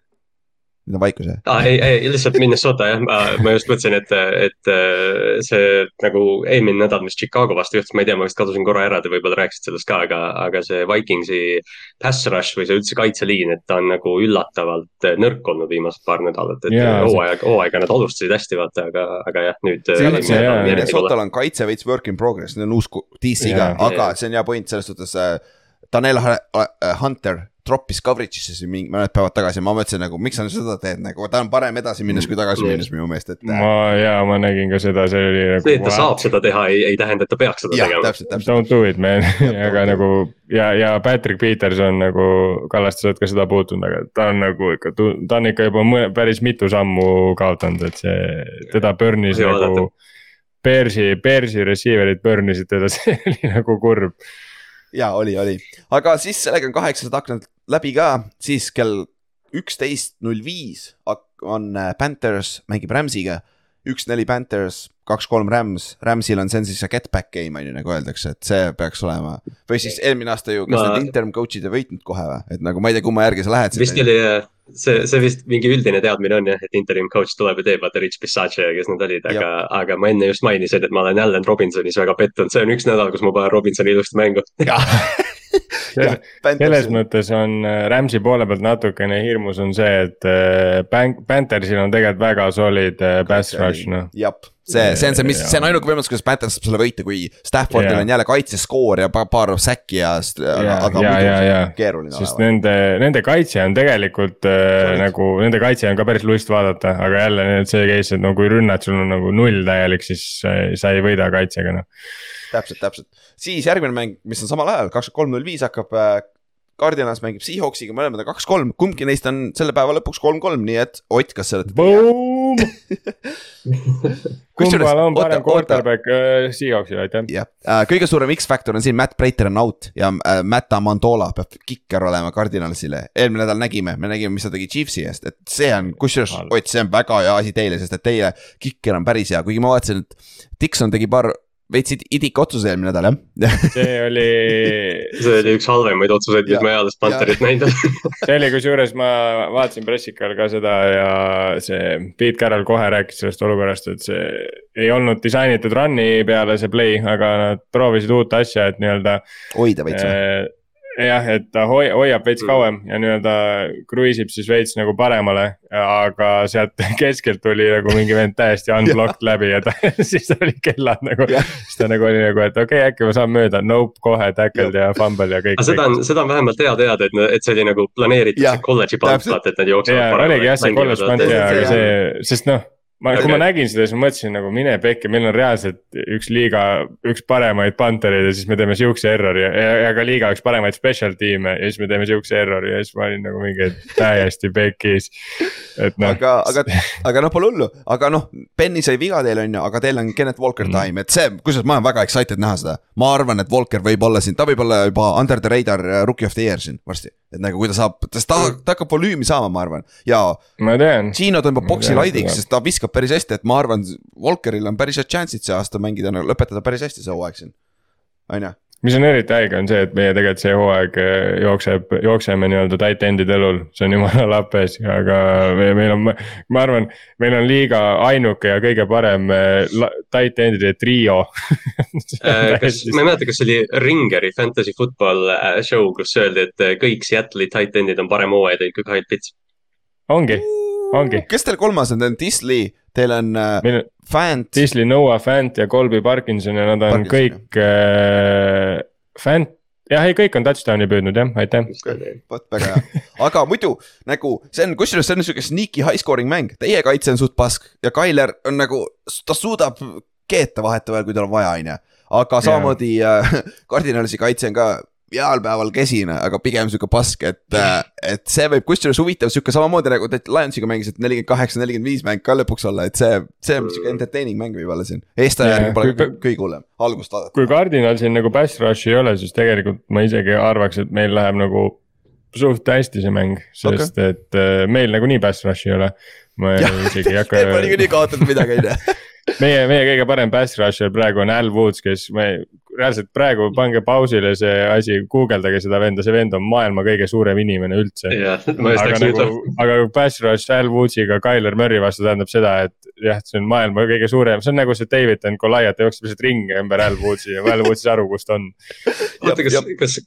B: Nüüd on vaikus jah?
D: aa, ei, ei lihtsalt Minnesota jah, ma just mõtlesin, et, et äh, see nagu eelmine nädal, mis Chicago vastu juhtus, ma ei tea, ma vist kadusin korra ära, te võib-olla rääkisite sellest ka, aga, aga see Vikingsi pass rush või see üldse kaitseliin, et ta on nagu üllatavalt nõrk olnud viimased paar nädalat, et
C: Jaa, see-
D: hooaeg, hooaega nad alustasid hästi, vaata, aga, aga jah, nüüd.
C: See on- see jaa,
B: Minnesotal on kaitse veits work in progress, neil on uus DC ka
C: Jaa.,
B: aga see on hea point selles suhtes äh,. Tanel äh, Hunter troppis coverage'isse siin mingi mõned päevad tagasi, ma mõtlesin nagu, miks sa seda teed nagu, ta on parem edasi minnes kui tagasi minnes minu meelest, et.
C: ma ja ma nägin ka seda, see oli nagu.
D: see, et ta saab seda teha, ei, ei tähenda, et ta peaks seda
B: jah,
D: tegema.
B: täpselt, täpselt.
C: Don't do it man, (laughs) aga nagu ja, ja Patrick Peterson nagu, Kallaste, sa oled ka seda puutunud, aga ta on nagu ikka, ta on ikka juba mõne, päris mitu sammu kaotanud, et see, teda burnis nagu. Bearsi, Bearsi receiver'id burn isid teda, (laughs) see oli nagu kurb.
B: Ja oli, oli, aga siis sellega on kaheksasada aknad läbi ka, siis kell üksteist null viis on äh, Panthers mängib Rams'iga. üks-neli Panthers, kaks-kolm Rams, Rams'il on, see on siis see get back game on ju nagu öeldakse, et see peaks olema. või siis eelmine aasta ju, kas
D: Ma-
B: need interim coach'id ei võitnud kohe või, et nagu ma ei tea, kumma järgi sa lähed.
D: vist oli, see, see vist mingi üldine teadmine on jah, et interim coach tuleb ja teeb, vaata Rich Bisaccia ja kes nad olid, aga, aga ma enne just mainisin, et ma olen Allan Robinsonis väga pettunud, see on üks nädal, kus ma panen Robinsoni ilusti mängu. (laughs)
C: selles mõttes on äh, Rams'i poole pealt natukene hirmus on see, et äh, Pan- Panthersil on tegelikult väga solid äh, pass rush noh.
B: jah, see, see on see, mis, see on ainuke võimalus, kuidas Panthers saab selle võita, kui Staffordil
C: Jaa.
B: on jälle kaitseskoor ja pa- paar säkki ja,
C: ja,
B: aga
C: ja, ja, ja
B: muidu keeruline
C: sest
B: olema.
C: nende, nende kaitse on tegelikult äh, nagu, nende kaitse on ka päris lust vaadata, aga jälle see case, et no kui rünnad, sul on nagu null täielik, siis äh, sa ei võida kaitsega noh.
B: täpselt, täpselt, siis järgmine mäng, mis on samal ajal, kakskümmend kolm null viis hakkab äh, Cardinals mängib Seahawksiga, mõlemad on kaks-kolm, kumbki neist on selle päeva lõpuks kolm-kolm, nii et Ott, kas sa oled? (laughs)
C: Kumbal on parem quarterback äh, Seahawksil, aitäh.
B: jah, kõige suurem X-faktor on siin, Matt Prater on out ja äh, Matt Amandola peab kikker olema Cardinalsile. eelmine nädal nägime, me nägime, mis ta tegi Chiefsi eest, et see on, kusjuures. Ott, see on väga hea asi teile, sest et teie kikker on päris hea, kuigi ma vaatasin, et Dixon tegi paar veits id- idika otsuse eelmine nädal jah. (laughs)
C: see oli,
D: see oli üks halvemaid otsuseid, mis ma eales Pantherit näinud olen. (laughs)
C: see oli kusjuures ma vaatasin pressikal ka seda ja see Pete Carroll kohe rääkis sellest olukorrast, et see ei olnud disainitud run'i peale see play, aga nad proovisid uut asja, et nii-öelda
B: hoida veits või?
C: jah, et ta hoi- hoiab veits
D: Mm.
C: kauem ja nii-öelda kruiisib siis veits nagu paremale. aga sealt (laughs) keskelt tuli nagu mingi vend täiesti (laughs) unblocked läbi ja ta, (laughs) siis oli kellad nagu. Siis ta nagu oli nagu, et okei okay,, äkki ma saan mööda, nope, kohe tackled ja fumble ja kõik.
D: aga seda on, seda on vähemalt hea teada, et, et see oli nagu planeeritud kolledži
B: täpselt.
D: vaata, et nad jooksevad
C: ja oligi jah, see kolledž pant ja, aga
B: see-
C: see, sest noh. ma, kui
D: Aga-
C: ma nägin seda, siis ma mõtlesin nagu mine pekki, meil on reaalselt üks liiga, üks paremaid pantereid ja siis me teeme siukse error'i ja, ja ka liiga üks paremaid special tiime ja siis me teeme siukse error'i ja siis ma olin nagu mingi täiesti pekis. et noh,
B: aga, aga, aga noh, pole hullu, aga noh, Benny sai viga teil on ju, aga teil on Kennet Walker
C: Mhm.
B: time, et see, kusjuures ma olen väga excited näha seda. ma arvan, et Walker võib olla siin, ta võib olla juba under the radar rookie of the year siin varsti. Et nagu kui ta saab, sest ta, ta hakkab volüümi saama, ma arvan, ja
C: ma tean.
B: Gino tõmbab boksi laidiks, sest ta viskab päris hästi, et ma arvan, Walkeril on päris head chance'id see aasta mängida, lõpetada päris hästi see hooaeg siin. on ju,
C: mis on eriti haige, on see, et meie tegelikult see hooaeg eh, jookseb, jookseme nii-öelda tight end'ide õlul, see on jumala (laughs) lappes, aga me, meil on, ma arvan, meil on liiga ainuke ja kõige parem eh, tight end'ide trio. (laughs)
D: Äh, kas, ma ei mäleta, kas see oli Ringeri fantasy football show, kus öeldi, et kõik Seattle'i tight end'id on parem hooaja teinud kui Kyle Pitts.
C: ongi, ongi,
B: kes teil kolmas on, Disley, teil on äh,
C: meil
B: Fant,
C: Disley, Noah Fant ja Colby Parkinson ja nad on
B: Parkinson,
C: kõik äh,, Fant, jah, ei kõik on touchdown'i püüdnud jah, aitäh.
B: vot väga hea, aga muidu nagu see on, kusjuures see on siuke sneaky high scoring mäng, teie kaitse on suht pask ja Tyler on nagu, ta suudab keeta vahetevahel, kui tal on vaja, on ju. aga samamoodi äh, (laughs) Cardinalsi kaitse on ka heal päeval kesine, aga pigem sihuke pask, et äh,, et see võib kusjuures huvitav sihuke samamoodi nagu Lionsiga mängisite nelikümmend kaheksa, nelikümmend viis mäng ka lõpuks olla, et see, see on sihuke entertaining mäng võib olla siin.
C: Jaa,
B: järgi pole kõige hullem, algust vaadata.
C: kui Cardinalsil nagu pass rush'i ei ole, siis tegelikult ma isegi arvaks, et meil läheb nagu suht hästi see mäng, sest okay. et äh, meil nagunii pass rush'i ei ole. ma isegi ei hakka
B: pole niikuinii kaotatud midagi, on ju.
C: meie, meie kõige parem pass rusher praegu on Al Woods, kes me reaalselt praegu pange pausile see asi, guugeldage seda venda, see vend on maailma kõige suurem inimene üldse.
D: just
C: aga nagu aga pass rush Al Woodsiga Tyler Murry vastu tähendab seda, et jah, see on maailma kõige suurem, see on nagu see David and Goliath jookseb lihtsalt ringi ümber Al Woodsi ja Al Woods ei saa aru, kus ta on.
D: oota, kas, kas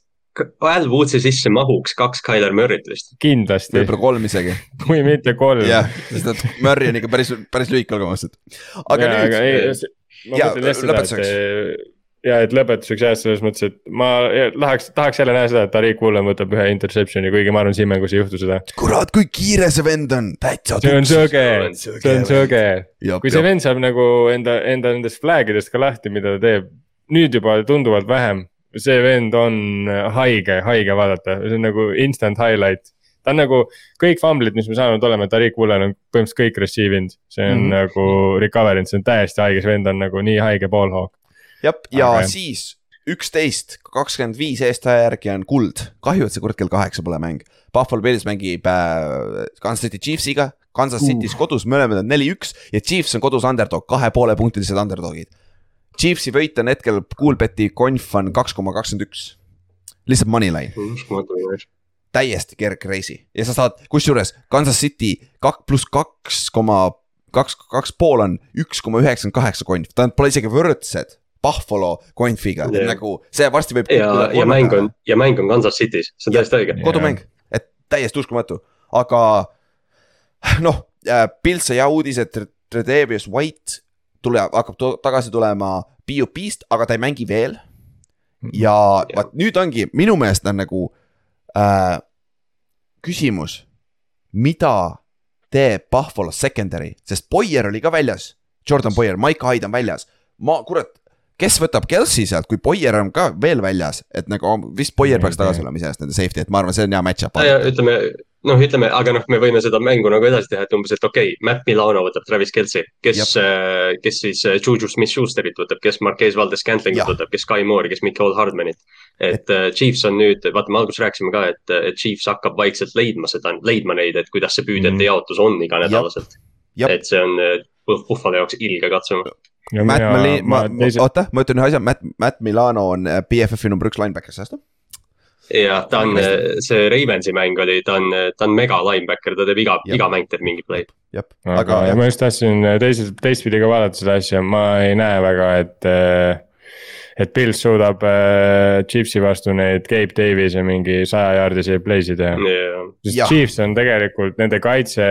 D: Al Woodsi sisse mahuks kaks Tyler Murry't vist?
C: kindlasti,
B: võib-olla kolm isegi, (laughs)
C: kui mitte kolm.
B: jah, sest et Murry on ikka päris, päris lühike olgem ausad. aga
C: ja,
B: nüüd,
C: ma mõtlen jah seda, et. ja, et lõpetuseks jah, selles mõttes, et ma tahaks, tahaks jälle näha seda, et Tariq Woolen võtab ühe interception'i, kuigi ma arvan, siin mängus ei juhtu seda.
B: kurat, kui kiire see vend on, täitsa.
C: see on Söge see on.
B: Jop,
C: kui see vend saab nagu enda, enda nendest flag idest ka lahti, mida ta teeb, nüüd juba tunduvalt vähem. see vend on haige, haige vaadata, see on nagu instant highlight. ta on nagu kõik fumble'id, mis me saanud oleme, Tariq Woolen on põhimõtteliselt kõik receive inud, see on mm. -hmm. nagu recover inud, see on täiesti haige, see vend on nagu nii haige ballhawk.
B: jah, ja
C: jah.
B: siis üksteist, kakskümmend viis eestaja järgi on kuld, kahju, et see kurat kell kaheksa pole mäng. Buffalo Bills mängib äh, Kansas City Chiefsiga, Kansas City's uh. kodus, mõlemad on neli-üks ja Chiefs on kodus underdog, kahe poole punktilised underdog'id. Chiefsi võit on hetkel Coolbeti konf on kaks koma kakskümmend üks, lihtsalt moneyline.
D: uskumatu.
B: täiesti kerge reisi ja sa saad, kusjuures Kansas City kak- pluss kaks koma kaks, kaks pool on üks koma üheksakümmend kaheksa konf, tähendab, pole isegi võrdsed Buffalo konfiga
D: Jah.
B: yeah., nagu see varsti võib.
D: ja, ja mäng on, ja mäng on Kansas City's, see on täiesti õige.
B: kodumäng, et täiesti uskumatu, aga noh, Pils sai hea uudise, et Tredevius White tuleb, hakkab tagasi tulema PUP-st, aga ta ei mängi veel. ja
D: Jah.
B: vaat nüüd ongi minu meelest on nagu äh, küsimus, mida teeb Buffalo secondary, sest Boyer oli ka väljas, Jordan Boyer, Mike Hyde on väljas, ma kurat, kes võtab Kelsey sealt, kui Boyer on ka veel väljas, et nagu vist Boyer peaks tagasi olema iseenesest nende safety, et ma arvan, see on hea match-up.
D: ja ütleme, noh, ütleme, aga noh, me võime seda mängu nagu edasi teha, et umbes, et okei okay,, Matt Milano võtab Travis Kelci, kes, kes siis äh, Juju Smith-Schusterit võtab, kes Marquez Valdes Scantlingut
B: Jah.
D: võtab, kes Sky Moore'i, kes Mikhail Hardmanit. et äh, Chiefs on nüüd, vaata, me alguses rääkisime ka, et, et Chiefs hakkab vaikselt leidma seda, leidma neid, et kuidas see püüdjate
C: Mhm.
D: jaotus on iganädalaselt. Et see on äh, Buffalo jaoks ilge katsuma.
B: Matt Mali-, ma, ma,
C: teise,
B: oota, ma ütlen ühe asja, Matt, Matt Milano on äh, BFF-i number üks linebacker see aasta.
D: ja ta on, see Ravensi mäng oli, ta on, ta on mega linebacker, ta teeb iga,
B: Jah.
D: iga mäng teeb mingi play.
B: jah,
C: aga
B: aga jah,
C: ma just tahtsin teiselt, teistpidi ka vaadata seda asja, ma ei näe väga, et. et Pils suudab äh, Chiefsi vastu neid Gabe Davis'e mingi saja jaardisi play'sid teha. sest
B: Jah.
C: Chiefs on tegelikult nende kaitse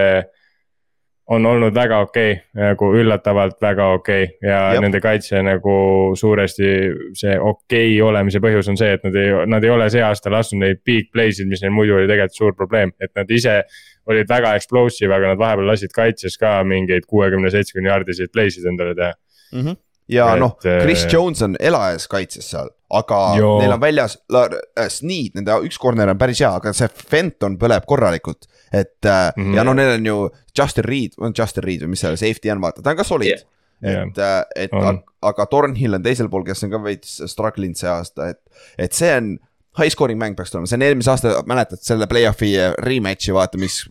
C: on olnud väga okei okay,, nagu üllatavalt väga okei okay. ja.
B: Jep.
C: nende kaitse nagu suuresti see okei okay olemise põhjus on see, et nad ei, nad ei ole see aasta lasknud neid big play sid, mis neil muidu oli tegelikult suur probleem, et nad ise olid väga explosive, aga nad vahepeal lasid kaitses ka mingeid kuuekümne, seitsmekümne jaardiseid play sid endale teha.
B: ja
C: Et,
B: noh, Chris
C: äh,
B: Jones on elajas kaitses seal, aga
C: Joo.
B: neil on väljas la- äh, Sneed, nende üks corner on päris hea, aga see Fenton põleb korralikult. et mm
C: Mhm.
B: -hmm. ja no neil on ju Justin Reed, on Justin Reed või mis see safety on, vaata, ta on ka solid yeah.. et, et
C: On.
B: aga, aga Thornhill on teisel pool, kes on ka veits struggle inud see aasta, et, et see on high scoring mäng peaks tulema, see on eelmise aasta, mäletad selle play-off'i rematch'i, vaata, mis.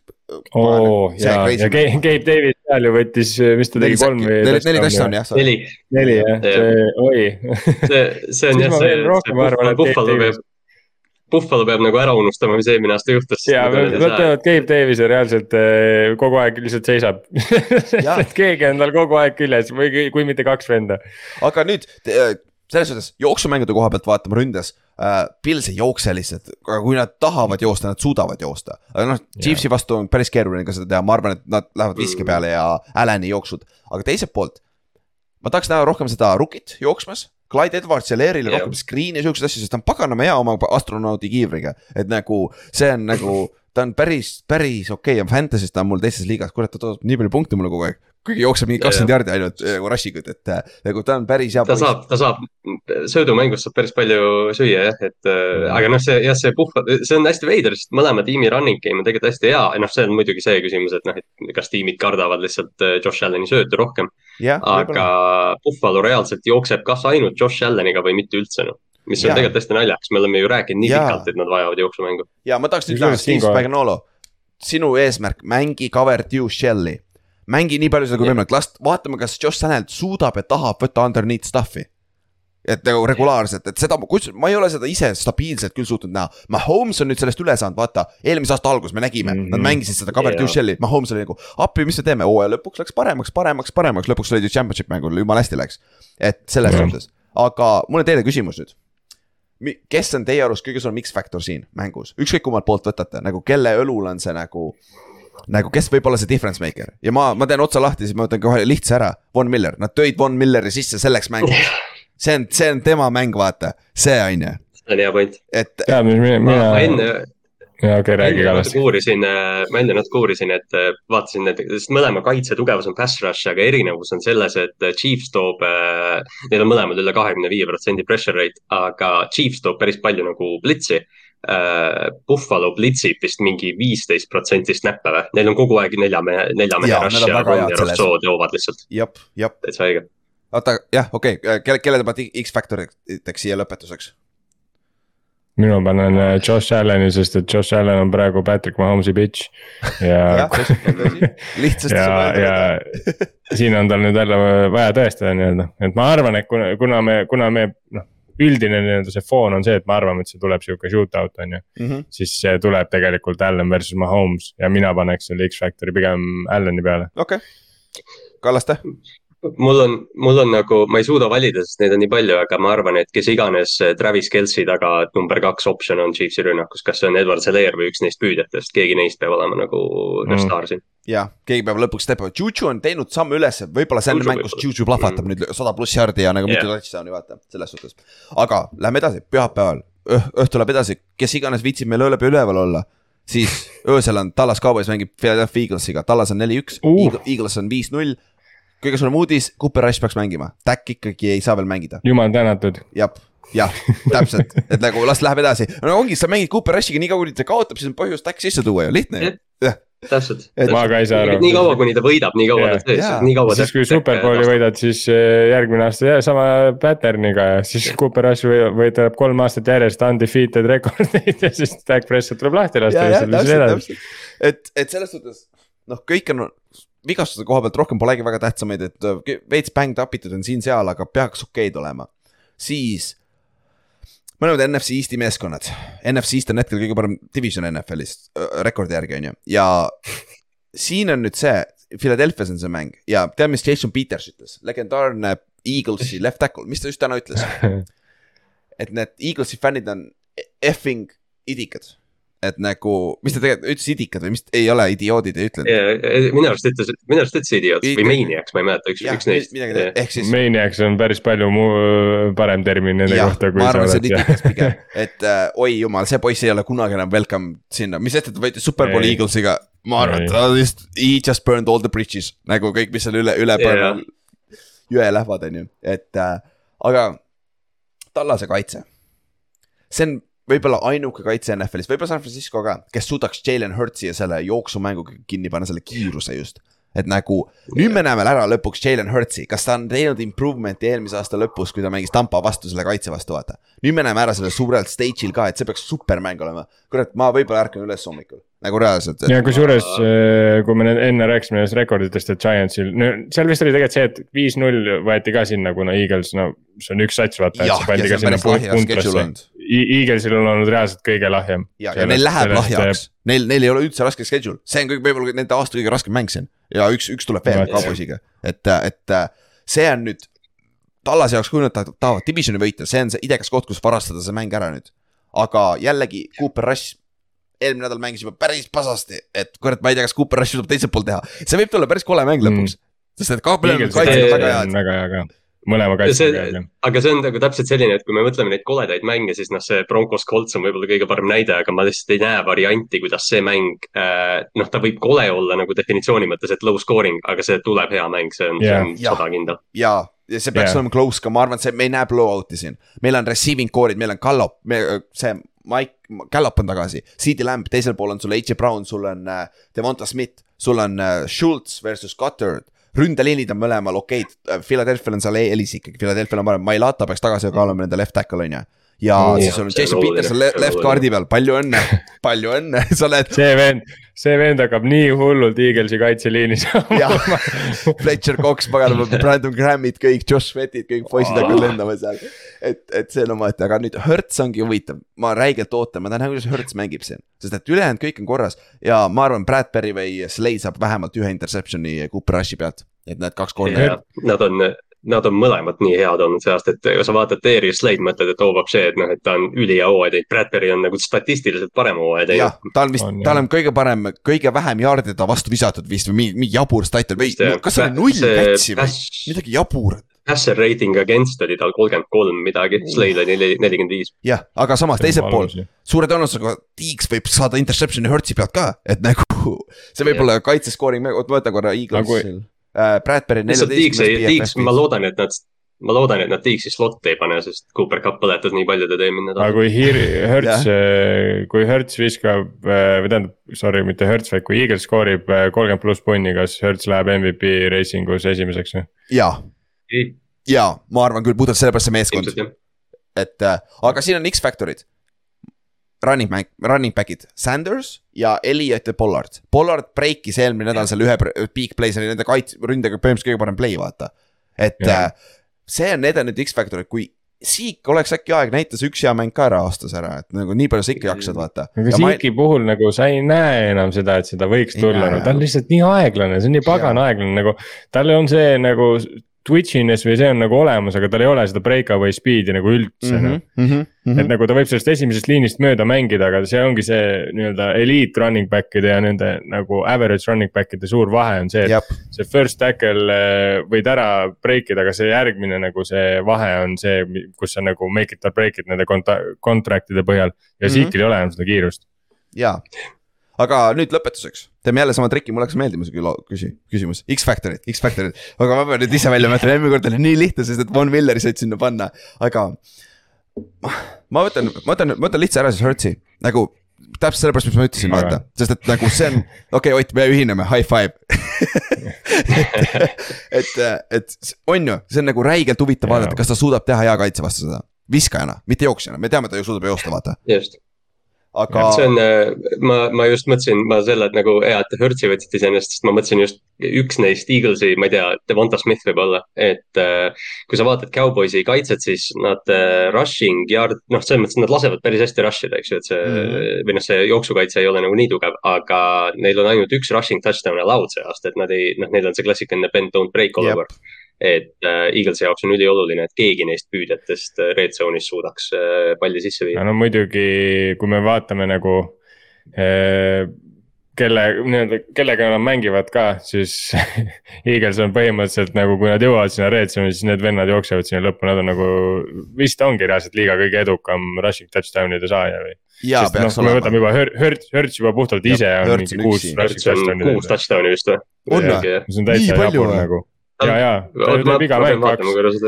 C: Oo ja, ja Gabe Gabe Davis seal ju võttis, mis ta tegi, kolm või?
B: neli, neli touchdown'i jah.
D: neli,
C: neli jah, see, oi
D: see, see on jah see
C: et
D: Buffalo peab, Buffalo peab nagu ära unustama, mis eelmine aasta juhtus.
C: ja nad teevad Gabe Davise reaalselt eh, kogu aeg lihtsalt seisab (laughs) keegi on tal kogu aeg küljes või kui- mitte kaks venda.
B: aga nüüd te- selles suhtes jooksumängude koha pealt vaatame ründes äh,. Pils ei jookse lihtsalt, aga kui nad tahavad joosta, nad suudavad joosta. aga noh, Chiefsi vastu on päris keeruline ka seda teha, ma arvan, et nad lähevad viske peale ja Allan'i jooksud, aga teiselt poolt. ma tahaks näha rohkem seda Rookit jooksmas. Clyde Edwards ja Leerile rohkem screen'i ja siukseid asju, sest ta on paganama hea oma astronaudi kiivriga, et nagu see on nagu ta on päris, päris okei okay. ja Fantasy's ta on mul teises liigas, kurat, ta toodab nii palju punkte mulle kogu aeg. Kuigi jookseb mingi
D: Ja,
B: kakskümmend
D: ja.
B: jaardi ainult nagu rushing ut, et äh, nagu ta on päris hea
D: ta. saab, ta saab, söödumängus saab päris palju süüa jah, et äh, aga noh, see jah, see puhva, see on hästi veider, sest mõlema tiimi running game on tegelikult hästi hea, noh, see on muidugi see küsimus, et noh, et kas tiimid kardavad lihtsalt Josh Allan'i söötu rohkem. aga Buffalo reaalselt jookseb kas ainult Josh Allan'iga või mitte üldse noh. mis on
B: Jaa.
D: tegelikult hästi naljakas, me oleme ju rääkinud nii
B: Jaa.
D: pikalt, et nad vajavad jooksumängu.
B: ja ma tahaks nüüd näha, Steve Spagnolo, sinu eesmärk, mängi cover due shell'i. Mängi nii palju seda kui võimalik, las vaatame, kas Josh Allan suudab ja tahab võtta underneath stuff'i. et nagu regulaarselt, et seda, kus ma ei ole seda ise stabiilselt küll suutnud näha. Mahomes on nüüd sellest üle saanud, vaata, eelmise aasta alguses me nägime mm, -hmm. nad
C: Mhm.
B: mängisid seda cover
D: Jaa.
B: due shell'i, Mahomes oli nagu appi, mis me teeme, hooaja lõpuks läks paremaks, paremaks, paremaks, lõpuks olid ju championship mängul, jumala hästi läks. et selles
C: Jah.
B: suhtes, aga mul on teile küsimus nüüd kes on teie arust kõige suurem X-faktor siin mängus, ükskõik kummalt poolt võtate, nagu kelle õlul on see nagu. Nagu kes võib olla see difference maker? Ja ma, ma teen otsa lahti, siis ma võtan kohe lihtsa ära, Von Miller, nad tõid Von Milleri sisse selleks mänguks. see on, see on tema mäng, vaata, see on ju,
D: see on hea point.
B: et
C: tead, mis mina,
D: ma
C: mina,
D: ma enne,
C: jaa okei, räägi
D: enne
C: Kallas.
D: uurisin, ma enne natuke uurisin, et äh, vaatasin, et sest mõlema kaitse tugevus on pass rush, aga erinevus on selles, et äh, Chiefs toob, neil on mõlemad üle kahekümne viie protsendi pressure rate, aga Chiefs toob päris palju nagu blitsi. Buffalo blitsib vist mingi viisteist protsenti snappe või, neil on kogu aeg nelja mehe, nelja mehe rush ja Ron ja. Rousseau toovad lihtsalt
B: jep, jep,
D: täitsa õige.
B: oota jah, okei okay., kelle, kelle te panete X-faktoriteks siia lõpetuseks?
C: mina panen äh, Josh Allan'i, sest et Josh Allan on praegu Patrick Mahomes'i bitch ja (laughs)
B: jah, (laughs) lihtsasti
C: ja, ja siin on tal nüüd jälle vaja tõestada nii-öelda, et ma arvan, et kuna, kuna me, kuna me noh. Üldine nii-öelda see foon on see, et me arvame, et see tuleb sihuke shootout on ju,
B: Mhm.
C: siis see tuleb tegelikult Allan versus Mahomes ja mina paneks selle X-Factori pigem Allani peale.
B: okei, Kallaste,
D: mul on, mul on nagu, ma ei suuda valida, sest neid on nii palju, aga ma arvan, et kes iganes Travis Kelci taga number kaks optsioon on Chiefsi rünnakus, kas see on Edward Zeler või üks neist püüdjatest, keegi neist peab olema nagu mm.
C: Mm.
D: staar siin.
B: Ja keegi peab lõpuks teppima, Juju on teinud samme üles, võib-olla see on
D: Juju
B: mäng, kus. Juju plahvatab nüüd sada pluss jardi ja nagu mitu
D: Jah.
B: touchdown'i vaata, selles suhtes. aga lähme edasi, pühapäeval, õhtu läheb edasi, kes iganes viitsib meil ööläbi üleval olla. siis öösel on Tallas Cowboys mängib Philadelphia Eaglesiga, Tallas on neli-üks
C: Uh.,
B: Eagles on viis-null. kõige suurem uudis, Cooper Rush peaks mängima, Tack ikkagi ei saa veel mängida,
C: jumal tänatud,
B: jah, jah, täpselt, et nagu las läheb edasi, no ongi, sa mängid Cooper Rushiga nii kaua, kuni ta kaotab, siis on põhjust Tack sisse tuua ju, lihtne ju, jah.
D: täpselt.
B: Et-
C: ma ka ei saa aru.
D: nii kaua, kuni ta võidab, nii kaua
C: Jaa.
D: ta on sees
B: Jaa.,
D: nii kaua.
C: siis kui superbowli. võidad, siis eh, järgmine aasta jää sama pattern'iga ja siis Cooper Rush või- võidab kolm aastat järjest undefeated rekordeid ja siis Dak Prescott tuleb lahti lasta
B: ja, ja
C: siis edasi.
B: et, et selles suhtes noh, kõik on vigastuse koha pealt rohkem polegi väga tähtsamaid, et äh, veits bängd up itud on siin-seal, aga peaks okeid olema. siis mõlemad NFC Eesti meeskonnad, NFC East on hetkel kõige parem division NFL-is äh, rekordi järgi on ju ja siin on nüüd see, Philadelphia's on see mäng. Ja tead, mis Jason Peters ütles, legendaarne Eaglesi left tackle, mis ta just täna ütles? (laughs) et need Eaglesi fännid on effing idikad et nagu, mis ta tegelikult ütles, idikad või mis, ei ole idioodid, ei ütle.
D: minu arust ütles, minu arust ütles idioot või maniacs, ma ei mäleta, üks, üks neist.
B: ehk siis.
C: Maniacs on päris palju mu parem termin nende ja, kohta.
B: ma arvan, see on idikas pigem, (laughs) et äh, oi jumal, see poiss ei ole kunagi enam welcome sinna, mis sest, et ta võitis Superbowl Eaglesiga. ma arvan, et ta just, he just burned all the bridges nagu kõik, mis seal üle, üle yeah. jõe lähevad, on ju, et äh, aga tallase kaitse. see on võib-olla ainuke kaitse NFL-is, võib-olla San Francisco ka, kes suudaks Jalen Hurtsi ja selle jooksumänguga kinni panna, selle kiiruse just. et nagu nüüd me näeme ära lõpuks Jalen Hurtsi, kas ta on teinud improvement'i eelmise aasta lõpus, kui ta mängis Tampa vastu selle kaitse vastu, vaata. nüüd me näeme ära sellel suurel stage'il ka, et see peaks supermäng olema. kurat, ma võib-olla ärkan üles hommikul nagu reaalselt et....
C: ja kusjuures, äh, kui me enne rääkisime nendest rekorditest, et Giantsil, no seal vist oli tegelikult see, et viis-null võeti ka sinna, kuna Eagles, no see on üks sats, vaata, et see pandi ka sinna puntrasse. Eaglesil on olnud reaalselt kõige lahjem.
B: ja, ja neil läheb lahjaks, neil, neil ei ole üldse raske schedule, see on kõik võib-olla nende aasta kõige raskem mäng siin. ja üks, üks tuleb veel Cowboysiga, et, et see on nüüd. Tallase jaoks, kui nad tahavad divisioni võita, see on see idekas koht, kus varastada see mäng ära nüüd. aga jällegi Cooper Rush eelmine nädal mängisime päris pasasti, et kurat, ma ei tea, kas Cooper Rush suudab teiselt poolt teha, see võib tulla päris kole mäng lõpuks mm.. sest et kaabel on kaitsjad väga head.
C: väga hea ka mõlema kaitsega
D: aga see on nagu täpselt selline, et kui me mõtleme neid koledaid mänge, siis noh, see Broncos Colts on võib-olla kõige parem näide, aga ma lihtsalt ei näe varianti, kuidas see mäng äh,. noh, ta võib kole olla nagu definitsiooni mõttes, et low scoring, aga see tuleb hea mäng, see on yeah., see on sada kindel.
B: jaa, ja see peaks yeah. olema close ka, ma arvan, et see, me ei näe blowout'i siin. meil on receiving core'id, meil on Gallop, see Mike, Gallop on tagasi, CD Lamb, teisel pool on sul H. Brown, sul on äh, Devonta Smith, sul on äh, Schultz versus Cutter. Ründeliinid on mõlemal okeid, äh, Philadelphia'l on seal Elis ikkagi, Philadelphia'l on parem, Mailata peaks tagasi ka olema nende left tackle on ju ja mm, siis on Jason Peterson le left guard'i peal, palju õnne, palju õnne, (laughs) sa oled.
C: see vend, see vend hakkab nii hullult Eaglesi kaitseliinis (laughs)
B: Fletcher Cox, paganama, Brandon Grammid, kõik, Josh Sweatid, kõik poisid hakkavad lendama seal. et, et see on omaette, aga nüüd Hertz ongi huvitav, ma räigelt ootan, ma tahan näha, kuidas Hertz mängib siin. sest et ülejäänud kõik on korras ja ma arvan, Bradbury või Slay saab vähemalt ühe interception'i Cooper Rushi pealt et need kaks korda.
D: Nad on, nad on mõlemad nii head olnud see aasta, et kui sa vaatad Darius Slade, mõtled, et oo, see, et noh, et ta on ülihea hooaja teinud, Bradbury on nagu statistiliselt parem hooaja teinud.
B: jah, ta on vist, tal on kõige parem, kõige vähem jaarde ta vastu visatud vist või mingi, mingi jabur stat või kas see oli null kätsi või midagi jaburat?
D: Passer rating against oli tal kolmkümmend kolm midagi, Slade oli nelikümmend viis.
B: jah, aga samas teisel pool, suure tõenäosusega Tiiks võib saada interception'i Hertzi pealt ka, et nagu (laughs) see võib olla kaitsescoring, oot ma võtan korra Eagles äh,. Bradbury
D: neljateistkümnes. ma loodan, et nad, ma loodan, et nad Tiiksi slotti ei pane, sest Cooper Cup põletas nii palju teda eelmine
C: nädal. aga kui Hertz (laughs) äh, kui Hertz viskab äh, või tähendab, sorry, mitte Hertz, vaid kui Eagles skoorib äh, kolmkümmend pluss punni, kas Hertz läheb MVP racing us esimeseks või?
B: jaa, jaa, ma arvan küll, puhtalt sellepärast see meeskond. et äh, aga siin on X-faktorid running back, running back'id, Sanders ja Elliot ja Pollard. Pollard breikis eelmine nädal seal ühe big play, see oli nende kaits-, ründega põhimõtteliselt kõige parem play, vaata. et yeah. äh, see on edenenud X-Factor, et kui Siik oleks äkki aeg näita see üks hea mäng ka ära aastas ära, et nagu nii palju sa ikka jaksad, vaata.
C: aga Siiki ma... puhul nagu sa ei näe enam seda, et seda võiks tulla, no ta on lihtsalt nii aeglane, see on nii pagan aeglane nagu. tal on see nagu twitchiness või see on nagu olemas, aga tal ei ole seda breakaway speed'i nagu üldse mm. -hmm, mm -hmm. et nagu ta võib sellest esimesest liinist mööda mängida, aga see ongi see nii-öelda elite running back'ide ja nende nagu average running back'ide suur vahe on see, et Jab. see first tackle eh, võid ära break ida, aga see järgmine nagu see vahe on see, kus sa nagu make it or break it nende contract'ide põhjal ja mm -hmm. Zeke'il ei ole enam seda kiirust.
B: jaa aga nüüd lõpetuseks, teeme jälle sama triki, mulle hakkas meeldima see küsi-, küsimus, X-Factorid, X-Factorid. aga ma pean nüüd ise välja mõtlema, eelmine kord oli nii lihtne, sest et Von Milleri said sinna panna, aga. ma võtan, ma võtan, ma võtan lihtsa ära siis Hertzi, nagu täpselt sellepärast, mis ma ütlesin, vaata, sest et nagu see on, okei okay,, Ott, me ühineme, high five. Et, (laughs) et, et on ju, see on nagu räigelt huvitav vaadata, kas ta suudab teha hea kaitse vastu seda. Viskajana, mitte jooksjana, me teame, ta ju suudab joosta, vaata.
D: just aga. see on, äh, ma, ma just mõtlesin, ma selle, et nagu hea, et te Hertzi võtsite iseenesest, sest ma mõtlesin just üks neist Eaglesi, ma ei tea, Devonta Smith võib-olla. et äh, kui sa vaatad Cowboysi kaitset, siis nad äh, rushing yard, noh, selles mõttes nad lasevad päris hästi rush ida, eks ju, et see mm. -hmm. või noh, see jooksukaitse ei ole nagu nii tugev, aga neil on ainult üks rushing touchdown allowed see aasta, et nad ei, noh, neil on see klassikaline bend don't break olukord et äh, Eaglesi jaoks on ülioluline, et keegi neist püüdjatest äh, red zone'is suudaks äh, palli sisse viia.
C: no muidugi, kui me vaatame nagu kelle, nii-öelda, kellega nad mängivad ka, siis (laughs) Eagles on põhimõtteliselt nagu, kui nad jõuavad sinna red zone'i, siis need vennad jooksevad sinna lõppu, nad on nagu. vist ongi reaalselt liiga kõige edukam rushing touchdown'ide saaja või?
B: jaa,
C: sest noh, kui me võtame. juba Hurt- Hurt- Hurts juba puhtalt ise
B: Jah,
C: on mingi kuus
D: kuus. touchdown'i vist või?
B: On või?
C: see on
B: Nii
C: täitsa
B: palju
C: jabur
B: või?
C: nagu ja, ja ta teeb iga mäng kaks,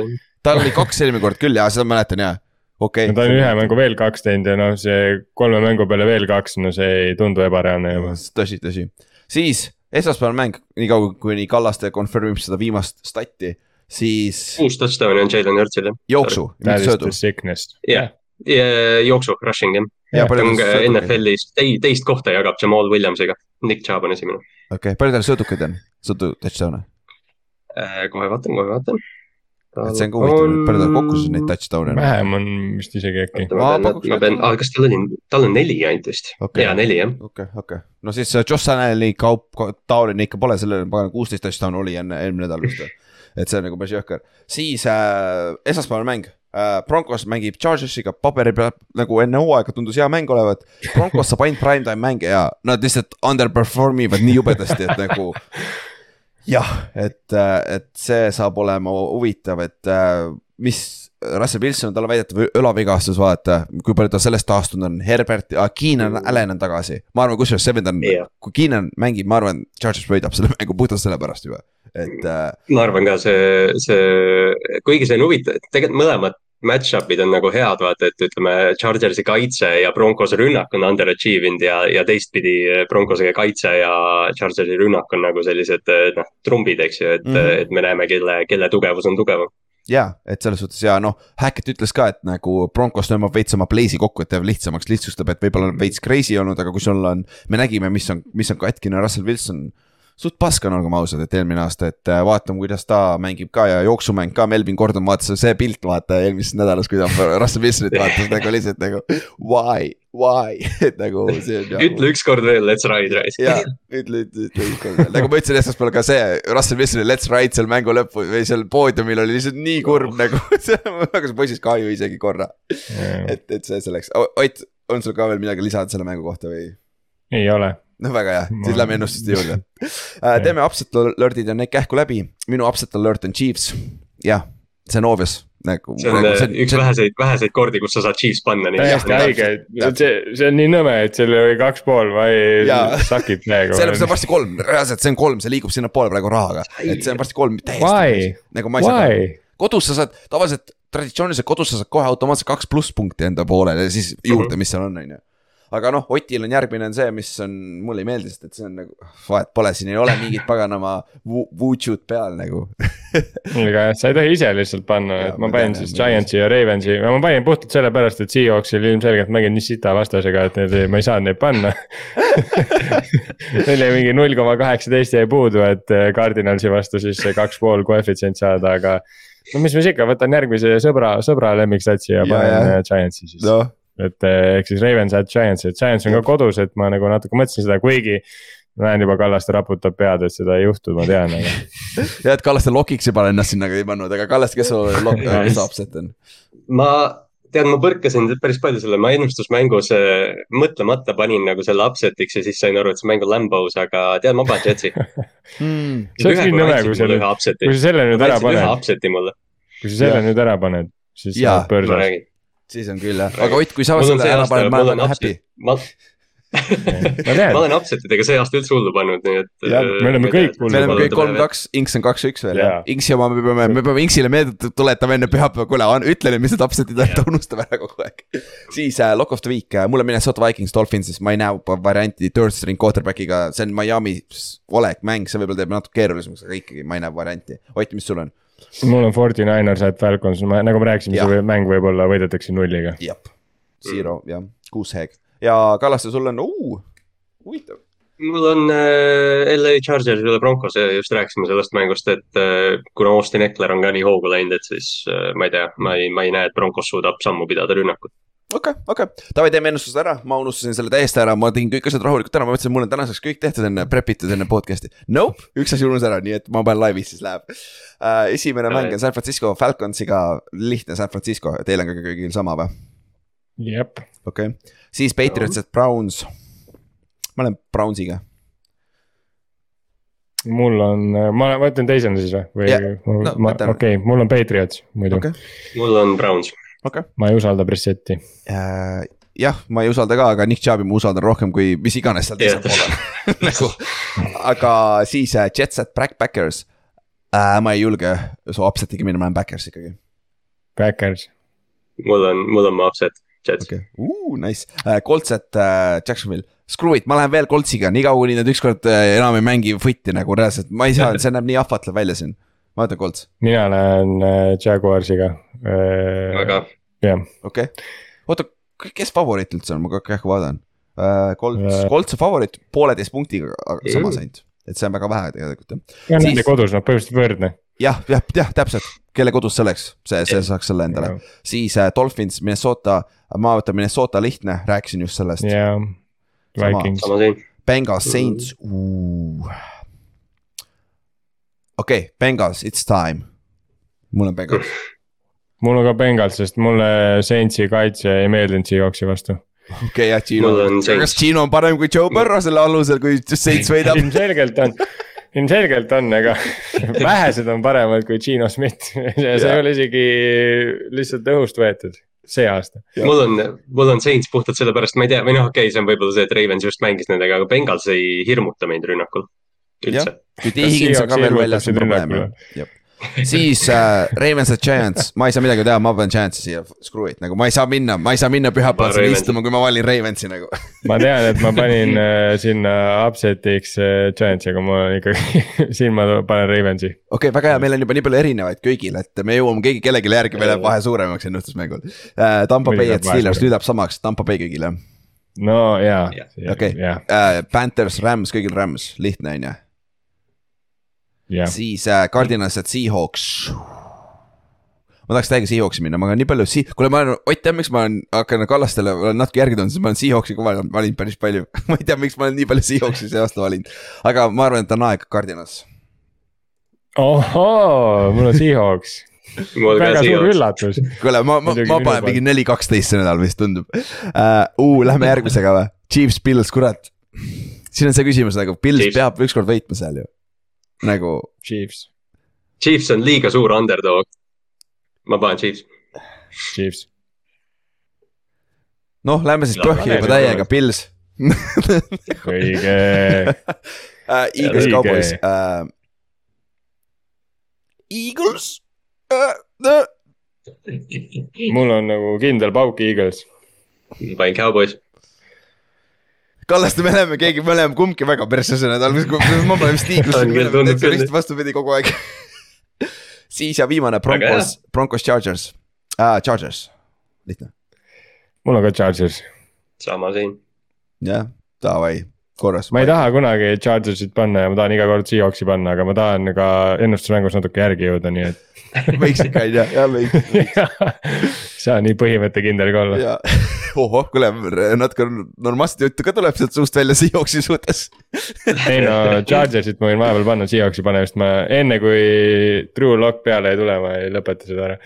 B: tal oli kaks eelmine kord küll ja seda ma mäletan ja, okei
C: no ta on ühe mängu veel kaks teinud ja noh, see kolme mängu peale veel kaks, no see ei tundu ebareaalne juba.
B: tõsi, tõsi. siis esmaspäevane mäng, niikaua kuni Kallaste confirm ib seda viimast stati, siis
D: kuus touchdown'i on Jalen Hurtsil jah.
B: jooksu,
C: That
B: mitte
C: is
B: söödu
C: the. sickness.
D: jah, jooksu, rushing jah.
B: ja palju
D: on ka
B: söödukaid,
D: NFL-is tei-, teist kohta jagab Jamal Williamsiga. Nick Chubb on esimene.
B: okei, palju tal söödukaid on, söödu touchdown'e,
D: kohe vaatan, kohe vaatan.
B: et see on ka huvitav, palju tal kokku siis neid touchdown'e on.
C: vähem on vist isegi äkki.
B: Ma
D: pean, ma pean,
B: välja-
D: kas tal oli, tal on neli ainult vist
B: Okei.
D: ja neli jah.
B: okei, okei, no siis äh, Josh Allan'i kaup, taoline ikka pole, sellel pagan kuusteist touchdown'i oli enne eelmine nädal vist. (laughs) et see on nagu päris jõhker, siis äh, esmaspäevane mäng äh,. Broncos mängib Chargersiga, paberi peal nagu enne hooaega tundus hea mäng olevat. Broncos saab ainult primetime mänge ja nad lihtsalt underperform ivad nii jubedasti, et nagu. (laughs) jah, et, et see saab olema huvitav, et äh, mis Russell Wilson, tal on väidetav õlavigastus, vaata, kui palju ta sellest taastunud on, Herbert, Keenan Allan on tagasi. ma arvan, kusjuures see vend on
D: Jah.
B: kui Keenan mängib, ma arvan, Chargers võidab selle mängu puhtalt sellepärast juba, et äh,
D: ma arvan ka see, see, kuigi see on huvitav, tegelikult mõlemad match-up'id on nagu head, vaata, et ütleme, Chargersi kaitse ja Broncose rünnak on underachieve inud ja, ja teistpidi Broncosega kaitse ja Chargersi rünnak on nagu sellised noh, trumbid, eks ju, et mm. -hmm. et me näeme, kelle, kelle tugevus on tugevam.
B: jaa, et selles suhtes ja noh, Hackett ütles ka, et nagu Broncos tõmbab veits oma play'si kokku, et teeb lihtsamaks, lihtsustab, et võib-olla on veits crazy olnud, aga kui sul on, me nägime, mis on, mis on katkine Russell Wilson. Suht pask on, olgem ausad, et eelmine aasta, et äh, vaatame, kuidas ta mängib ka ja jooksumäng ka, Melvin Gordon vaatas see pilt, vaata eelmises nädalas, kui ta (laughs) Russell Wilsonit vaatas nagu lihtsalt nagu why, why, (laughs) et nagu see on.
D: ütle ükskord veel, let's ride, Rice.
B: ja ütle, ütle, ütle ükskord veel, nagu ma ütlesin esmaspäeval ka see Russell Wilsoni let's ride seal mängu lõppu või seal poodiumil oli lihtsalt nii kurb nagu, (laughs) ma hakkasin poisist kahju isegi korra, et, et see selleks, Ott, on sul ka veel midagi lisada selle mängu kohta või?
C: ei ole,
B: noh, väga hea, siis lähme ennustuste juurde. (laughs) teeme upset alert'id on need kähku läbi, minu upset alert on Chiefs, jah, see on obvious nagu.
D: see on äh, üks väheseid, väheseid kordi, kus sa saad Chiefs panna.
C: täiesti
B: täpselt,,
C: see, see on nii nõme, et seal oli kaks pool, ma ei
B: Jaa.,
C: sakib täiega.
B: see on, see varsti kolm, reaalselt see on kolm, see liigub sinnapoole praegu rahaga, et see on varsti kolm täiesti. nagu ma ei saa kodus sa saad tavaliselt traditsiooniliselt kodus sa saad kohe automaatselt kaks plusspunkti enda poolele ja siis juurde, mis seal on, on ju. Aga noh, Otil on järgmine on see, mis on, mulle ei meeldi, sest et see on nagu, vahet pole, siin ei ole mingit paganama vu- vutšut peal nagu. (laughs)
C: ega jah, sa ei tohi ise lihtsalt panna, et ma
B: ma
C: panin siis. Giantsi ja Ravensi, ma panin puhtalt sellepärast, et Seahawksil ilmselgelt mängin nii sita vastasega, et need, ma ei saanud neid panna. (laughs) Neil jäi mingi null koma kaheksateist jäi puudu, et eh, Cardinalsi vastu siis kaks pool koefitsient saada, aga. no mis ma siis ikka, võtan järgmise sõbra, sõbra lemmiksatsi ja
B: Ja,
C: panen eh, Giantsi siis.
B: noh,
C: et eh, ehk siis Ravens at Giants, et Giants on ka kodus, et ma nagu natuke mõtlesin seda, kuigi. ma näen juba Kallaste raputab pead, et seda ei juhtu, ma tean, aga. (laughs)
B: ja et Kallaste lokiks juba ennast sinna ei pannud, aga Kallaste, kes sul lok-, kes upset on?
D: ma tean, ma põrkasin päris palju selle, ma ennustusmängus mõtlemata panin nagu selle upset'iks ja siis sain aru, et see mäng on Lambos, aga tead, ma panen Jetsi. (laughs)
B: Hmm.
C: see oleks nii nõme, kui
D: upset'i
C: kui. sa selle nüüd ära paned, kui sa selle
B: Jaa.
C: nüüd ära paned, siis sa oled
D: räägin.
B: Siis on küll jah, aga Ott, kui sa selle ära paned, (laughs) ma olen happy
D: ma,
C: ma
D: olen upset'idega see aasta üldse hullu pannud, nii et.
B: Jah,
C: me oleme kõik hullu
B: me oleme
C: pannud.
B: kõik kolm-kaks, Inks on kaks-üks veel jah Inksi oma me peame, me peame Inksile meelde tuletama enne pühapäeva, kuule, ütle nüüd, mis need upset'id on, ta unustab ära kogu aeg. siis äh, lock of the week äh,, mulle Minnesota Vikings Dolphins, sest ma ei näe varianti third string quarterback'iga, see on Miami olek mäng, see võib-olla teeb natuke keerulisemaks, aga ikkagi ma ei näe varianti. Ott, mis sul on?
C: Mul on Forty Niners at Falcons, nagu me rääkisime, see mäng võib-olla võidetakse nulliga.
B: jah, zero jah, kuus heeg ja Kallaste, sul on, huvitav.
D: mul on äh, LA Chargers üle Broncos ja just rääkisime sellest mängust, et äh, kuna Austin Eckler on ka nii hoogu läinud, et siis äh, ma ei tea, ma ei, ma ei näe, et Broncos suudab sammu pidada rünnakut.
B: Okei okay,, okei okay., davai, teeme ennustused ära, ma unustasin selle täiesti ära, ma tegin kõik asjad rahulikult ära, ma mõtlesin, mul on tänaseks kõik tehtud enne, prep itud enne podcast'i. Nope, üks asi unus ära, nii et ma panen laivis, siis läheb uh,. esimene mäng on San Francisco Falconsiga, lihtne San Francisco, teil on ka kõigil sama või?
C: jep.
B: okei okay., siis Patriots, et Browns. ma olen Brownsiga
C: mul on, ma, ma ütlen teisena siis või
B: yeah.?
C: No, okei okay,, mul on Patriots muidu okay..
D: mul on Browns.
B: Okay.
C: ma ei usalda Brissetti
B: uh,. jah, ma ei usalda ka, aga Nick Chubb'i ma usaldan rohkem kui mis iganes seal teisel pool on (laughs) nagu, aga siis uh, Jets at Backpackers uh,. ma ei julge su upset'iga minna, ma lähen Backers ikkagi.
C: Backers.
D: mul on, mul on mu upset, Jets
B: okay.. Uh, nice uh,, Colts at uh, Jacksonville screw it, ma lähen veel Coltsiga, niikaua kuni nad ükskord enam ei mängi foot'i nagu reaalselt, ma ei saa, see näeb nii ahvatlev välja siin. ma võtan Colts.
C: mina lähen Jaguarsiga.
D: väga.
B: Okei. Oota, kes favoriit üldse on, ma aeg vaatan. Uh,. Colts, Colts on favoriit pooleteist punktiga samas ainult, et see on väga vähe tegelikult jah.
C: ja nende siis... kodus, noh põhimõtteliselt võrdne.
B: jah, jah, jah, täpselt, kelle kodus see oleks, see, see saaks selle endale, siis uh, Dolphins, Minnesota, ma võtan Minnesota lihtne, rääkisin just sellest.
C: jah. Vikings.
B: Bengals, Saints. Uh.. okei okay,, Bengals, it's time. mul on Bengals.
C: Mul on ka Bengals, sest mulle Saintsi kaitse ei meeldinud Seahawksi vastu.
B: okei okay, jah, Gino, kas Gino on parem kui Joe Burrow selle alusel, kui Saints võidab?
C: Ilmselgelt on. Ilmselgelt on, ega (laughs) vähesed on paremad kui Gino Schmidt (laughs) ja see ei ole isegi lihtsalt õhust võetud see aasta.
D: mul on, mul on Saints puhtalt sellepärast, ma ei tea, või noh, okei okay,, see on võib-olla see, et Ravens just mängis nendega, aga Bengals ei hirmuta mind rünnakul. üldse.
B: kui T Higgins on ka veel väljas, on probleem jah siis äh, Ravens ja Giants, ma ei saa midagi teha, ma pean Giantsi siia, screw it, nagu ma ei saa minna, ma ei saa minna pühapäevasele istuma, kui ma valin Ravensi nagu.
C: Ma tean, et ma panin äh, sinna upset'iks äh, Giantsi, aga ma ikkagi (laughs) siin ma panen Ravensi.
B: okei okay,, väga hea, meil on juba nii palju erinevaid köigil, et me jõuame kõigi kellelegi järgi, meil läheb vahe suuremaks ennustusmängul. Äh,. Tampa Bay ja Steelers, läheb samaks, Tampa Bay kõigile.
C: no jaa.
B: okei, äh, Panthers, Rams, kõigil Rams, lihtne on ju
C: yeah..
B: siis äh, Cardinals, et Seahawks. ma tahaks täiega Seahawksi minna, ma olen nii palju si-, kuule, ma olen, Ott teab, miks ma olen, hakkan Kallastele, olen natuke järgi tulnud, sest ma olen Seahawksi ka valinud päris palju (laughs) ma ei tea, miks ma olen nii palju Seahawksi see aasta valinud, aga ma arvan, et on aeg Cardinals.
C: ohoo, mul on Seahawks (laughs) väga suur üllatus.
B: kuule, ma, ma, ma panen mingi neli, kaksteist see nädal vist tundub uh,. Uh, lähme järgmisega või, Chiefs, Pils, kurat. siin on see küsimus nagu, Pils Chiefs. peab ükskord võitma seal ju nagu.
C: Chiefs.
D: Chiefs on liiga suur underdog. ma panen Chiefs.
C: Chiefs.
B: noh, lähme siis põhja juba täiega, Pils
C: õige
B: uh,. (laughs) Eagles, Cowboys uh,. Eagles uh,. Uh.
C: mul on nagu kindel pauk Eagles.
D: ma panin Cowboys
B: Kallaste, me oleme keegi, me oleme kumbki väga persse see nädal, ma pole vist liiklust, vist vastupidi kogu aeg (laughs) siis ja viimane Broncos, Broncos Chargers ah,, Chargers, lihtne.
C: mul on ka Chargers.
D: sama siin.
B: jah, davai, korras.
C: ma ei taha kunagi Chargersit panna ja ma tahan iga kord Seahawksi panna, aga ma tahan ka ennustusmängus natuke järgi jõuda, nii et (laughs)
B: võiks ikka on ju, jah võiks,
C: võiks. (laughs) saa nii põhimõttekindel ka olla. (laughs)
B: ohoh, kuule natuke normaalset juttu ka tuleb sealt suust välja Seahawksi suhtes
C: ei no Chargersit ma võin vahepeal panna Seahawksi panemist, ma enne kui True Lock peale ei tule, ma ei lõpeta seda ära.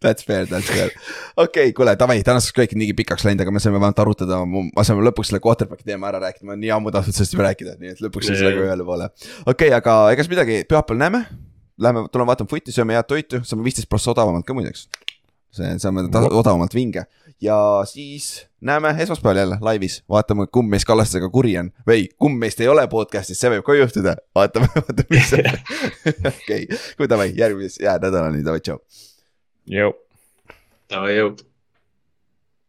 B: That's fair, that's fair. okei okay,, kuule davai, tänaseks kõik niigi pikaks läinud, aga me saime vähemalt arutada, me saame lõpuks selle quarterback'i teema ära rääkida, ma olen nii ammu tahtnud sellest juba rääkida, nii et lõpuks siis nagu ühele poole. okei okay,, aga ega siis midagi, pühapäeval näeme Lähme, tuleme vaatame footi, sööme head toitu, saame viisteist prossa odavamalt ka muideks. see, saame odavamalt vinge ja siis näeme esmaspäeval jälle laivis, vaatame, kumb meist Kallastega kuri on või kumb meist ei ole podcast'is, see võib ka juhtuda, vaatame, (laughs) vaatame, mis on. okei, kui davai, järgmises, jää nädalani, davai, tšau.
C: jõu.
D: davai, jõu